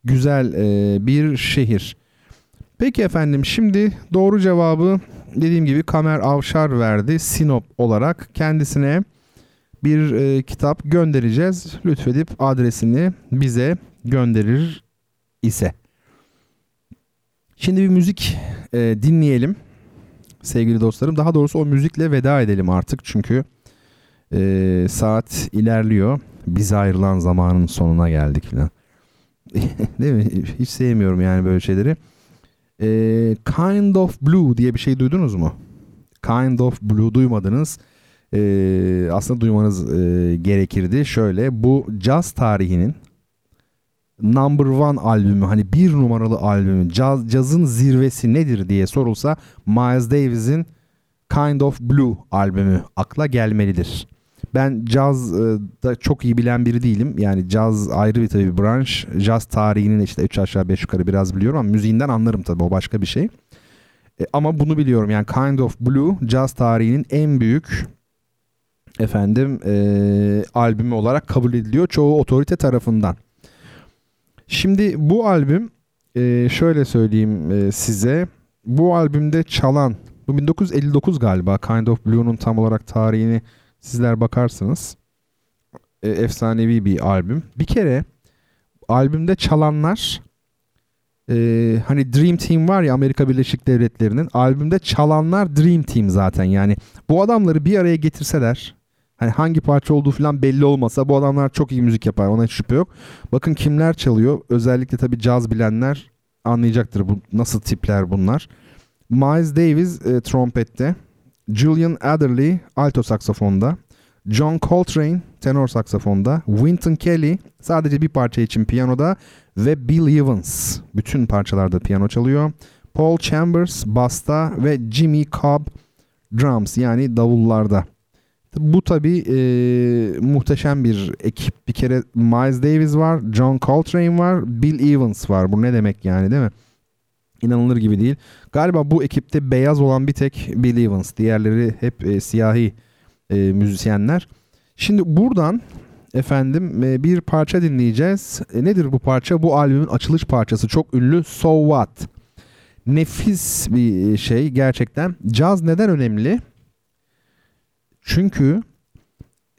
güzel e, bir şehir. Peki efendim şimdi doğru cevabı dediğim gibi Kamer Avşar verdi Sinop olarak. Kendisine bir e, kitap göndereceğiz. Lütfedip adresini bize gönderir ise. Şimdi bir müzik e, dinleyelim sevgili dostlarım. Daha doğrusu o müzikle veda edelim artık çünkü e, saat ilerliyor. Biz ayrılan zamanın sonuna geldik falan. [laughs] Değil mi? Hiç sevmiyorum yani böyle şeyleri. E, kind of Blue diye bir şey duydunuz mu? Kind of Blue duymadınız. E, aslında duymanız e, gerekirdi. Şöyle bu caz tarihinin number one albümü hani bir numaralı albümü caz, cazın zirvesi nedir diye sorulsa Miles Davis'in Kind of Blue albümü akla gelmelidir. Ben caz e, da çok iyi bilen biri değilim. Yani caz ayrı bir tabii branş. Caz tarihinin işte 3 aşağı 5 yukarı biraz biliyorum ama müziğinden anlarım tabii o başka bir şey. E, ama bunu biliyorum yani Kind of Blue caz tarihinin en büyük efendim e, albümü olarak kabul ediliyor çoğu otorite tarafından. Şimdi bu albüm e, şöyle söyleyeyim e, size. Bu albümde çalan bu 1959 galiba Kind of Blue'nun tam olarak tarihini sizler bakarsınız. E, efsanevi bir albüm. Bir kere albümde çalanlar e, hani Dream Team var ya Amerika Birleşik Devletleri'nin albümde çalanlar Dream Team zaten yani bu adamları bir araya getirseler Hani hangi parça olduğu falan belli olmasa bu adamlar çok iyi müzik yapar. Ona hiç şüphe yok. Bakın kimler çalıyor. Özellikle tabii caz bilenler anlayacaktır bu nasıl tipler bunlar. Miles Davis e, trompette, Julian Adderley alto saksafonda, John Coltrane tenor saksafonda, Wynton Kelly sadece bir parça için piyanoda ve Bill Evans bütün parçalarda piyano çalıyor. Paul Chambers basta ve Jimmy Cobb drums yani davullarda. Bu tabi e, muhteşem bir ekip. Bir kere Miles Davis var, John Coltrane var, Bill Evans var. Bu ne demek yani değil mi? İnanılır gibi değil. Galiba bu ekipte beyaz olan bir tek Bill Evans. Diğerleri hep e, siyahi e, müzisyenler. Şimdi buradan efendim e, bir parça dinleyeceğiz. E, nedir bu parça? Bu albümün açılış parçası. Çok ünlü So What. Nefis bir şey gerçekten. Caz neden önemli? Çünkü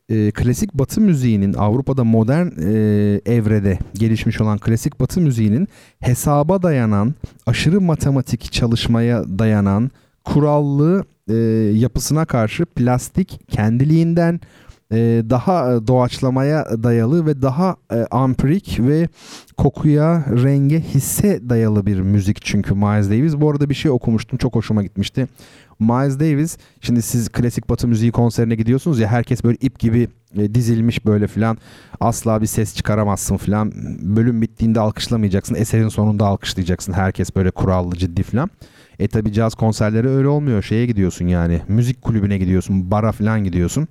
e, klasik batı müziğinin Avrupa'da modern e, evrede gelişmiş olan klasik batı müziğinin hesaba dayanan, aşırı matematik çalışmaya dayanan, kurallı e, yapısına karşı plastik kendiliğinden e, daha doğaçlamaya dayalı ve daha e, ampirik ve kokuya, renge, hisse dayalı bir müzik çünkü Miles Davis. Bu arada bir şey okumuştum çok hoşuma gitmişti. Miles Davis şimdi siz klasik batı müziği konserine gidiyorsunuz ya herkes böyle ip gibi e, dizilmiş böyle filan asla bir ses çıkaramazsın filan bölüm bittiğinde alkışlamayacaksın eserin sonunda alkışlayacaksın herkes böyle kurallı ciddi filan. E tabi caz konserleri öyle olmuyor şeye gidiyorsun yani müzik kulübüne gidiyorsun bara filan gidiyorsun.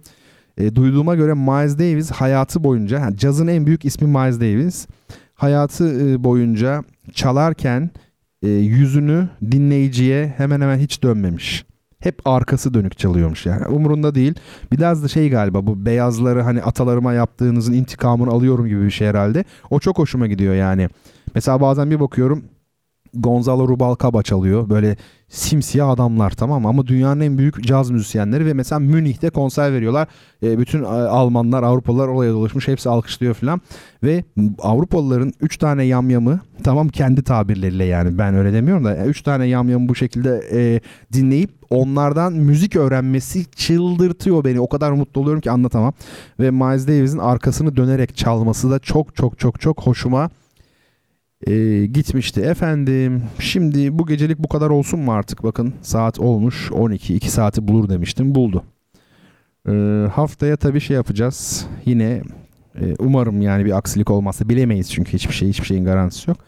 E, duyduğuma göre Miles Davis hayatı boyunca yani cazın en büyük ismi Miles Davis hayatı e, boyunca çalarken e, yüzünü dinleyiciye hemen hemen hiç dönmemiş hep arkası dönük çalıyormuş yani. Umurunda değil. Biraz da şey galiba bu beyazları hani atalarıma yaptığınızın intikamını alıyorum gibi bir şey herhalde. O çok hoşuma gidiyor yani. Mesela bazen bir bakıyorum Gonzalo Rubalcaba çalıyor. Böyle simsiyah adamlar tamam? Ama dünyanın en büyük caz müzisyenleri ve mesela Münih'te konser veriyorlar. E, bütün e, Almanlar, Avrupalılar oraya dolaşmış. Hepsi alkışlıyor falan. Ve Avrupalıların 3 tane yamyamı tamam kendi tabirleriyle yani ben öyle demiyorum da 3 tane yamyamı bu şekilde e, dinleyip onlardan müzik öğrenmesi çıldırtıyor beni. O kadar mutlu oluyorum ki anlatamam. Ve Miles Davis'in arkasını dönerek çalması da çok çok çok çok hoşuma e, gitmişti. Efendim şimdi bu gecelik bu kadar olsun mu artık? Bakın saat olmuş 12 2 saati bulur demiştim buldu. E, haftaya tabii şey yapacağız. Yine e, umarım yani bir aksilik olmazsa bilemeyiz çünkü hiçbir şey hiçbir şeyin garantisi yok.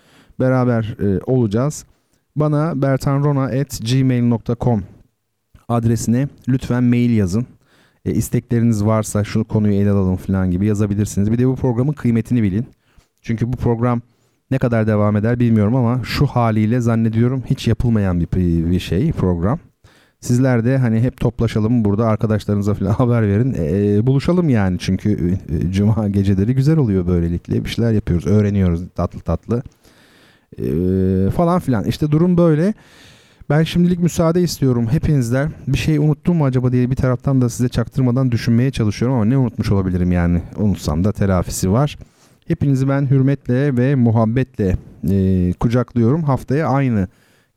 Beraber e, olacağız. Bana bertanrona@gmail.com adresine lütfen mail yazın. E, istekleriniz varsa şu konuyu ele alalım falan gibi yazabilirsiniz. Bir de bu programın kıymetini bilin. Çünkü bu program ne kadar devam eder bilmiyorum ama şu haliyle zannediyorum hiç yapılmayan bir, bir şey program. Sizler de hani hep toplaşalım burada arkadaşlarınıza falan [laughs] haber verin. E, buluşalım yani çünkü e, cuma geceleri güzel oluyor böylelikle. Bir şeyler yapıyoruz, öğreniyoruz tatlı tatlı. E, falan filan. İşte durum böyle. Ben şimdilik müsaade istiyorum hepinizden. Bir şey unuttum mu acaba diye bir taraftan da size çaktırmadan düşünmeye çalışıyorum ama ne unutmuş olabilirim yani. Unutsam da telafisi var. Hepinizi ben hürmetle ve muhabbetle e, kucaklıyorum. Haftaya aynı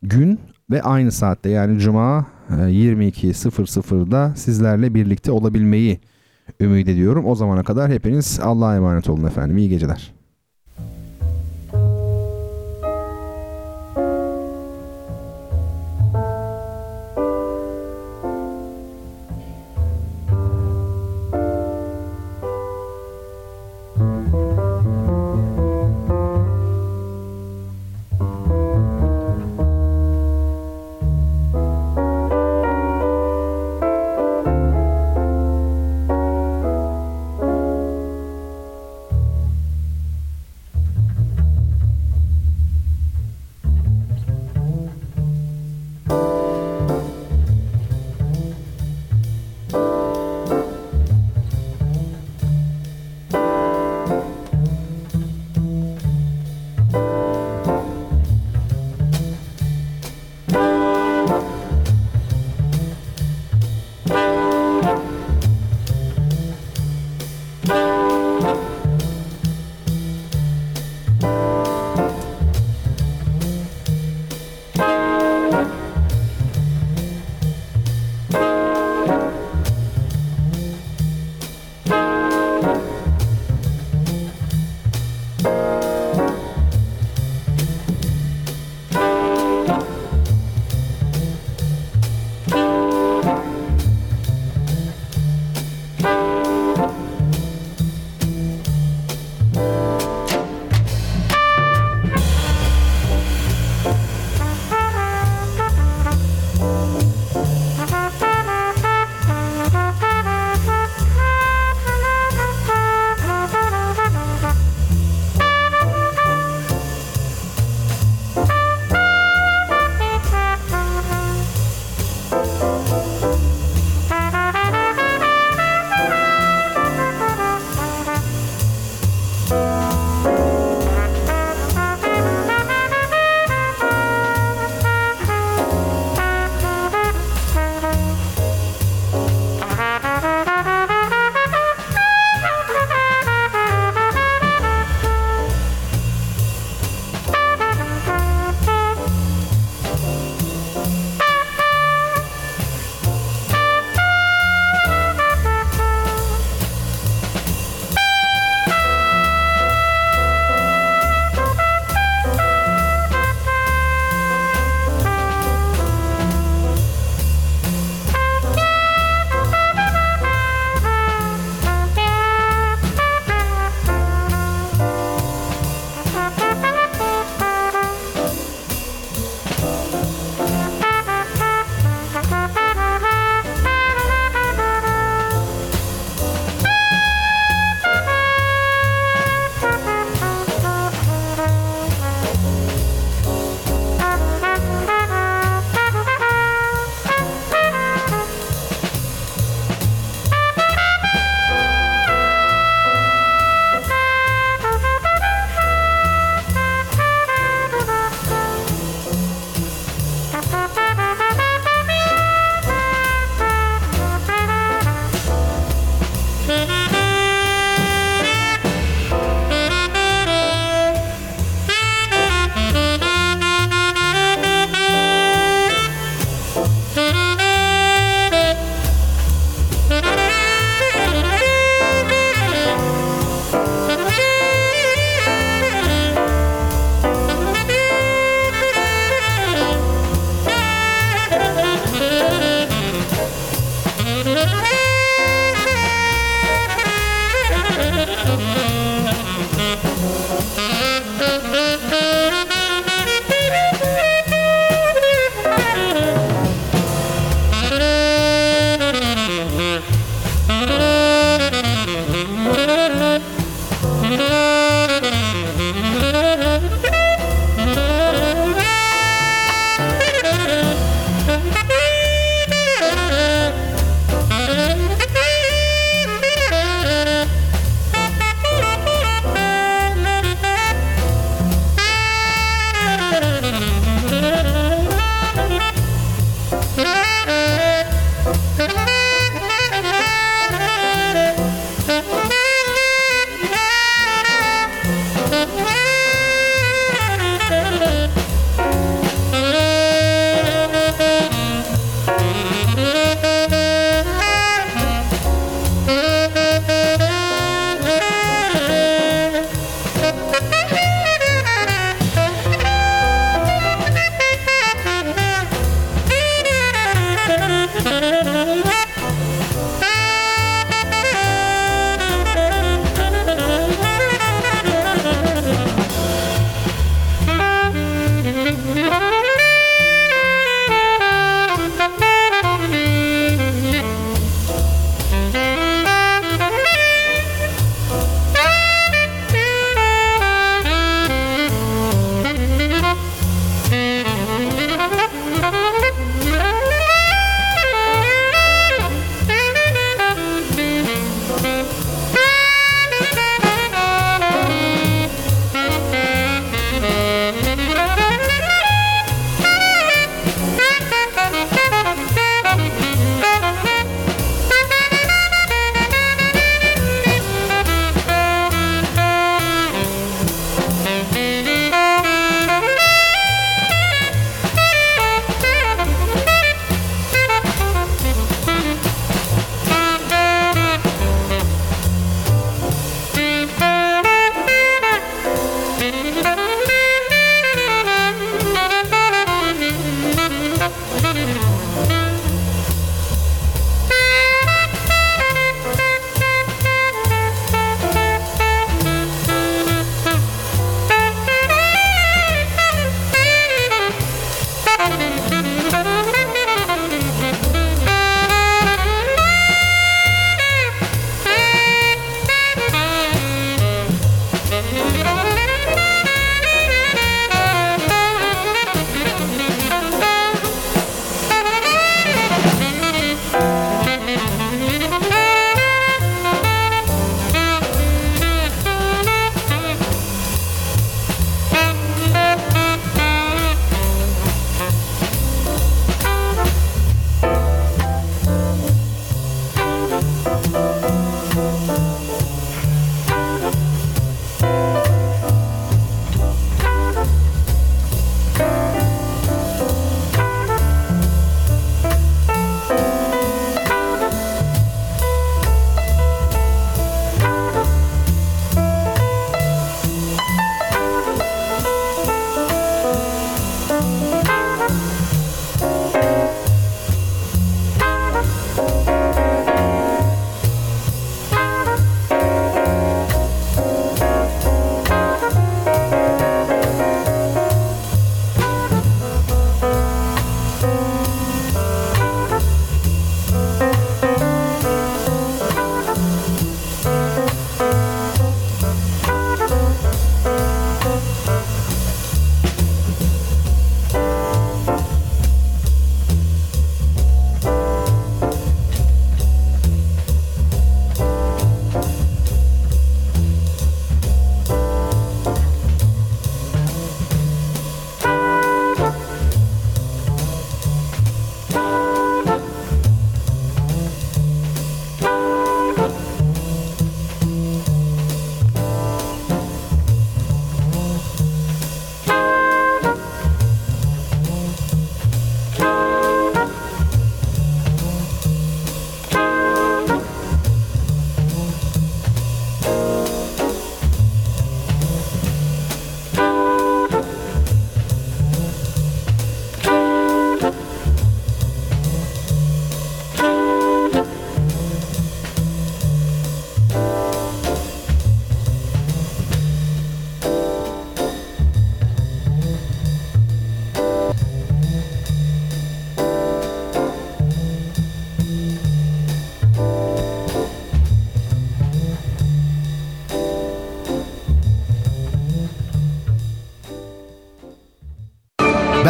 gün ve aynı saatte yani Cuma e, 22.00'da sizlerle birlikte olabilmeyi ümit ediyorum. O zamana kadar hepiniz Allah'a emanet olun efendim. İyi geceler.